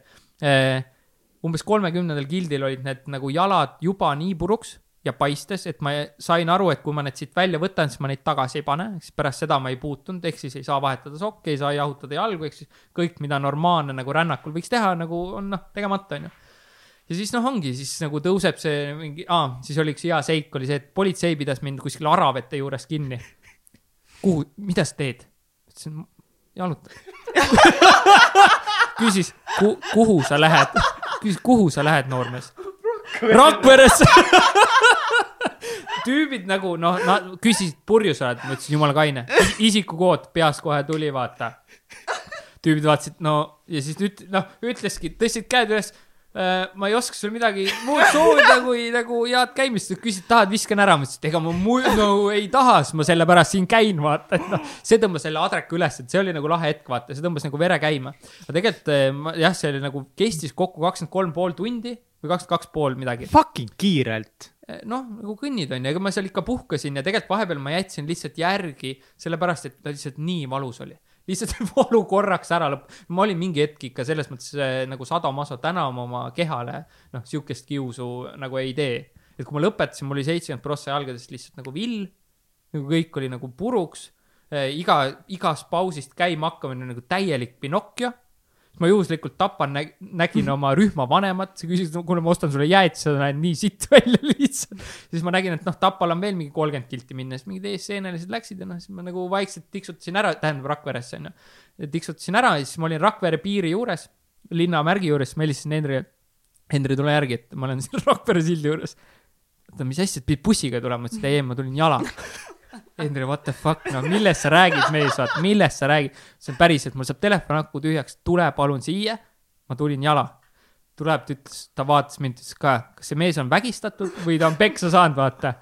umbes kolmekümnendal gildil olid need nagu jalad juba nii puruks ja paistes, et ma sain aru, et kui ma need siit välja võtan, siis ma neid tagasi ei pane, siis pärast seda ma ei puutunud, ehk siis ei saa vahetada sokke, ei saa jahutada jalgu, ehk siis kõik, mida normaalne nagu rännakul võiks teha, nagu on noh, tegemata, onju. ja siis noh, ongi siis nagu tõuseb see mingi, aa, siis oli üks hea seik, oli see, et politsei pidas mind kuskil Aravete juures kinni. kuhu, mida sa teed? ütlesin, jalutan küsis, kuhu sa lähed, küsis, kuhu sa lähed, noormees Rakveresse tüübid nagu noh, nad küsisid purjus oled, ma ütlesin jumala kaine, isikukood peas kohe tuli, vaata. tüübid vaatasid, no ja siis üt-, noh, ütleski, tõstsid käed üles äh,. ma ei oska sulle midagi muud soovida kui nagu head käimist, küsisid, tahad, viskan ära, ma ütlesin, et ega ma muud no ei taha, siis ma sellepärast siin käin, vaata, et noh. see tõmbas selle adreka üles, et see oli nagu lahe hetk, vaata, see tõmbas nagu vere käima. aga tegelikult äh, jah, see oli nagu kestis kokku kakskümmend kolm pool tundi või kakskümmend kaks pool midagi. Fucking kiirelt. Eh, noh, nagu kõnnid on ju, ega ma seal ikka puhkasin ja tegelikult vahepeal ma jätsin lihtsalt järgi, sellepärast et ta lihtsalt nii valus oli. lihtsalt valu korraks ära lõpp-, ma olin mingi hetk ikka selles mõttes äh, nagu sadamaso tänama oma kehale, noh, sihukest kiusu nagu ei tee. et kui ma lõpetasin, mul oli seitsekümmend prossa jalgadest lihtsalt nagu vill, nagu kõik oli nagu puruks äh,, iga, igast pausist käima hakkamine nagu täielik Pinocchio ma juhuslikult tapan nä, nägin oma rühma vanemat, see küsis, kuule, ma ostan sulle jäätise, sa näed nii sitt välja lihtsalt. siis ma nägin, et noh, Tapal on veel mingi kolmkümmend kilti minna, siis mingid eesseenelised läksid ja noh, siis ma nagu vaikselt tiksutasin ära, tähendab Rakveresse onju. tiksutasin ära ja siis ma olin Rakvere piiri juures, linnamärgi juures, siis ma helistasin Henri, et Henri, tule järgi, et ma olen siin Rakvere sildi juures. oota, mis asja, et pidid bussiga tulema, ma ütlesin, et ei, ma tulin jala Hendri, what the fuck, no millest sa räägid, mees, vaata, millest sa räägid. see on päriselt, mul saab telefon aku tühjaks, tule palun siia. ma tulin jala. tuleb, ta ütles, ta vaatas mind, ütles ka, kas see mees on vägistatud või ta on peksa saanud, vaata.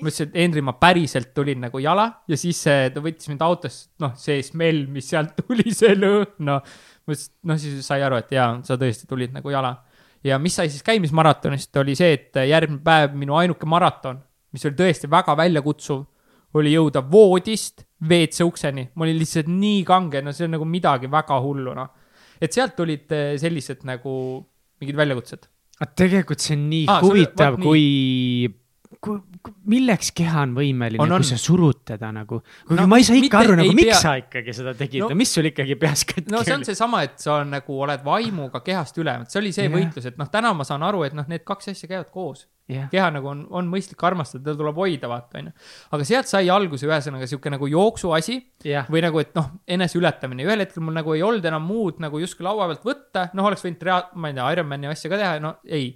ma ütlesin, et Hendri, ma päriselt tulin nagu jala ja siis ta võttis mind autost, noh, see smell, mis sealt tuli, see lõhn, noh. ma ütlesin, noh, siis sai aru, et jaa, sa tõesti tulid nagu jala. ja mis sai siis käimismaratonist, oli see, et järgmine päev minu ainuke maraton, mis oli tõesti väga väljakutsuv oli jõuda voodist WC ukseni, ma olin lihtsalt nii kange, no see on nagu midagi väga hullu, noh. et sealt tulid eh, sellised nagu mingid väljakutsed. aga tegelikult see on nii ah, huvitav, kui milleks keha on võimeline, kui sa surud teda nagu, kuigi no, ma ei saa ikka aru nagu, miks pea... sa ikkagi seda tegid? No,, mis sul ikkagi peas katki no see on seesama, et sa on, nagu oled vaimuga kehast üle, see oli see yeah. võitlus, et noh, täna ma saan aru, et noh, need kaks asja käivad koos. Yeah.. keha nagu on, on mõistlik armastada, teda tuleb hoida, vaata, onju. aga sealt sai alguse ühesõnaga sihuke nagu jooksuasi yeah. või nagu, et noh, eneseületamine, ühel hetkel mul nagu ei olnud enam muud nagu justkui laua pealt võtta, noh, oleks võinud ma ei tea, Ironmani asja ka teha, no ei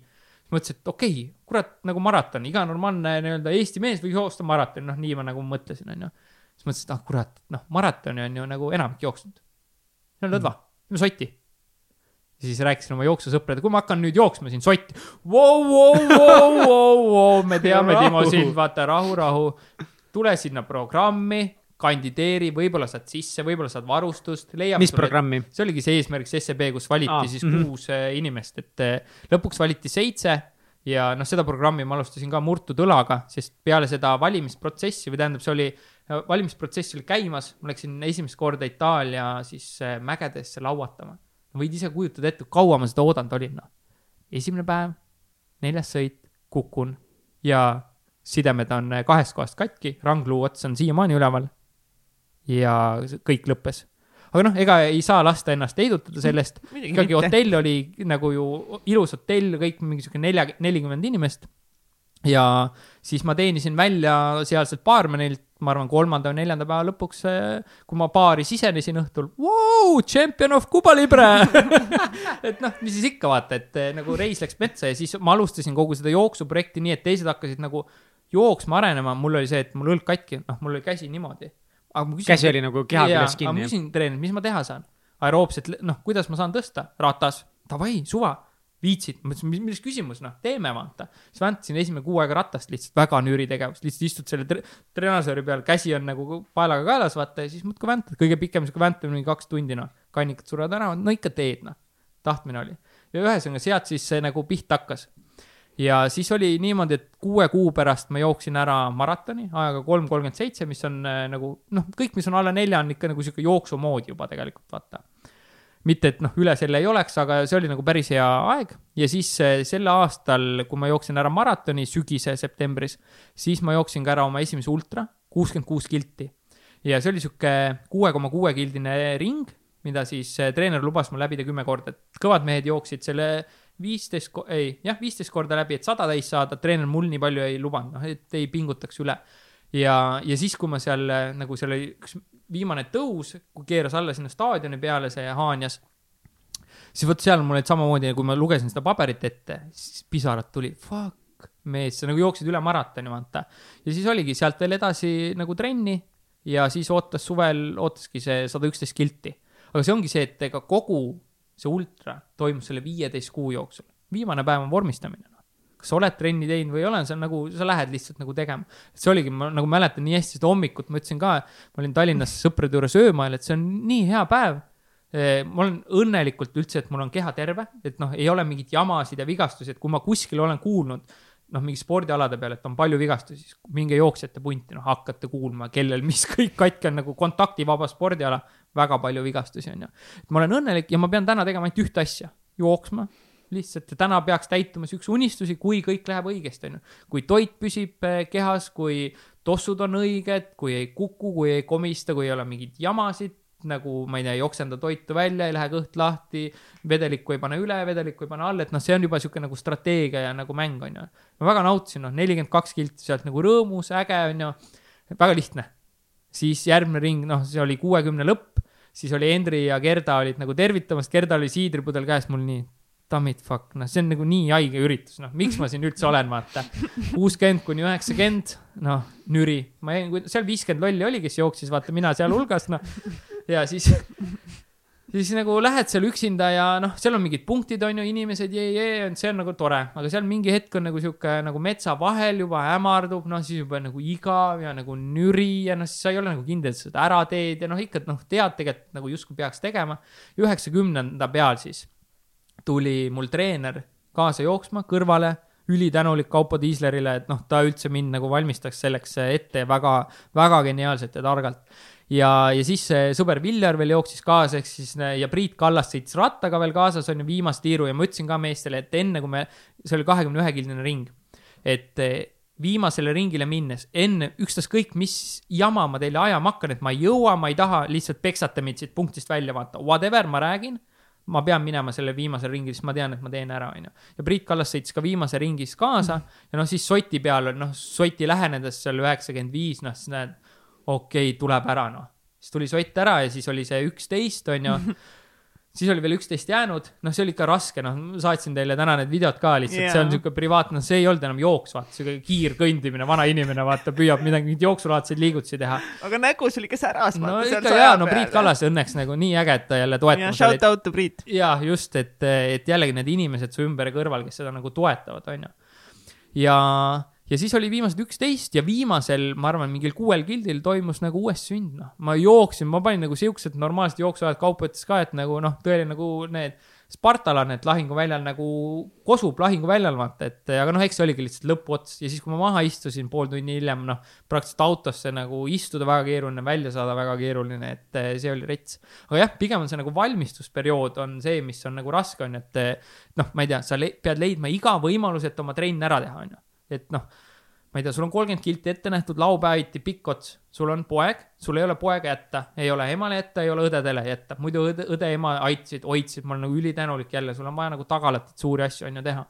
mõtlesin, et okei okay,, kurat, nagu maraton, iga normaalne nii-öelda Eesti mees võiks joosta maratoni, noh, nii ma nagu mõtlesin, onju. siis mõtlesin, et ah kurat, noh, maratoni on ju nagu enamik jooksnud. see on lõdva mm., teeme sotti. ja siis rääkisin oma jooksusõpradele, kui ma hakkan nüüd jooksma siin sotti wow,. Wow, wow, wow, wow, me teame, Timo, sind, vaata, rahu, rahu. tule sinna programmi kandideeri, võib-olla saad sisse, võib-olla saad varustust. mis programmi? see oligi see eesmärk, see SEB, kus valiti Aa, siis mm -hmm. kuus äh, inimest, et äh, lõpuks valiti seitse ja noh, seda programmi ma alustasin ka murtud õlaga, sest peale seda valimisprotsessi või tähendab, see oli, äh, valimisprotsess oli käimas, ma läksin esimest korda Itaalia siis mägedesse lauatama. võid ise kujutada ette, kaua ma seda oodanud olin, noh. esimene päev, neljas sõit, kukun ja sidemed on kahest kohast katki, rangluu ots on siiamaani üleval ja kõik lõppes. aga noh, ega ei saa lasta ennast heidutada sellest, ikkagi hotell oli nagu ju ilus hotell, kõik mingi sihuke nelja, nelikümmend inimest. ja siis ma teenisin välja sealselt baarmenilt, ma arvan, kolmanda või neljanda päeva lõpuks, kui ma baari sisenesin õhtul, vau, champion of Cuba Libre et noh, mis siis ikka vaata, et nagu reis läks metsa ja siis ma alustasin kogu seda jooksuprojekti nii, et teised hakkasid nagu jooksma, arenema, mul oli see, et mul õlg katki, noh, mul oli käsi niimoodi. Küsin, käsi oli nagu keha küljes kinni. ma küsin treenerilt, mis ma teha saan? aeroobset, noh, kuidas ma saan tõsta? ratas, davai, suva viitsid, ma mõtlesin, milles küsimus, noh, teeme vaata. siis väntasin esimene kuu aega ratast lihtsalt, väga nüri tegevus, lihtsalt istud selle tre treenažööri peal, käsi on nagu paelaga kaelas, vaata, ja siis muudkui väntad, kõige pikem sihuke väntamine oli kaks tundi, noh. kannikad surevad ära, no ikka teed, noh. tahtmine oli. ja ühesõnaga, sealt siis see nagu pihta hakkas. Ja siis oli niimoodi, et kuue kuu pärast ma jooksin ära maratoni ajaga kolm kolmkümmend seitse, mis on äh, nagu noh, kõik, mis on alla nelja, on ikka nagu sihuke jooksumood juba tegelikult, vaata. Mitte, et noh, üle selle ei oleks, aga see oli nagu päris hea aeg. Ja siis eh, sel aastal, kui ma jooksin ära maratoni sügise septembris, siis ma jooksin ka ära oma esimese ultra, kuuskümmend kuus kilti. ja see oli sihuke kuue koma kuue kildine ring, mida siis eh, treener lubas mul läbida kümme korda, et kõvad mehed jooksid selle viisteist, ei, jah, viisteist korda läbi, et sada täis saada, treener mul nii palju ei lubanud, noh, et ei pingutaks üle ja, ja siis, kui ma seal nagu seal oli üks viimane tõus, kui keeras alla sinna staadioni peale see Haanjas, siis vot seal mul olid samamoodi, kui ma lugesin seda paberit ette, siis pisarad tuli, fuck, mees, sa nagu jooksid üle maratoni, vaata. ja siis oligi sealt veel edasi nagu trenni ja siis ootas suvel, ootaski see sada üksteist kilti. aga see ongi see, et ega kogu see ultra toimus selle viieteist kuu jooksul. viimane päev on vormistamine kas sa oled trenni teinud või ei ole, see on nagu, sa lähed lihtsalt nagu tegema. see oligi, ma nagu mäletan nii hästi seda hommikut, ma ütlesin ka, ma olin Tallinnas sõprade juures öömaal, et see on nii hea päev. ma olen õnnelikult üldse, et mul on keha terve, et noh, ei ole mingeid jamasid ja vigastusi, et kui ma kuskil olen kuulnud, noh, mingi spordialade peal, et on palju vigastusi, siis minge jooksjate punti, noh, hakkate kuulma, kellel mis kõik katki on nagu kontaktivaba spordiala, väga palju vigastusi on ju. ma olen õnnelik ja ma pean täna tegema ainult ühte asja, jooksma lihtsalt ja täna peaks täituma siukse unistusi, kui kõik läheb õigesti, onju. kui toit püsib eh, kehas, kui tossud on õiged, kui ei kuku, kui ei komista, kui ei ole mingeid jamasid, nagu ma ei tea, ei oksenda toitu välja, ei lähe kõht lahti, vedelikku ei pane üle, vedelikku ei pane alla, et noh, see on juba sihuke nagu strateegia ja nagu mäng, onju. ma väga nautisin, noh, nelikümmend kaks kilti sealt nagu rõõmus, äge, onju, väga lihtne. siis järgmine ring, noh, see oli kuuekümne lõpp, siis oli Hendri ja Gerda olid nagu tervitamas, Gerda oli siidripudel käes mul nii Dammit fuck, noh, see on nagu nii haige üritus, noh, miks ma siin üldse olen, vaata. kuuskümmend kuni üheksakümmend, noh, nüri. ma jäin, seal viiskümmend lolli oli, kes jooksis, vaata, mina sealhulgas, noh. ja siis, siis nagu lähed seal üksinda ja noh, seal on mingid punktid, on ju, inimesed, jee, jee, see on nagu tore. aga seal mingi hetk on nagu sihuke nagu metsa vahel juba hämardub, noh, siis juba nagu igav ja nagu nüri ja noh, siis sa ei ole nagu kindel, et sa seda ära teed ja noh, ikka noh, tead tegelikult nagu justkui peaks tegema. üheksakümnenda peal siis tuli mul treener kaasa jooksma kõrvale, ülitänulik Kaupo Tiislerile, et noh, ta üldse mind nagu valmistaks selleks ette väga, väga geniaalselt ja targalt. Ja, ja siis sõber Viljar veel jooksis kaasa, ehk siis ja Priit Kallas sõitis rattaga veel kaasas, on ju, viimast tiiru ja ma ütlesin ka meestele, et enne kui me, see oli kahekümne ühe kildine ring, et viimasele ringile minnes, enne ükstaskõik, mis jama ma teile ajama hakkan, et ma ei jõua, ma ei taha, lihtsalt peksate mind siit punktist välja, vaata, whatever, ma räägin ma pean minema selle viimase ringi, siis ma tean, et ma teen ära, onju. ja Priit Kallas sõitis ka viimase ringis kaasa ja noh, siis soti peal on, noh, soti lähenedes seal üheksakümmend viis, noh, siis näed, okei okay,, tuleb ära, noh. siis tuli sott ära ja siis oli see üksteist, onju siis oli veel üksteist jäänud, noh, see oli ikka raske, noh, saatsin teile täna need videod ka lihtsalt yeah., see on niisugune privaatne, see ei olnud enam jooks, vaata, sihuke kiirkõndimine, vana inimene, vaata, püüab midagi, mingeid jooksulaadseid liigutusi teha. aga nägus oli ikka säras. no ikka jaa, no Priit Kallas õnneks nagu nii äge, et ta jälle toetab. Shout out to Priit. jaa, just, et, et jällegi need inimesed su ümber ja kõrval, kes seda nagu toetavad, onju. ja ja siis oli viimased üksteist ja viimasel, ma arvan, mingil kuuel gildil toimus nagu uues sünd, noh. ma jooksin, ma panin nagu siuksed normaalsed jooksuajad kaupa ütles ka, et nagu noh, tõeline nagu need spartalane, et lahinguväljal nagu kosub lahinguväljal, vaata, et aga noh, eks see oligi lihtsalt lõpuots ja siis, kui ma maha istusin pool tundi hiljem, noh, praktiliselt autosse nagu istuda väga keeruline, välja saada väga keeruline, et eh, see oli rets. aga jah, pigem on see nagu valmistusperiood on see, mis on nagu raske, on ju, et eh, noh, ma ei tea, sa le pead leidma iga võimaluse, et oma trenn ära teha, on ju et noh, ma ei tea, sul on kolmkümmend kilti ette nähtud, laupäeviti pikk ots, sul on poeg, sul ei ole poega jätta, ei ole emale jätta, ei ole õdedele jätta, muidu õde, õde, ema aitasid, hoidsid, ma olen nagu ülitänulik jälle, sul on vaja nagu tagalat, et suuri asju on ju teha.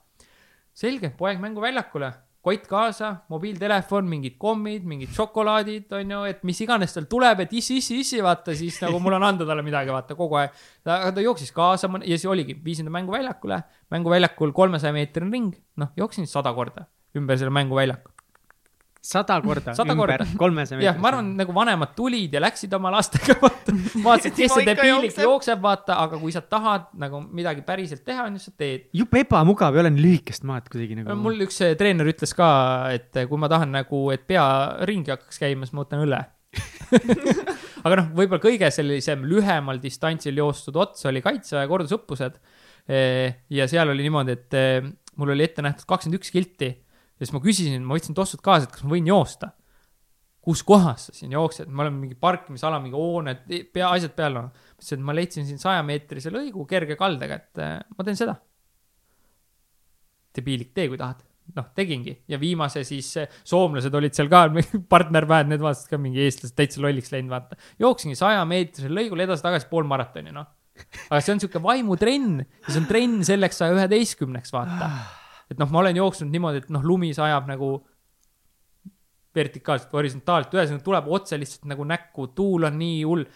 selge, poeg mänguväljakule, kott kaasa, mobiiltelefon, mingid kommid, mingid šokolaadid, on ju, et mis iganes tal tuleb, et issi, issi, issi, vaata, siis nagu mul on anda talle midagi, vaata, kogu aeg. ta, ta jooksis kaasa ja siis oligi, viisin ta mänguväljakule, mänguväljakul kolmesaja meetrine ring, noh, jooksin sada korda ümber selle mänguväljaku sada korda sada ümber kolmesaja meetrit. jah, ma arvan, nagu vanemad tulid ja läksid oma lastega, vaata, vaatasid, kes see debiilik jookseb, vaata, aga kui sa tahad nagu midagi päriselt teha, on ju, sa teed. jube ebamugav ei ole nii lühikest maad kuidagi nagu. mul üks eh, treener ütles ka, et kui ma tahan nagu, et pea ringi hakkaks käima, siis ma võtan õle aga noh, võib-olla kõige sellisem lühemal distantsil joostud ots oli kaitseväe kordusõppused. Eh, ja seal oli niimoodi, et eh, mul oli ette nähtud kakskümmend üks kilti ja siis ma küsisin, ma võtsin tossud kaasa, et kas ma võin joosta. kus kohas sa siin jooksed, me oleme mingi parkimisala, mingi hooned, pea, asjad peal on. ma ütlesin, et ma leidsin siin sajameetrise lõigu kerge kaldega, et äh, ma teen seda. debiilik tee, kui tahad. noh, tegingi ja viimase siis äh, soomlased olid seal ka, partnerväed, need vaatasid ka mingi eestlased täitsa lolliks läinud, vaata. jooksingi sajameetrisel lõigul edasi-tagasi pool maratoni, noh. aga see on sihuke vaimutrenn ja see on trenn selleks saja üheteistkümneks, vaata et noh, ma olen jooksnud niimoodi, et noh, lumi sajab nagu vertikaalselt, horisontaalselt, ühesõnaga tuleb otse lihtsalt nagu näkku, tuul on nii hull.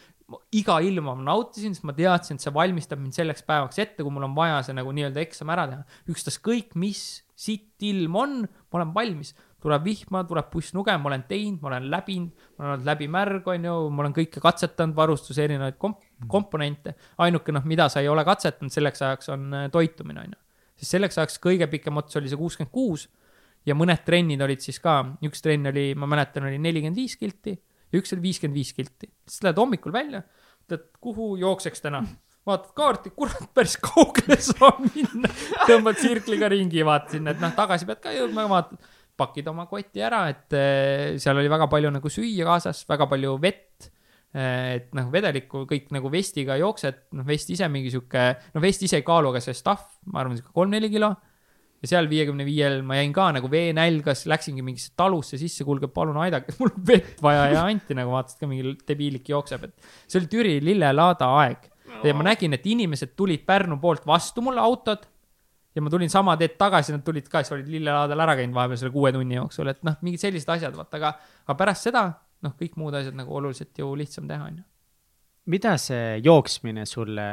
iga ilma ma nautisin, sest ma teadsin, et see valmistab mind selleks päevaks ette, kui mul on vaja see nagu nii-öelda eksam ära teha. ükstaskõik, mis sitt ilm on, ma olen valmis. tuleb vihma, tuleb pussnuge, ma olen teinud, ma olen läbinud, ma olen olnud läbi märg, on ju, ma olen kõike katsetanud, varustuse erinevaid komp-, komponente. ainuke noh, mida sa ei ole katsetanud selleks ajaks, on äh, toitumine, on ju siis selleks ajaks kõige pikem ots oli see kuuskümmend kuus ja mõned trennid olid siis ka, üks trenn oli, ma mäletan, oli nelikümmend viis kilti ja üks oli viiskümmend viis kilti. siis lähed hommikul välja, ütled, kuhu jookseks täna, vaatad kaarti, kurat, päris kaugele saab minna. tõmbad tsirkliga ringi, vaata sinna, et noh, tagasi pead ka jõudma, vaatad, pakid oma koti ära, et eh, seal oli väga palju nagu süüa kaasas, väga palju vett et noh, vedelikku kõik nagu vestiga jooksed, noh, vest ise mingi sihuke, no vest ise ei kaalu, aga see stuff, ma arvan, sihuke kolm-neli kilo. ja seal viiekümne viiel ma jäin ka nagu veenälgas, läksingi mingisse talusse sisse, kuulge, palun aidake, mul on vett vaja ja anti nagu vaatasid ka mingi debiilik jookseb, et see oli Türi lillelaada aeg. ja ma nägin, et inimesed tulid Pärnu poolt vastu mulle autod ja ma tulin sama teed tagasi, nad tulid ka, siis olid lillelaadal ära käinud vahepeal selle kuue tunni jooksul, et noh, mingid sellised asjad, vaata, aga, aga pärast seda noh, kõik muud asjad nagu oluliselt ju lihtsam teha, on ju. mida see jooksmine sulle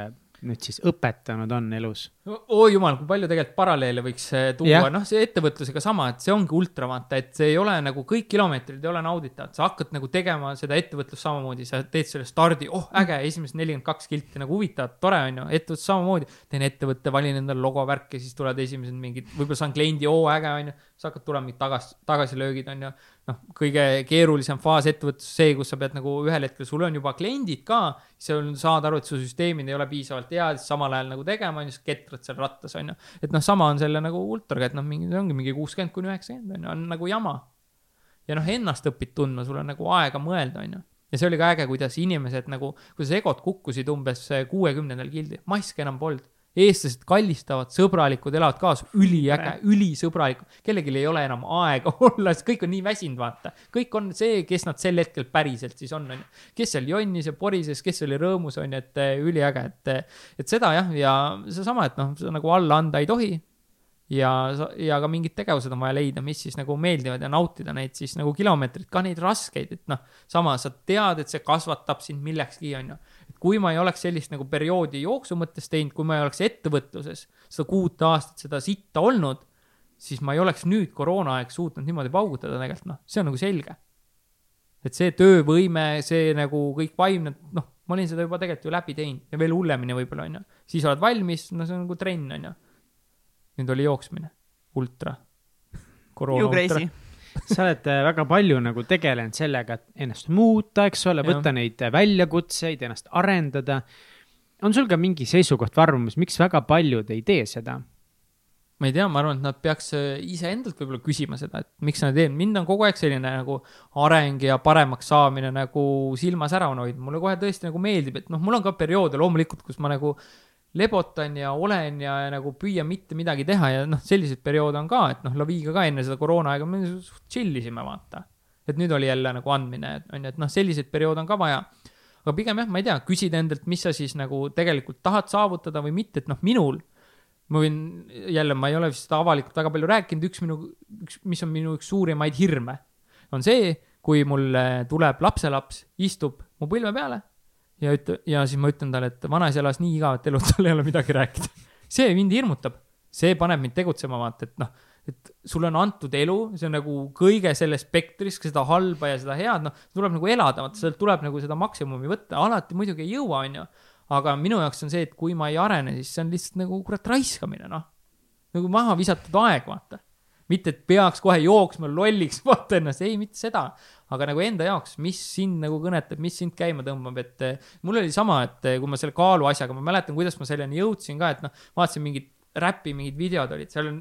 nüüd siis õpetanud on elus? oi jumal, kui palju tegelikult paralleele võiks eh, tuua, noh, see ettevõtlusega sama, et see ongi ultra, vaata, et see ei ole nagu kõik kilomeetrid ei ole nauditavad, sa hakkad nagu tegema seda ettevõtlust samamoodi, sa teed selle stardi, oh äge, esimesed nelikümmend kaks kilti nagu huvitav, tore on ju, ettevõtlus samamoodi. teen ettevõtte, valin endale logo, värki, siis tulevad esimesed mingid, võib-olla saan kliendi, oo äge on ju, siis hakkad tulema mingid tagas, tagasilöögid on ju. noh, kõige keerulisem faas ettevõtluses see, kus sa pead nagu ühel hetkel, sul on juba kliendid ka, sa saad aru, et su süsteemid ei ole piisavalt head, siis samal ajal nagu tegema on ju, siis ketrad seal rattas, on ju. et noh, sama on selle nagu ultraga, et noh, mingi, ongi mingi kuuskümmend kuni üheksakümmend, on ju, on nagu jama. ja noh, ennast õpid tundma, sul on nagu aega mõelda, on ju. ja see oli ka äge, kuidas inimesed nagu, kuidas egod kukkusid umbes kuuekümnendal gildil, maske enam polnud eestlased kallistavad, sõbralikud, elavad kaasa, üliäge, ülisõbralikud. kellelgi ei ole enam aega olla, sest kõik on nii väsinud, vaata. kõik on see, kes nad sel hetkel päriselt siis on, on ju. kes seal jonnis ja porises, kes oli rõõmus, on ju, et eh, üliäge, et, eh, et seda jah, ja seesama, et noh, nagu alla anda ei tohi ja, ja ka mingid tegevused on vaja leida, mis siis nagu meeldivad ja nautida neid siis nagu kilomeetrit, ka neid raskeid, et noh, samas sa tead, et see kasvatab sind millekski, on ju. Kui ma ei oleks sellist nagu perioodi jooksu mõttes teinud, kui ma ei oleks ettevõtluses seda kuut aastat seda sitta olnud, siis ma ei oleks nüüd koroonaaeg suutnud niimoodi paugutada tegelikult, noh, see on nagu selge. et see töövõime, see nagu kõik vaimne, noh, ma olin seda juba tegelikult ju läbi teinud ja veel hullemini võib-olla, on ju. siis oled valmis, no see on nagu trenn, on ju nüüd oli jooksmine, ultra. koroona ultra sa oled äh, väga palju nagu tegelenud sellega, et ennast muuta, eks ole, võtta neid äh, väljakutseid, ennast arendada. on sul ka mingi seisukoht või arvamus, miks väga paljud ei tee seda? ma ei tea, ma arvan, et nad peaks äh, iseendalt võib-olla küsima seda, et miks nad ei tee, mind on kogu aeg selline nagu areng ja paremaks saamine nagu silmas ära on hoidnud, mulle kohe tõesti nagu meeldib, et noh, mul on ka perioode loomulikult, kus ma nagu lebotan ja olen ja, ja nagu püüan mitte midagi teha ja noh, selliseid perioode on ka, et noh, Laviga ka enne seda koroonaaega me chill isime, vaata. et nüüd oli jälle nagu andmine, on ju, et noh, selliseid perioode on ka vaja. aga pigem jah, ma ei tea, küsida endalt, mis sa siis nagu tegelikult tahad saavutada või mitte, et noh, minul ma võin, jälle, ma ei ole vist avalikult väga palju rääkinud, üks minu, üks, mis on minu üks suurimaid hirme, on see, kui mul tuleb lapselaps, istub mu põlve peale ja ütle, ja siis ma ütlen talle, et vanaisa elas nii igavat elu, tal ei ole midagi rääkida. see mind hirmutab, see paneb mind tegutsema, vaata, et noh, et sulle on antud elu, see on nagu kõige selles spektris, seda halba ja seda head, noh, tuleb nagu elada, vaata, sealt tuleb nagu seda maksimumi võtta, alati muidugi ei jõua, onju aga minu jaoks on see, et kui ma ei arene, siis see on lihtsalt nagu kurat raiskamine, noh. nagu maha visatud aeg, vaata. mitte, et peaks kohe jooksma lolliks, vaata ennast, ei, mitte seda. Aga nagu enda jaoks, mis sind nagu kõnetab, mis sind käima tõmbab, et eh, mul oli sama, et eh, kui ma selle kaalu asjaga, ma mäletan, kuidas ma selleni jõudsin ka, et noh, vaatasin mingit räpi mingid videod olid, seal on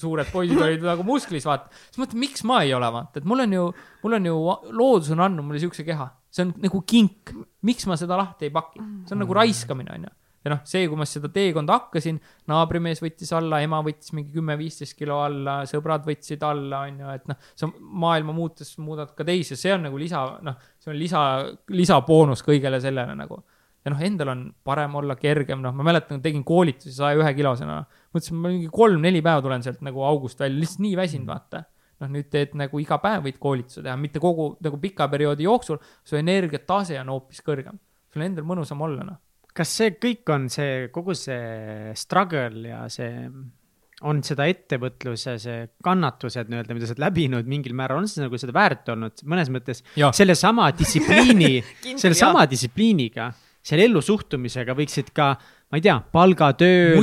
suured poisid olid nagu musklis, vaata. siis mõtlen, miks ma ei ole, vaata, et mul on ju, mul on ju, loodus on andnud mulle siukse keha see on nagu kink, miks ma seda lahti ei paki, see on nagu raiskamine, onju. Ja noh, see, kui ma seda teekonda hakkasin, naabrimees võttis alla, ema võttis mingi kümme-viisteist kilo alla, sõbrad võtsid alla, onju, et noh, sa maailma muutes muudad ka teisi, see on nagu lisa, noh, see on lisa, lisaboonus kõigele sellele nagu. ja noh, endal on parem olla kergem, noh, ma mäletan, tegin koolitusi saja ühe kilosena, mõtlesin, ma mingi kolm-neli päeva tulen sealt nagu august välja, lihtsalt nii väsinud, vaata noh, nüüd teed nagu iga päev võid koolituse teha, mitte kogu nagu pika perioodi jooksul, su energiatase on hoopis kõrgem. sul endal mõnusam olla, noh. Kas see kõik on see, kogu see struggle ja see, on seda ettevõtluse, see kannatused nii-öelda, mida sa oled läbinud mingil määral, on see nagu seda väärt olnud mõnes mõttes? sellesama distsipliini sellesama distsipliiniga, selle ellusuhtumisega võiksid ka ma ei tea, palgatööl,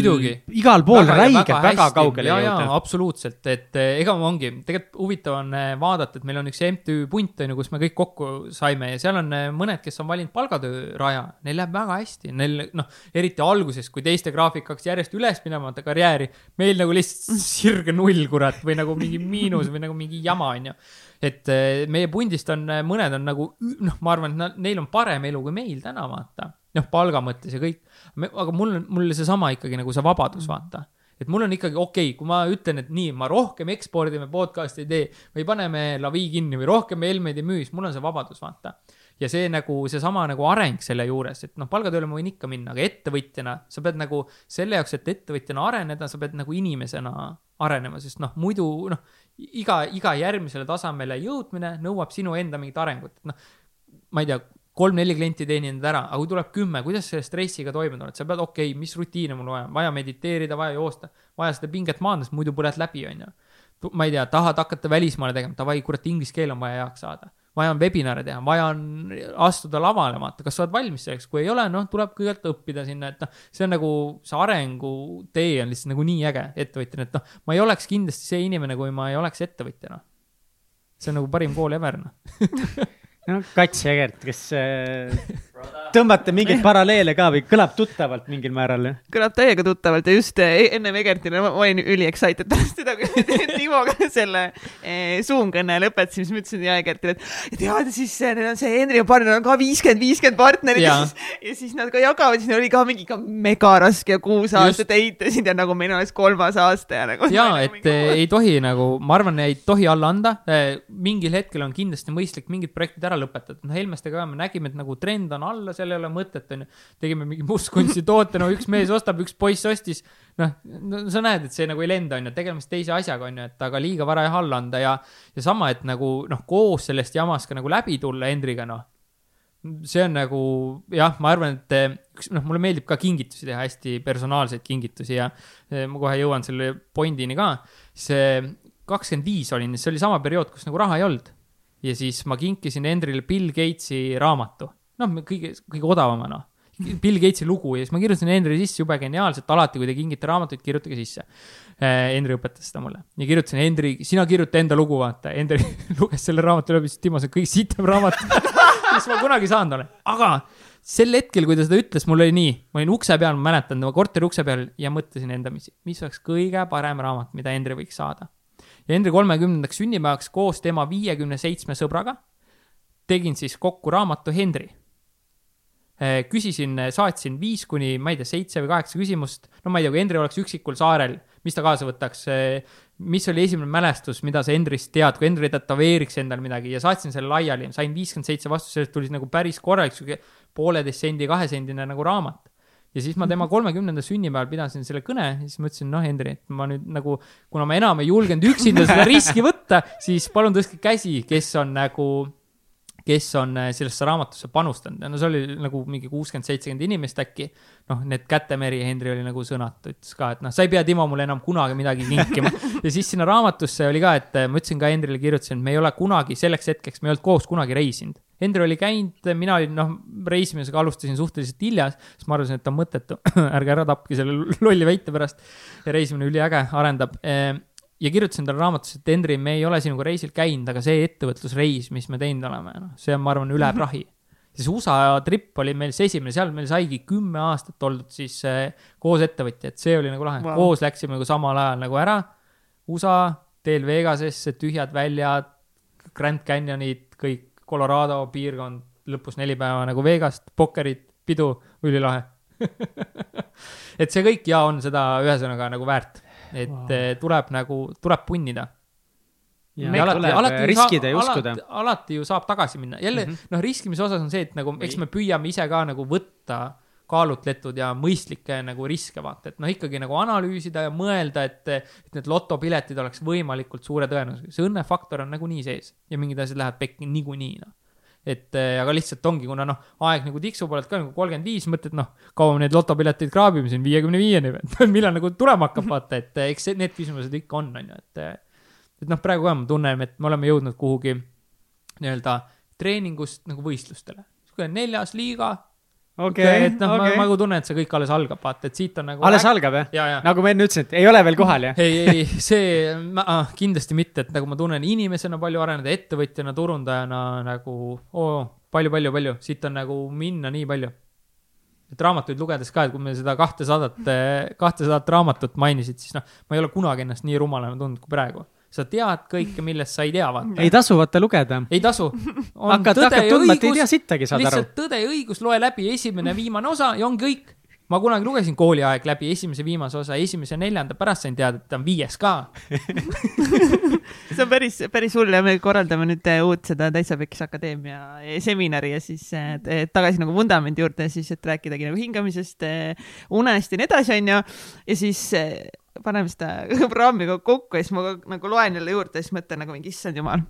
igal pool räigelt väga, väga kaugele jõuda. absoluutselt, et eh, ega ongi, tegelikult huvitav on eh, vaadata, et meil on üks MTÜ punt, on ju, kus me kõik kokku saime ja seal on eh, mõned, kes on valinud palgatöö raja, neil läheb väga hästi, neil noh, eriti alguses, kui teiste graafik hakkas järjest üles minema, vaata karjääri, meil nagu lihtsalt sirge null, kurat, või nagu mingi miinus või nagu mingi jama, on ju et meie pundist on, mõned on nagu, noh, ma arvan, et neil on parem elu kui meil täna, vaata noh, palga mõttes ja kõik. aga mul on, mul seesama ikkagi nagu see vabadus, mm. vaata et mul on ikkagi okei okay,, kui ma ütlen, et nii, ma rohkem ekspordime podcast'i ei tee või paneme lavi kinni või rohkem Helmeid ei müü, siis mul on see vabadus, vaata. ja see nagu, seesama nagu areng selle juures, et noh, palgatööle ma võin ikka minna, aga ettevõtjana sa pead nagu selle jaoks, et ettevõtjana areneda, sa pead nagu inimesena arenema, sest noh, muidu noh, iga, iga järgmisele tasemele jõudmine nõuab sinu enda mingit arengut, et noh, ma ei tea, kolm-neli klienti teeninud ära, aga kui tuleb kümme, kuidas selle stressiga toime tuled, sa pead, okei okay,, mis rutiine mul vaja, vaja mediteerida, vaja joosta, vaja seda pinget maandada, muidu põled läbi, onju. ma ei tea, tahad hakata välismaale tegema, davai, kurat, inglise keel on vaja heaks saada. Vaja on webinare teha, vaja on astuda lavale, vaata, kas sa oled valmis selleks, kui ei ole, noh, tuleb kõigepealt õppida sinna, et noh, see on nagu, see arengutee on lihtsalt nagu nii äge ettevõtjana, et noh, ma ei oleks kindlasti see inimene, kui ma ei oleks ettevõtjana. see on nagu parim kool ever, noh no Kats ja Egert, kes äh, tõmbate mingeid paralleele ka või kõlab tuttavalt mingil määral? kõlab täiega tuttavalt ja just eh, ennem Egertile ma olin üli excited pärast seda, kui Timoga selle eh, Zoom kõne lõpetasime, siis ma ütlesin ja Egertile, et ja tead, siis neil on see Henri partner on ka viiskümmend, viiskümmend partnerit ja. ja siis, ja siis nad ka jagavad, siis neil oli ka mingi ka mega raske ja kuus aastat ehitasid ja nagu meil oleks kolmas aasta ja nagu. ja, et mingi... Eh, ei tohi nagu, ma arvan, ei tohi alla anda. mingil hetkel on kindlasti mõistlik mingid projektid ära lõpetada, noh Helmestega ka me nägime, et nagu trend on alla seal ei ole mõtet, onju. tegime mingi mustkunstitoote, no üks mees ostab, üks poiss ostis. noh, no sa näed, et see nagu ei lenda, onju, tegeleme siis teise asjaga, onju, et aga liiga vara jah alla anda ja, ja sama, et nagu noh, koos sellest jamast ka nagu läbi tulla Hendriga, noh see on nagu jah, ma arvan, et eh, üks noh, mulle meeldib ka kingitusi teha, hästi personaalseid kingitusi ja eh, ma kohe jõuan selle pointini ka. see kakskümmend viis olin, see oli sama periood, kus nagu raha ei olnud. ja siis ma kinkisin Hendrile Bill Gatesi raamatu noh, kõige, kõige odavamana. Bill Gatesi lugu ja siis ma kirjutasin Henry sisse jube geniaalselt, alati kui te kingite raamatuid, kirjutage sisse. Äh, Henry õpetas seda mulle ja kirjutasin Henry, sina kirjuta enda lugu, vaata. Henry luges selle raamatu läbi, siis Timo, see on kõige sitem raamat mis ma kunagi saanud olen, aga sel hetkel, kui ta seda ütles, mul oli nii, ma olin ukse peal, ma mäletan tema korteri ukse peal ja mõtlesin endamisi, mis oleks kõige parem raamat, mida Henry võiks saada. ja Henry kolmekümnendaks sünnipäevaks koos tema viiekümne seitsme sõbraga tegin siis kokku raamatu Henry Eh, küsisin, saatsin viis kuni, ma ei tea, seitse või kaheksa küsimust. no ma ei tea, kui Henri oleks üksikul saarel, mis ta kaasa võtaks? Eh, mis oli esimene mälestus, mida sa Henrist tead, kui Henri tätoveeriks endale midagi ja saatsin selle laiali, sain viiskümmend seitse vastust, sellest tuli nagu päris korralik sihuke pooleteist sendi, kahesendine nagu raamat. ja siis ma tema kolmekümnenda sünnipäeval pidasin selle kõne ja siis ma ütlesin, noh, Hendri, et ma nüüd nagu, kuna ma enam ei julgenud üksinda seda riski võtta, siis palun tõstke käsi, kes on nagu kes on äh, sellesse raamatusse panustanud ja no see oli nagu mingi kuuskümmend, seitsekümmend inimest äkki. noh, need kätemeri, Henri oli nagu sõnatu, ütles ka, et noh, sa ei pea, Timo, mulle enam kunagi midagi kinkima. ja siis sinna raamatusse oli ka, et äh, ma ütlesin ka Henrile, kirjutasin, et me ei ole kunagi selleks hetkeks, me ei olnud koos kunagi reisinud. Hendri oli käinud, mina olin, noh, reisimisega alustasin suhteliselt hilja, siis ma arvasin, et on mõttetu ärge ära tapke selle lolli väite pärast. reisimine üliäge, arendab ja kirjutasin talle raamatusse, et Henri, me ei ole sinuga reisil käinud, aga see ettevõtlusreis, mis me teinud oleme, noh, see on, ma arvan, üle mhm. prahi. siis USA trip oli meil see esimene, seal meil saigi kümme aastat oldud siis äh, koos ettevõtjad, see oli nagu lahe wow., koos läksime nagu samal ajal nagu ära. USA, teel Vegasesse, tühjad väljad, Grand Canyonid, kõik Colorado piirkond, lõpus neli päeva nagu Vegast, pokkerid, pidu, ülilahe et see kõik ja on seda ühesõnaga nagu väärt et wow. Eh, tuleb nagu, tuleb punnida. ja, ja alati, alati riskida ja uskuda. alati, alati ju saab tagasi minna, jälle mm -hmm. noh, riskimise osas on see, et nagu eks me püüame ise ka nagu võtta kaalutletud ja mõistlikke nagu riske vaata, et noh, ikkagi nagu analüüsida ja mõelda, et, et need lotopiletid oleks võimalikult suure tõenäosusega, see õnnefaktor on nagunii sees ja mingid asjad lähevad pekki niikuinii noh et äh, aga lihtsalt ongi, kuna noh, aeg nagu tiksub, oled ka nagu kolmkümmend viis, mõtled noh, kaua me neid lotopileteid kraabime siin viiekümne viieni või millal nagu tulema hakkab, vaata, et äh, eks need küsimused ikka on, on ju, et. Äh, et noh, praegu ka me tunneme, et me oleme jõudnud kuhugi nii-öelda treeningust nagu võistlustele. niisugune neljas liiga okay,. et noh okay., ma, nagu tunnen, et see kõik alles algab, vaata, et siit on nagu. alles äk... algab jah? nagu ma enne ütlesin, et ei ole veel kohal jah? ei, ei, see ma, ah, kindlasti mitte, et nagu ma tunnen inimesena palju areneda, ettevõtjana, turundajana nagu oo, palju, palju, palju, siit on nagu minna nii palju. et raamatuid lugedes ka, et kui me seda kahtesadat, kahtesadat raamatut mainisid, siis noh, ma ei ole kunagi ennast nii rumalana tundnud kui praegu sa tead kõike, millest sa ei tea, vaata. ei tasu vaata lugeda. ei tasu. hakkad, hakkad tundma, et ei tea sittagi, saad lihtsalt aru. lihtsalt Tõde ja õigus, loe läbi esimene, viimane osa ja ongi kõik. ma kunagi lugesin kooliaeg läbi esimese, viimase osa, esimese, neljanda, pärast sain teada, et ta on viies ka see on päris, päris hull ja me korraldame nüüd eh, uut seda Täitsa Pekkis Akadeemia eh, seminari ja siis eh, tagasi nagu vundamendi juurde siis, et rääkidagi nagu hingamisest, unest ja nii edasi, onju. ja siis paneme seda programmi kokku ja siis ma nagu loen jälle juurde ja siis mõtlen nagu mingi issand jumal.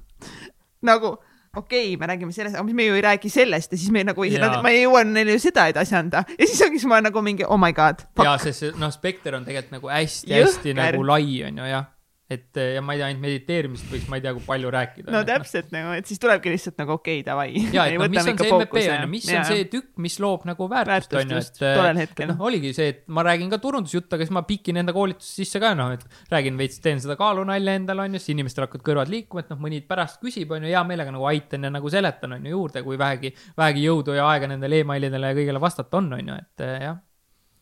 nagu okei okay,, me räägime sellest, aga me ju ei räägi sellest ja siis me nagu ei, ma ei jõua neile ju seda edasi anda ja siis ongi siis ma nagu mingi oh my god. ja, sest noh, spekter on tegelikult nagu hästi-hästi nagu lai on ju jah et ja ma ei tea, ainult mediteerimisest võiks, ma ei tea, kui palju rääkida. no täpselt nagu, et siis tulebki lihtsalt nagu okei okay,, davai. ja, et noh, mis on see MVP on ju, mis ja. on see tükk, mis loob nagu väärtust on ju, et. et noh, oligi see, et ma räägin ka turundusjuttu, aga siis ma pikin enda koolitusse sisse ka noh, et räägin veits, teen seda kaalunalja endale on ju, siis inimestel hakkavad kõrvad liikuma, et noh, mõni pärast küsib on ju, hea meelega nagu aitan ja nagu seletan on ju juurde, kui vähegi, vähegi jõudu ja aega nendele emailidele ja kõigele vastata on, on ju, et jah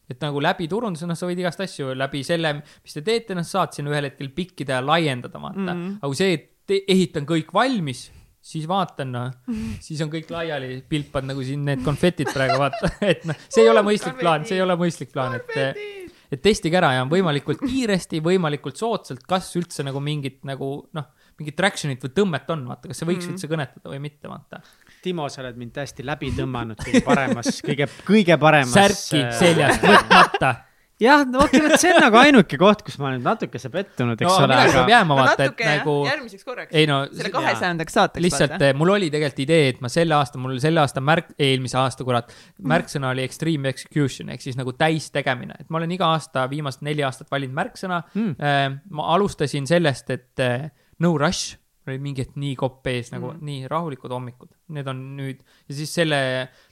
et nagu läbi turunduse, noh, sa võid igast asju läbi selle, mis te teete, noh, saad sinna ühel hetkel pikkida ja laiendada, vaata mm. -hmm. aga kui see, et ehitan kõik valmis, siis vaatan, noh, siis on kõik laiali, pilpad nagu siin need konfetid praegu, vaata, et noh, see ei ole mõistlik plaan, see ei ole mõistlik plaan, et et testige ära ja võimalikult kiiresti, võimalikult soodsalt, kas üldse nagu mingit nagu noh, mingit traction'it või tõmmet on, vaata, kas see võiks mm -hmm. üldse kõnetada või mitte, vaata Timo, sa oled mind täiesti läbi tõmmanud kõige paremas, kõige, kõige paremas. särki äh, seljast võtmata jah, no vot see on nagu ainuke koht, kus ma olen natukese pettunud, eks no, ole. aga peab jääma vaata, et nagu. järgmiseks korraks. No, selle kahesajandaks saateks. lihtsalt vaata. mul oli tegelikult idee, et ma selle aasta, mul selle aasta märk, eelmise aasta kurat, märksõna oli extreme execution ehk siis nagu täistegemine, et ma olen iga aasta viimased neli aastat valinud märksõna mm.. ma alustasin sellest, et äh, no rush oli mingi hetk nii kopp ees nagu mm. nii rahulikud hommikud, need on nüüd ja siis selle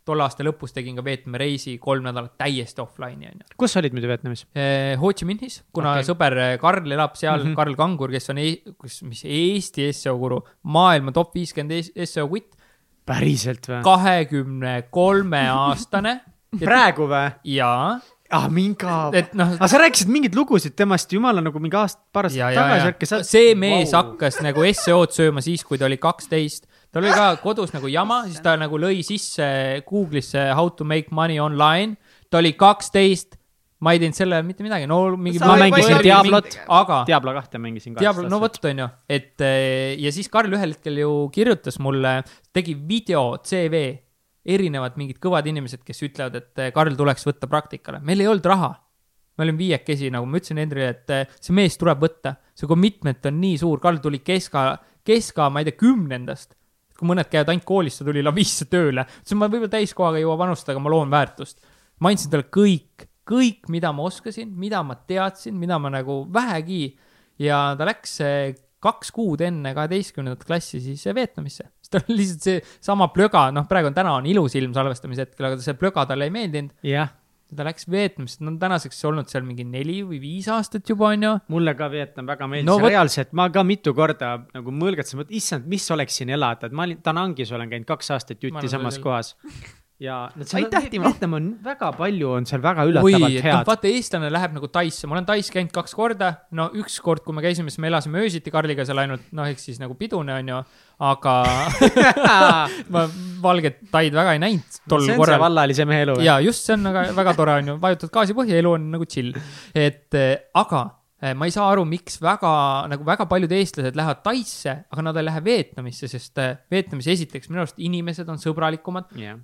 tolle aasta lõpus tegin ka Vietnami reisi kolm nädalat täiesti offline'i onju. kus sa olid muidu Vietnamis eh,? Ho Chi Minhis, kuna okay. sõber eh, Karl elab seal mm, -hmm. Karl Kangur, kes on, e kus, mis Eesti seo guru, maailma top viiskümmend seo kutt. päriselt või? kahekümne kolme aastane praegu või? jaa ah, minga. No, aga sa rääkisid mingeid lugusid temast jumala nagu mingi aasta, paar aastat tagasi äkki. see mees wow. hakkas nagu SEO-d sööma siis, kui ta oli kaksteist. tal oli ka kodus nagu jama, siis ta nagu lõi sisse Google'isse how to make money online. ta oli kaksteist ma ei teinud selle mitte midagi, no mingi. ma mängisin Diablot, aga. Diablo kahte mängisin. Diablo, no vot, on ju, et ja siis Karl ühel hetkel ju kirjutas mulle, tegi video CV erinevad mingid kõvad inimesed, kes ütlevad, et Karl tuleks võtta praktikale, meil ei olnud raha me olime viiekesi, nagu ma ütlesin Hendrile, et see mees tuleb võtta, see commitment on nii suur, Karl tuli keska, keska, ma ei tea, kümnendast. kui mõned käivad ainult koolis, ta tuli Lavisse tööle, ütlesin, ma võib-olla täiskohaga ei jõua panustada, aga ma loon väärtust. ma andsin talle kõik, kõik, mida ma oskasin, mida ma teadsin, mida ma nagu vähegi ja ta läks kaks kuud enne kaheteistkümnendat klassi siis Vietnamisse. Tal oli lihtsalt see sama plöga, noh, praegu on täna on ilus ilm salvestamise hetkel, aga see plöga talle ei meeldinud. jah. Ta läks Vietnamisse, ta on tänaseks olnud seal mingi neli või viis aastat juba, onju. mulle ka Vietnam väga meeldis no,, reaalselt. Ma ka mitu korda nagu mõlgatasin, et issand, mis oleks siin elada, et ma olin, Danangis olen käinud kaks aastat jutti samas kohas ja no seal. Vietnam on väga palju, on seal väga üllatavalt Oi, head. vaata, eestlane läheb nagu Taisse, ma olen Tais käinud kaks korda, no üks kord, kui me käisime, siis me elasime öösiti Karliga seal ainult, noh, ehk siis nagu pidune, onju, aga ma valget Taid väga ei näinud tol no, korral. vallalise mehe elu. ja just, see on väga, väga tore, onju, vajutad gaasi põhja, elu on nagu chill. et aga Eh, ma ei saa aru, miks väga, nagu väga paljud eestlased lähevad Taisse, aga nad ei lähe Vietnamisse, sest eh, Vietnamis esiteks minu arust inimesed on sõbralikumad yeah.,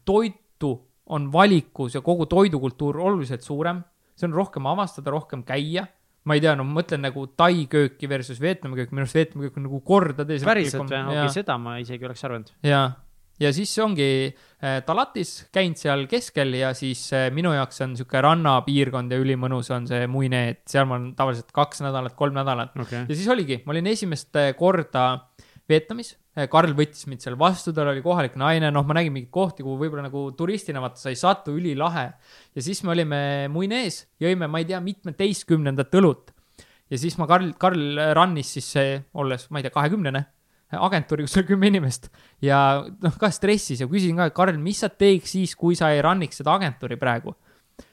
toitu on valikus ja kogu toidukultuur oluliselt suurem, see on rohkem avastada, rohkem käia ma ei tea, no ma mõtlen nagu tai kööki versus Vietnami köök, minu arust Vietnami köök on nagu kordades. päriselt või? okei seda ma isegi oleks arvanud. jaa, ja siis ongi äh, Talatis, käinud seal keskel ja siis äh, minu jaoks on sihuke rannapiirkond ja ülimõnus on see Muine, et seal ma olen tavaliselt kaks nädalat, kolm nädalat okay. ja siis oligi, ma olin esimest äh, korda Vietnamis. Karl võttis mind seal vastu, tal oli kohalik naine, noh, ma nägin mingeid kohti, kuhu võib-olla nagu turistina vaata sa ei satu, ülilahe. ja siis me olime Muinees, jõime, ma ei tea, mitmeteistkümnendat õlut. ja siis ma Karl, Karl rannis siis, olles, ma ei tea, kahekümnene agentuuri, kus oli kümme inimest ja noh, ka stressis ja küsisin ka, et Karl, mis sa teeks siis, kui sa ei run'iks seda agentuuri praegu?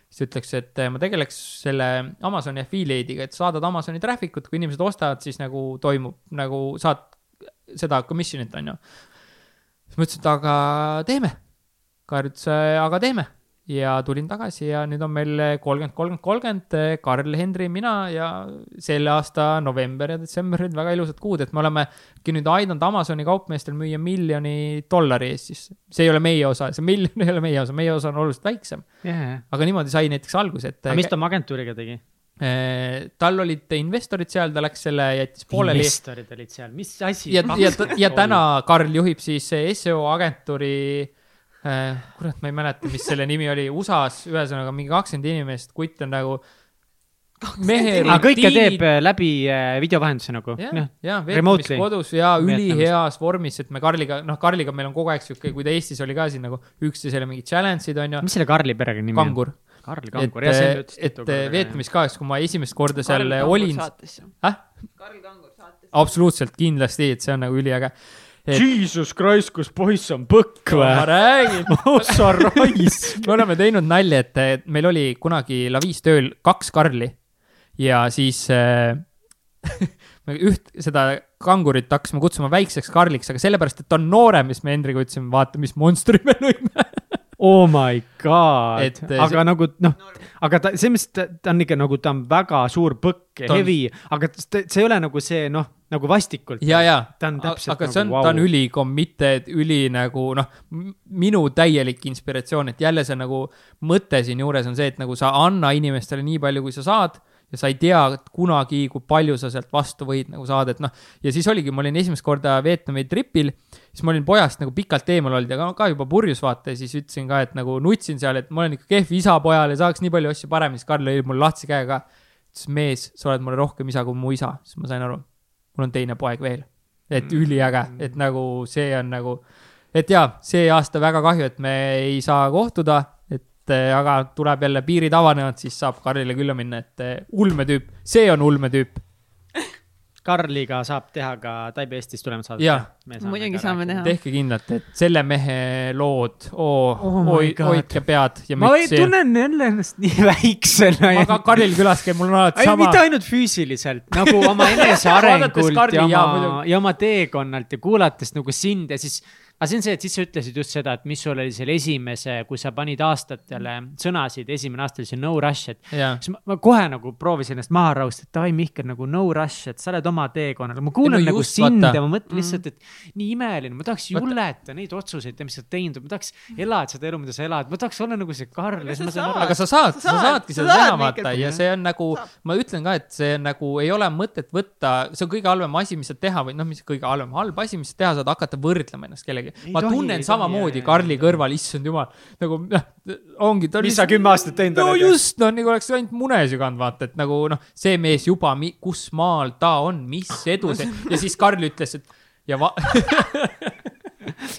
siis ütleks, et ma tegeleks selle Amazoni affiliate'iga, et saadad Amazoni traffic ut, kui inimesed ostavad, siis nagu toimub nagu saad seda commission'it, on ju. siis ma ütlesin, et aga teeme. Karl ütles, aga teeme ja tulin tagasi ja nüüd on meil kolmkümmend, kolmkümmend, kolmkümmend, Karl, Henri, mina ja selle aasta november ja detsember olid väga ilusad kuud, et me olemegi nüüd aidanud Amazoni kaupmeestel müüa miljoni dollari Eestis. see ei ole meie osa, see miljon ei ole meie osa, meie osa on oluliselt väiksem yeah.. aga niimoodi sai näiteks alguse, et. aga mis ta oma agentuuriga tegi? Eh, tal olid investorid seal, ta läks selle, jättis pooleli. investorid olid seal, mis asi? ja, ja, ja täna Karl juhib siis seo agentuuri äh,, kurat, ma ei mäleta, mis selle nimi oli, USA-s, ühesõnaga mingi kakskümmend inimest, kutt on nagu mehe aga kõike teeb äh, läbi äh, video vahenduse nagu? jah, jah, veetmis kodus ja üliheas vormis, et me Karliga, noh, Karliga meil on kogu aeg sihuke, kui ta Eestis oli ka siin nagu üksteisele mingid challenge'id on ju. mis selle Karli perekonna nimi on? kangur. Karl Kangur, jah, see ütles. et veetmis ka, siis kui ma esimest korda seal olin. Karl Kangur saates. absoluutselt, kindlasti, et see on nagu üliäge et.... Jesus Christ, kus poiss on põkk või? ma räägin oh sa raisk me oleme teinud nalja, et meil oli kunagi Laviis tööl kaks Karli ja siis äh, üht, seda kangurit hakkasime kutsuma väikseks Karliks, aga sellepärast, et ta on noorem, siis me Hendriga ütlesime, vaata, mis monstri me lõime oh my god, aga see... nagu noh, aga ta, selles mõttes ta, ta on ikka nagu, ta on väga suur põkk ja on... heavy, aga ta, see ei ole nagu see noh, nagu vastikult. ja, ja, aga nagu, see on wow., ta on üli committed, üli nagu noh, minu täielik inspiratsioon, et jälle see nagu mõte siinjuures on see, et nagu sa anna inimestele nii palju, kui sa saad ja sa ei tea kunagi, kui palju sa sealt vastu võid nagu saada, et noh, ja siis oligi, ma olin esimest korda Vietnami tripil, siis ma olin pojast nagu pikalt eemal olnud ja ka, ka juba purjus vaata ja siis ütlesin ka, et nagu nutsin seal, et ma olen ikka kehv isa pojal ja saaks nii palju asju paremini, siis Karl lõi mul lahtise käega. ütles, mees, sa oled mulle rohkem isa kui mu isa, siis ma sain aru, mul on teine poeg veel. et mm. üliäge, et nagu see on nagu, et jaa, see aasta väga kahju, et me ei saa kohtuda et eh, aga tuleb jälle piirid avanevad, siis saab Karlile külla minna, et eh, ulmetüüp, see on ulmetüüp. Karliga saab teha ka Taibe Eestis tulemas saadet. jah, muidugi saame teha. tehke kindlalt, et selle mehe lood oh, oh, hoidke pead ja ma mütsi. tunnen jälle ennast nii väiksena. aga Karlil külas käib, mul on alati sama. mitte ainult füüsiliselt, nagu oma enesearengult ja oma, ja oma teekonnalt ja kuulates nagu sind ja siis aga see on see, et siis sa ütlesid just seda, et mis sul oli selle esimese, kui sa panid aastatele sõnasid, esimene aasta oli see no rush, et siis ma, ma kohe nagu proovisin ennast maha rahustada, et davai, Mihkel, nagu no rush, et sa oled oma teekonnal. ma kuulan no nagu just, sind vaata. ja ma mõtlen lihtsalt, et nii imeline, ma tahaks juleta neid otsuseid, mis sa oled teinud, ma tahaks elada seda elu, mida sa elad, ma tahaks olla nagu see Karl sa aga sa saad, Sa sa saad, saadki sa seda teha, vaata ja see on nagu ma ütlen ka, et see nagu ei ole mõtet võtta, see on kõige halvem asi, mis saad teha või noh, mis kõige halvem, halb asi, mis saad teha, saad hakata võrdlema ennast kellegi Ei. ma tohi, tunnen tohi, samamoodi jaa, Karli kõrval, issand jumal, nagu noh, ongi. mis sa kümme aastat teinud no oled. just, no nagu oleks ainult mune süganud, vaata, et nagu noh, see mees juba, kus maal ta on, mis edu see ja siis Karl ütles, et ja va-,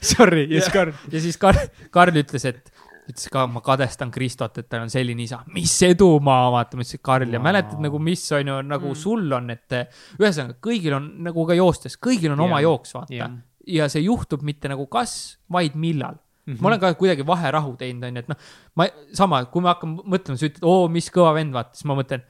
Sorry, yes Karl. ja siis Karl, Karl ütles, et ütles ka, ma kadestan Kristot, et tal on selline isa, mis edumaa, vaata, ma ütlesin, Karl ja Vau. mäletad nagu, mis on ju nagu Mm. sul on, et ühesõnaga kõigil on nagu ka joostes, kõigil on oma Jah. jooks, vaata Jah.. Ja see juhtub mitte nagu kas, vaid millal mm. -hmm. ma olen ka kuidagi vaherahu teinud, onju, et noh, ma sama, kui ma hakkan mõtlema, sa ütled, oo, mis kõva vend, vaata, siis ma mõtlen,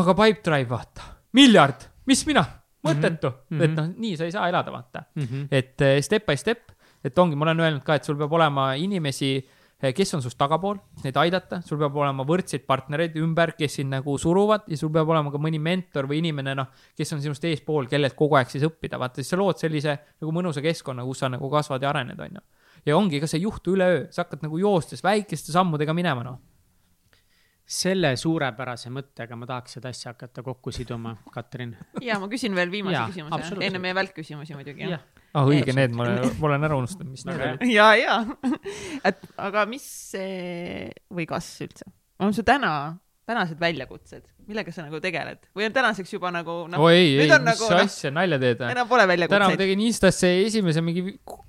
aga Pipedrive, vaata, miljard, mis mina, mõttetu mm. -hmm. et noh, nii sa ei saa elada, vaata Mhm. et eh, step by step, et ongi, ma olen öelnud ka, et sul peab olema inimesi, kes on sinust tagapool, neid aidata, sul peab olema võrdseid partnereid ümber, kes sind nagu suruvad ja sul peab olema ka mõni mentor või inimene, noh, kes on sinust eespool, kellelt kogu aeg siis õppida, vaata, siis sa lood sellise nagu mõnusa keskkonna, kus sa nagu kasvad ja arened, onju. ja ongi, ega see ei juhtu üleöö, sa hakkad nagu joostes väikeste sammudega minema, noh. selle suurepärase mõttega ma tahaks seda asja hakata kokku siduma, Katrin. ja ma küsin veel viimase Jaa, küsimuse, enne meie välkküsimusi muidugi. Ah õige, need ma olen, ma olen ära unustanud, mis need olid. ja, ja, et aga mis see või kas üldse on su täna, tänased väljakutsed, millega sa nagu tegeled või on tänaseks juba nagu noh, oi, ei, nüüd on mis nagu, asja, nalja teed või? enam pole täna ma väljakutseid. tegin Instasse esimese mingi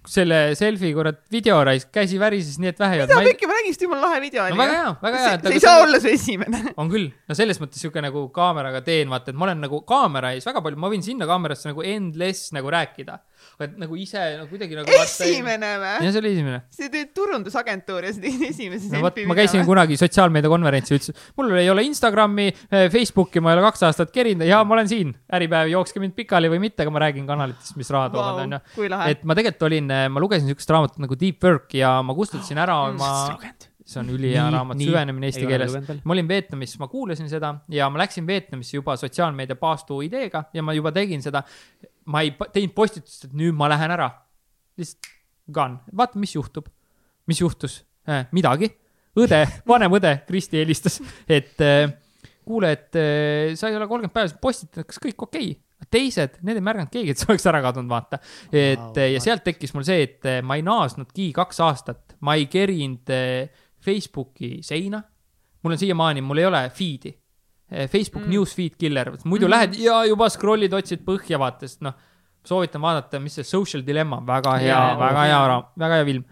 selle selfie kurat video raisk, käsi värises nii et vähe ei mida olnud. pikki, ma nägin seda jumala lahe video no oli väga. hea, väga hea. see ei saa olla su esimene. on küll, no selles mõttes sihuke nagu kaameraga teen, vaata, et ma olen nagu kaamera ees väga palju, ma võin sinna kaamerasse nagu endless nagu rääkida. Et nagu ise nagu kuidagi nagu. esimene või? jah, see oli esimene. sa teed turundusagentuuri ja sa tegid esimese no vot, ma käisin kunagi sotsiaalmeedia konverentsil, ütlesin, mul ei ole Instagrami, Facebooki, ma ei ole kaks aastat kerinud ja ma olen siin. Äripäev, jookske mind pikali või mitte, aga ma räägin kanalitest, mis raha toovad, onju. et ma tegelikult olin, ma lugesin siukest raamatut nagu Deep Work ja ma kustutasin ära Mm. See on ülihea raamat, süvenemine eesti Ei keeles ma olin Vietnamis, ma kuulasin seda ja ma läksin Vietnamisse juba sotsiaalmeedia paastu ideega ja ma juba tegin seda. ma ei teinud postitust, et nüüd ma lähen ära. lihtsalt gone, vaata, mis juhtub. mis juhtus äh,? midagi. õde, vanem õde Kristi helistas, et äh, kuule, et äh, sa ei ole kolmkümmend päeva postitanud, kas kõik okei okay?? teised, need ei märganud keegi, et sa oleks ära kadunud, vaata. et Wow, ja sealt tekkis mul see, et ma ei naasnudki kaks aastat, ma ei kerinud Facebooki seina. mul on siiamaani, mul ei ole feed'i. Facebook Mm. Newsfeed killer, muidu mm. lähed ja juba scroll'id, otsid põhja, vaata, sest noh, soovitan vaadata, mis see Social Dilemma, väga hea Jaa,, väga hea väga hea film.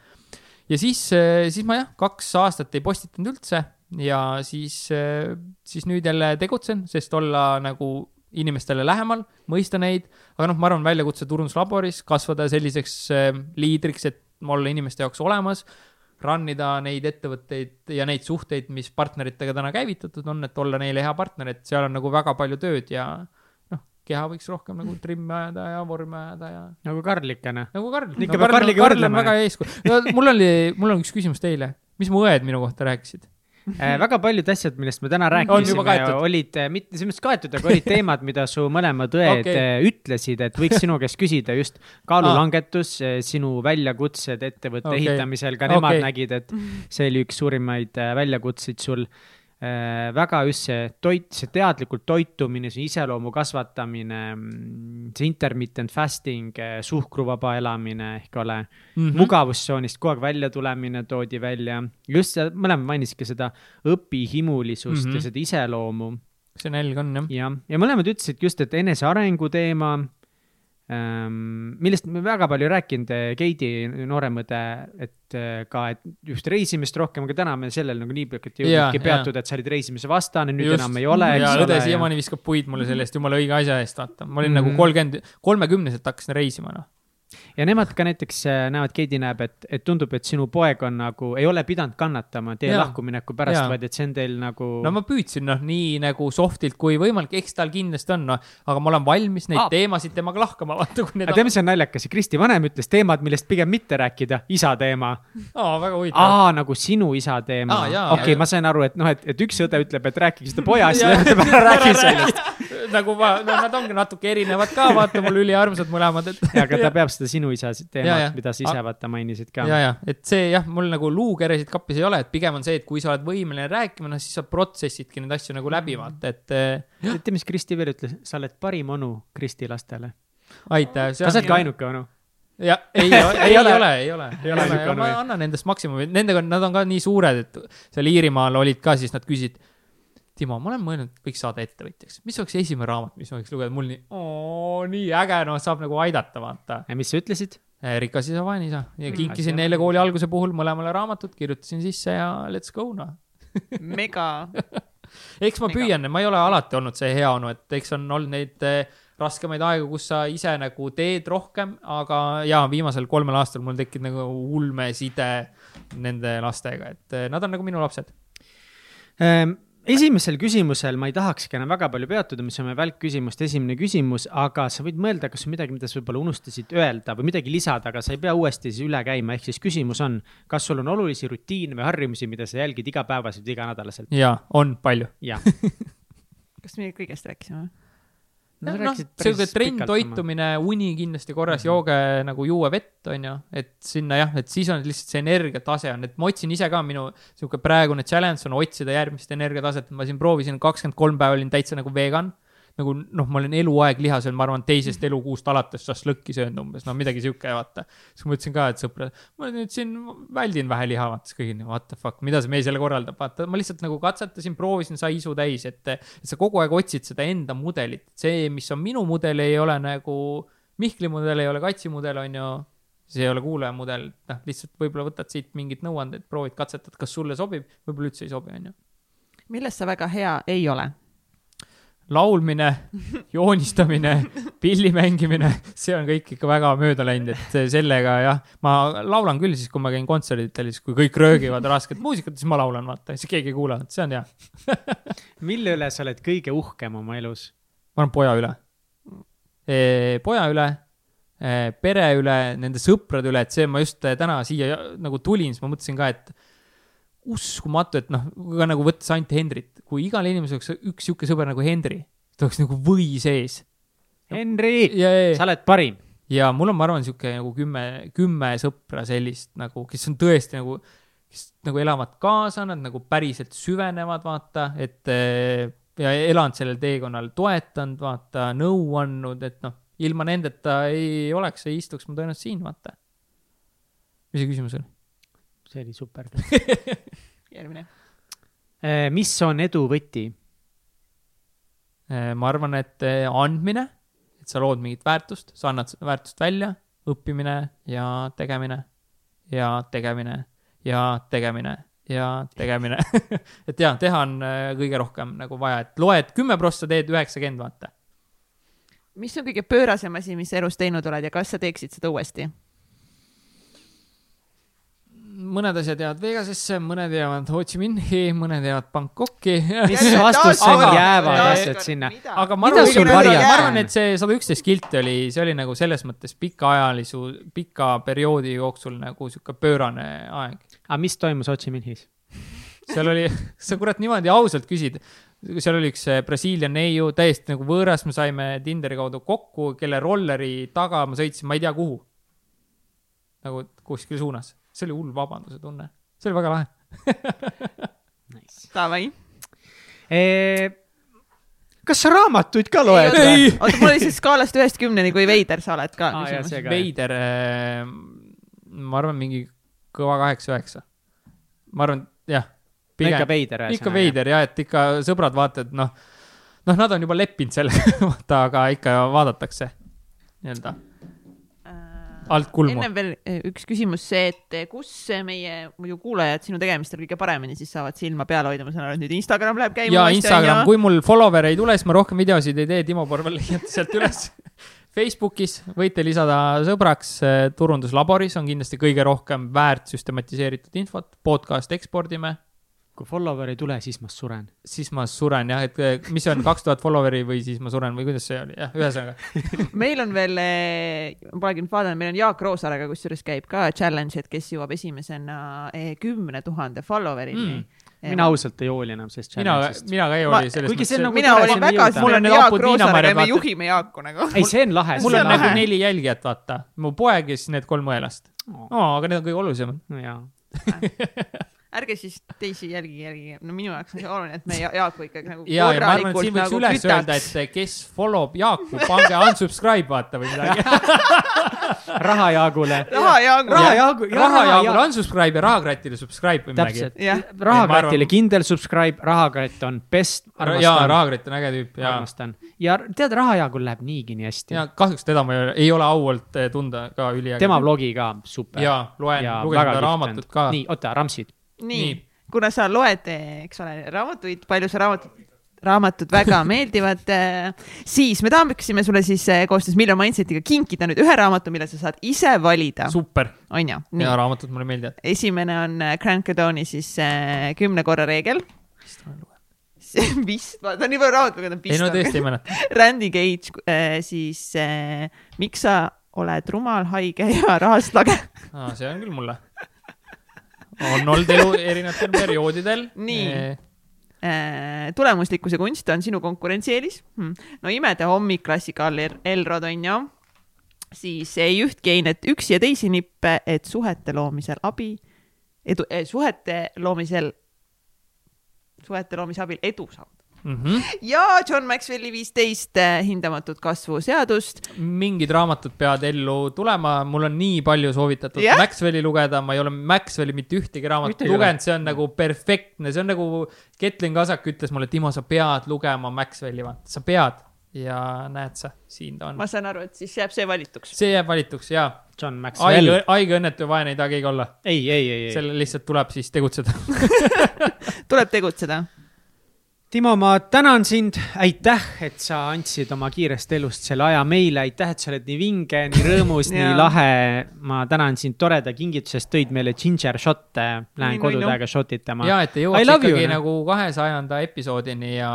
ja siis, siis ma jah, kaks aastat ei postitanud üldse ja siis, siis nüüd jälle tegutsen, sest olla nagu inimestele lähemal, mõista neid, aga noh, ma arvan, väljakutse turunduslaboris kasvada selliseks liidriks, et olla inimeste jaoks olemas, run ida neid ettevõtteid ja neid suhteid, mis partneritega täna käivitatud on, et olla neile hea partner, et seal on nagu väga palju tööd ja noh, keha võiks rohkem nagu trimmi ajada ja vormi ajada ja nagu Karlikene. nagu Karl. Ikka no, peab Karliga võrdlema. väga eeskuju no,. mul oli, mul on üks küsimus teile. mis mu õed minu kohta rääkisid? Äh, väga paljud asjad, millest me täna rääkisime, olid äh, mitte selles mõttes kaetud, aga olid teemad, mida su mõlemad õed okay. ütlesid, et võiks sinu käest küsida just kaalulangetus, sinu väljakutsed ettevõtte okay. ehitamisel, ka nemad okay. nägid, et see oli üks suurimaid äh, väljakutseid sul äh,. Väga just see toit, see teadlikult toitumine, see iseloomu kasvatamine, see intermittent fasting, suhkruvaba elamine ehk ole Mhm. mm -hmm. mugavustsoonist kogu aeg välja tulemine toodi välja. just see, mõlemad mainisid ka seda õpihimulisust mm -hmm. Mhm. ja seda iseloomu see nälg on jah. ja, ja mõlemad ütlesid just, et enesearengu teema millest me väga palju rääkinud, Keidi noorem õde, et äh, ka, et just reisimist rohkem, aga täna me sellel nagu nii pikalt ei jõudnudki peatuda, et sa olid reisimise vastane, nüüd Just. enam ei ole, ja õde siiamaani viskab puid mulle selle eest jumala õige asja eest, vaata. ma olin mm. -hmm. nagu kolmkümmend, kolmekümneselt hakkasin reisima, noh. Ja nemad ka näiteks äh, näevad, Keidi näeb, et, et tundub, et sinu poeg on nagu, ei ole pidanud kannatama teie lahkumineku pärast, vaid et see on teil nagu no ma püüdsin noh, nii nagu soft'ilt kui võimalik, eks tal kindlasti on, noh, aga ma olen valmis neid Aa. teemasid temaga lahkama, vaata kui need aga tead, mis on naljakas, Kristi vanem ütles teemad, millest pigem mitte rääkida, isa teema. aa, väga huvitav. aa, nagu sinu isa teema okei, jaa. ma sain aru, et noh, et, et üks õde ütleb, et rääkige seda poja asja, teine ütleb ära räägi sellest. Nagu ma, no nad ongi natuke erinevad ka, vaata mul üliarmsad mõlemad, et. ja, aga ta peab seda sinu isa teemat mida sa ise vaata mainisid ka. ja, ja, et see jah, mul nagu luukeresid kapis ei ole, et pigem on see, et kui sa oled võimeline rääkima, noh siis sa protsessidki neid asju nagu läbi, vaata, et eh, tead, mis Kristi veel ütles, sa oled parim onu Kristi lastele. aitäh. kas sa oled ka ainuke onu? ja ei, ei, ei ole, ei ole, Ei ole ma annan endast maksimumi, nendega, nad on ka nii suured, et seal Iirimaal olid ka, siis nad küsisid. Timo, ma olen mõelnud, võiks saada ettevõtjaks, mis oleks esimene raamat, mis ma võiks lugeda, mul nii, nii äge, noh, saab nagu aidata, vaata. ja mis sa ütlesid? rikas isa, vaene isa ja Mm, kinkisin neile kooli alguse puhul mõlemale raamatut, kirjutasin sisse ja let's go noh. mega. eks ma Ega. püüan, ma ei ole alati olnud see hea onu, et eks on olnud neid eh, raskemaid aegu, kus sa ise nagu teed rohkem, aga jaa, viimasel kolmel aastal mul tekib nagu ulmeside nende lastega, et eh, nad on nagu minu lapsed. Ehm, esimesel küsimusel ma ei tahakski enam väga palju peatuda, mis on meie välkküsimuste esimene küsimus, aga sa võid mõelda, kas on midagi, mida sa võib-olla unustasid öelda või midagi lisada, aga sa ei pea uuesti siis üle käima, ehk siis küsimus on, kas sul on olulisi rutiine või harjumusi, mida sa jälgid igapäevaselt või iganädalaselt? jaa, on palju. jah. kas me kõigest rääkisime? No noh, sihuke Mhm. toitumine, uni kindlasti korras, jooge nagu juua vett, onju, et sinna jah, et siis on lihtsalt see energiatase on, et ma otsin ise ka minu sihuke praegune challenge on otsida järgmist energiataset, ma siin proovisin kakskümmend kolm päeva olin täitsa nagu vegan. Nagu noh, ma olen eluaeg liha söönud, ma arvan, teisest elukuust alates šašlõkki söönud umbes, no midagi sihuke, vaata. siis ma ütlesin ka, et sõpradele, ma nüüd siin väldin vähe liha, vaata, siis kõik nii, what the fuck, mida see mees jälle korraldab, vaata, ma lihtsalt nagu katsetasin, proovisin, sai isu täis, et, et sa kogu aeg otsid seda enda mudelit, see, mis on minu mudel, ei ole nagu Mihkli mudel, ei ole Katsi mudel, on ju see ei ole kuulaja mudel, noh, lihtsalt võib-olla võtad siit mingid nõuanded, proovid, katsetad, kas sulle sobib, võib-olla üldse ei sobi, on ju. milles sa väga hea ei ole? Laulmine, joonistamine, pilli mängimine, see on kõik ikka väga mööda läinud, et sellega jah, ma laulan küll siis, kui ma käin kontserditel, siis kui kõik röögivad rasket muusikat, siis ma laulan, vaata, siis keegi ei kuula, see on hea. mille üle sa oled kõige uhkem oma elus? ma olen poja üle. poja üle, pere üle, nende sõprade üle, et see, ma just eh, täna siia ja- nagu tulin, siis ma mõtlesin ka, et uskumatu, et noh, ka nagu võttes ainult Hendrit, kui igal inimesel oleks üks sihuke sõber nagu Hendri, ta oleks nagu või sees. Henri, sa oled parim. ja mul on, ma arvan, sihuke nagu kümme, kümme sõpra sellist nagu, kes on tõesti nagu, kes nagu elavad kaasa, nad nagu päriselt süvenevad, vaata, et eh, ja elanud sellel teekonnal, toetanud, vaata, nõu andnud, et noh, ilma nendeta ei oleks, ei istuks ma tõenäoliselt siin, vaata. mis see küsimus oli? see oli super. järgmine. mis on edu võti? Eh, ma arvan, et eh, andmine, et sa lood mingit väärtust, sa annad seda väärtust välja, õppimine ja tegemine ja tegemine ja tegemine ja tegemine. et jaa, teha on eh, kõige rohkem nagu vaja, et loed kümme prossa, teed üheksakümmend, vaata. mis on kõige pöörasem asi, mis sa elus teinud oled ja kas sa teeksid seda uuesti? Mõned asjad jäävad Vegasesse, mõned jäävad Ho Chi Minhi, mõned jäävad Bangkoki. mis vastus see on Aga-, jäävad asjad sinna? aga ma arvan, ma arvan, on? et see sada üksteist kilti oli, see oli nagu selles mõttes pikaajalise, pika perioodi jooksul nagu sihuke pöörane aeg. aga mis toimus Ho Chi Minhis? seal oli, sa kurat niimoodi ausalt küsid, seal oli üks eh, Brasiilia neiu, täiesti nagu võõras, me saime Tinderi kaudu kokku, kelle rolleri taga ma sõitsin, ma ei tea kuhu. nagu kuskile suunas, see oli hull vabanduse tunne, see oli väga lahe. Davai. kas sa raamatuid ka loed oota, mul oli siis skaalast ühest kümneni, kui veider sa oled ka see ka. veider, ma arvan, mingi kõva kaheksa-üheksa. ma arvan, jah. ikka veider. ikka. veider ja et ikka sõbrad vaatavad, noh, noh, nad on juba leppinud sellega, vaata, aga ikka vaadatakse nii-öelda alt kulmu. ennem veel eh, üks küsimus, see, et eh, kus eh, meie muidu kuulajad sinu tegemistel kõige paremini siis saavad silma peal hoida, ma saan aru, et nüüd Instagram läheb käima. ja Instagram, kui mul follower ei tule, siis ma rohkem videosid ei tee, Timo Porvel leiate sealt üles. Facebookis võite lisada sõbraks, turunduslaboris on kindlasti kõige rohkem väärt süstematiseeritud infot, podcast ekspordime kui follower ei tule, siis ma suren. siis ma suren jah, et eh, mis see on, kaks tuhat follower'i või siis ma suren või kuidas see oli, jah, ühesõnaga meil on veel, eh, ma polegi nüüd vaadanud, meil on Jaak Roosaarega, kusjuures käib ka challenge, et kes jõuab esimesena eh, kümne tuhande follower'ini mm mina ausalt ei hooli enam sellest challenge'ist. mina, mina ka ei hooli selles mõttes. Nagu mina olin väga, on Jaak Roosaarega ja me juhime Jaaku nagu. ei, see on lahe. mul on nagu neli jälgijat, vaata. mu poeg ja siis need kolm õelast oh.. Oh, aga need on kõige olulisemad. no ärge siis teisi jälgi, jälgi, no minu jaoks on see oluline, et me Jaaku ikkagi nagu ja, ja ma arvan, et siin võiks nagu üles kütaks. öelda, et kes follow b Jaaku, pange unsubscribe vaata või midagi raha Jaagule. raha Jaagule. raha Jaagule, raha Jaagule unsubscribe ja rahakratile subscribe või midagi. täpselt, rahakratile kindel subscribe, rahakratt on best. jaa, rahakratt on äge tüüp, jaa. armastan. ja tead, raha Jaagul läheb niigi nii hästi. ja kahjuks teda ma ei ole, ei ole au olnud eh, tunda ka üliäge. tema blogi ka super. jaa, loen, lugesin ta raamatut ka. nii, oota, Ramsid nii, nii., kuna sa loed, eks ole, raamatuid, palju sa raamatut raamatud väga meeldivad, siis me tahaksime sulle siis eh, koostöös Million Mindsetiga kinkida nüüd ühe raamatu, mille sa saad ise valida. super. on ju? ja raamatud mulle meeldivad. esimene on eh, Grant Cardoni siis kümne korra reegel. vist olen lugenud. vist, ta on nii palju raamatuid lugenud, vist. ei no tõesti ei mäleta. Randy Cage siis Miks sa oled rumal, haige ja rahast lage see on küll mulle on olnud elu erinevatel perioodidel. nii. E tulemuslikkuse kunst on sinu konkurentsieelis. Hm.. no imede hommik klassika all Elrod on ju. siis ei ühtki einet üksi ja teisi nippe, et suhete loomisel abi, edu eh,, suhete loomisel, suhete loomise abil edu saada mm. -hmm. ja John Maxwelli viisteist eh, hindamatut kasvuseadust. mingid raamatud peavad ellu tulema, mul on nii palju soovitatud yeah. Maxwelli lugeda, ma ei ole Maxwelli mitte ühtegi raamatut lugenud, see on nagu perfektne, see on nagu Ketlin Kasak ütles mulle, Timo, sa pead lugema Maxwelli, sa pead ja näed sa, siin ta on. ma saan aru, et siis jääb see valituks. see jääb valituks, jaa. John Maxwell. haige, õnnetu ja vaene ei taha keegi olla. ei, ei, ei, ei. sellel lihtsalt tuleb siis tegutseda tuleb tegutseda Timo, ma tänan sind, aitäh, et sa andsid oma kiirest elust selle aja meile, aitäh, et sa oled nii vinge, nii rõõmus nii lahe. ma tänan sind toreda kingituse eest, tõid meile ginger shot'e, lähen kodutäiega shot itama. ja, et te jõuaks ikkagi you, nagu kahesajanda episoodini ja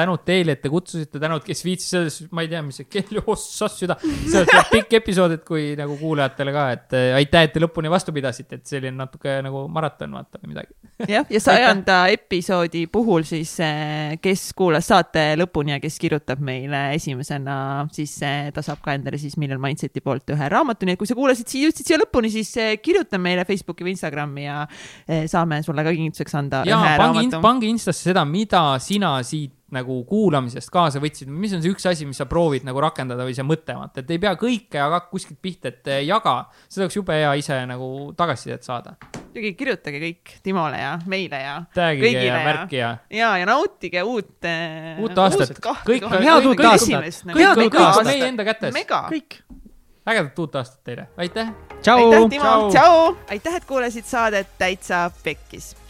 tänud teile, et te kutsusite, tänud, kes viitsis, ma ei tea, mis see kell, ossas süda. see on pikk episood, et kui nagu kuulajatele ka, et äh, aitäh, et te lõpuni vastu pidasite, et selline natuke nagu maraton vaata või midagi. jah, ja sajanda episoodi puhul siis äh, kes kuulas saate lõpuni ja kes kirjutab meile esimesena, siis ta saab ka endale siis Million Mindseti poolt ühe raamatu, nii et kui sa kuulasid siia, jõudsid siia lõpuni, siis eh, kirjuta meile Facebooki või Instagrami ja eh, saame sulle ka kingituseks anda ja, ühe raamatu. pange Instasse seda, mida sina siit nagu kuulamisest kaasa võtsid, mis on see üks asi, mis sa proovid nagu rakendada või see mõte, vaata, et ei pea kõike aga kuskilt pihta, et eh, jaga, seda oleks jube hea ise nagu tagasisidet saada. Muidugi kirjutage kõik Timole ja meile ja. Tagige ja märki ja. ja, ja nautige uut. Eh, uut aastat. kõik, head uut aastat. kõik, kõik on meie enda kätes. kõik. ägedat uut aastat teile, aitäh. aitäh, Timo, tšau. aitäh, et kuulasid saadet Täitsa Pekkis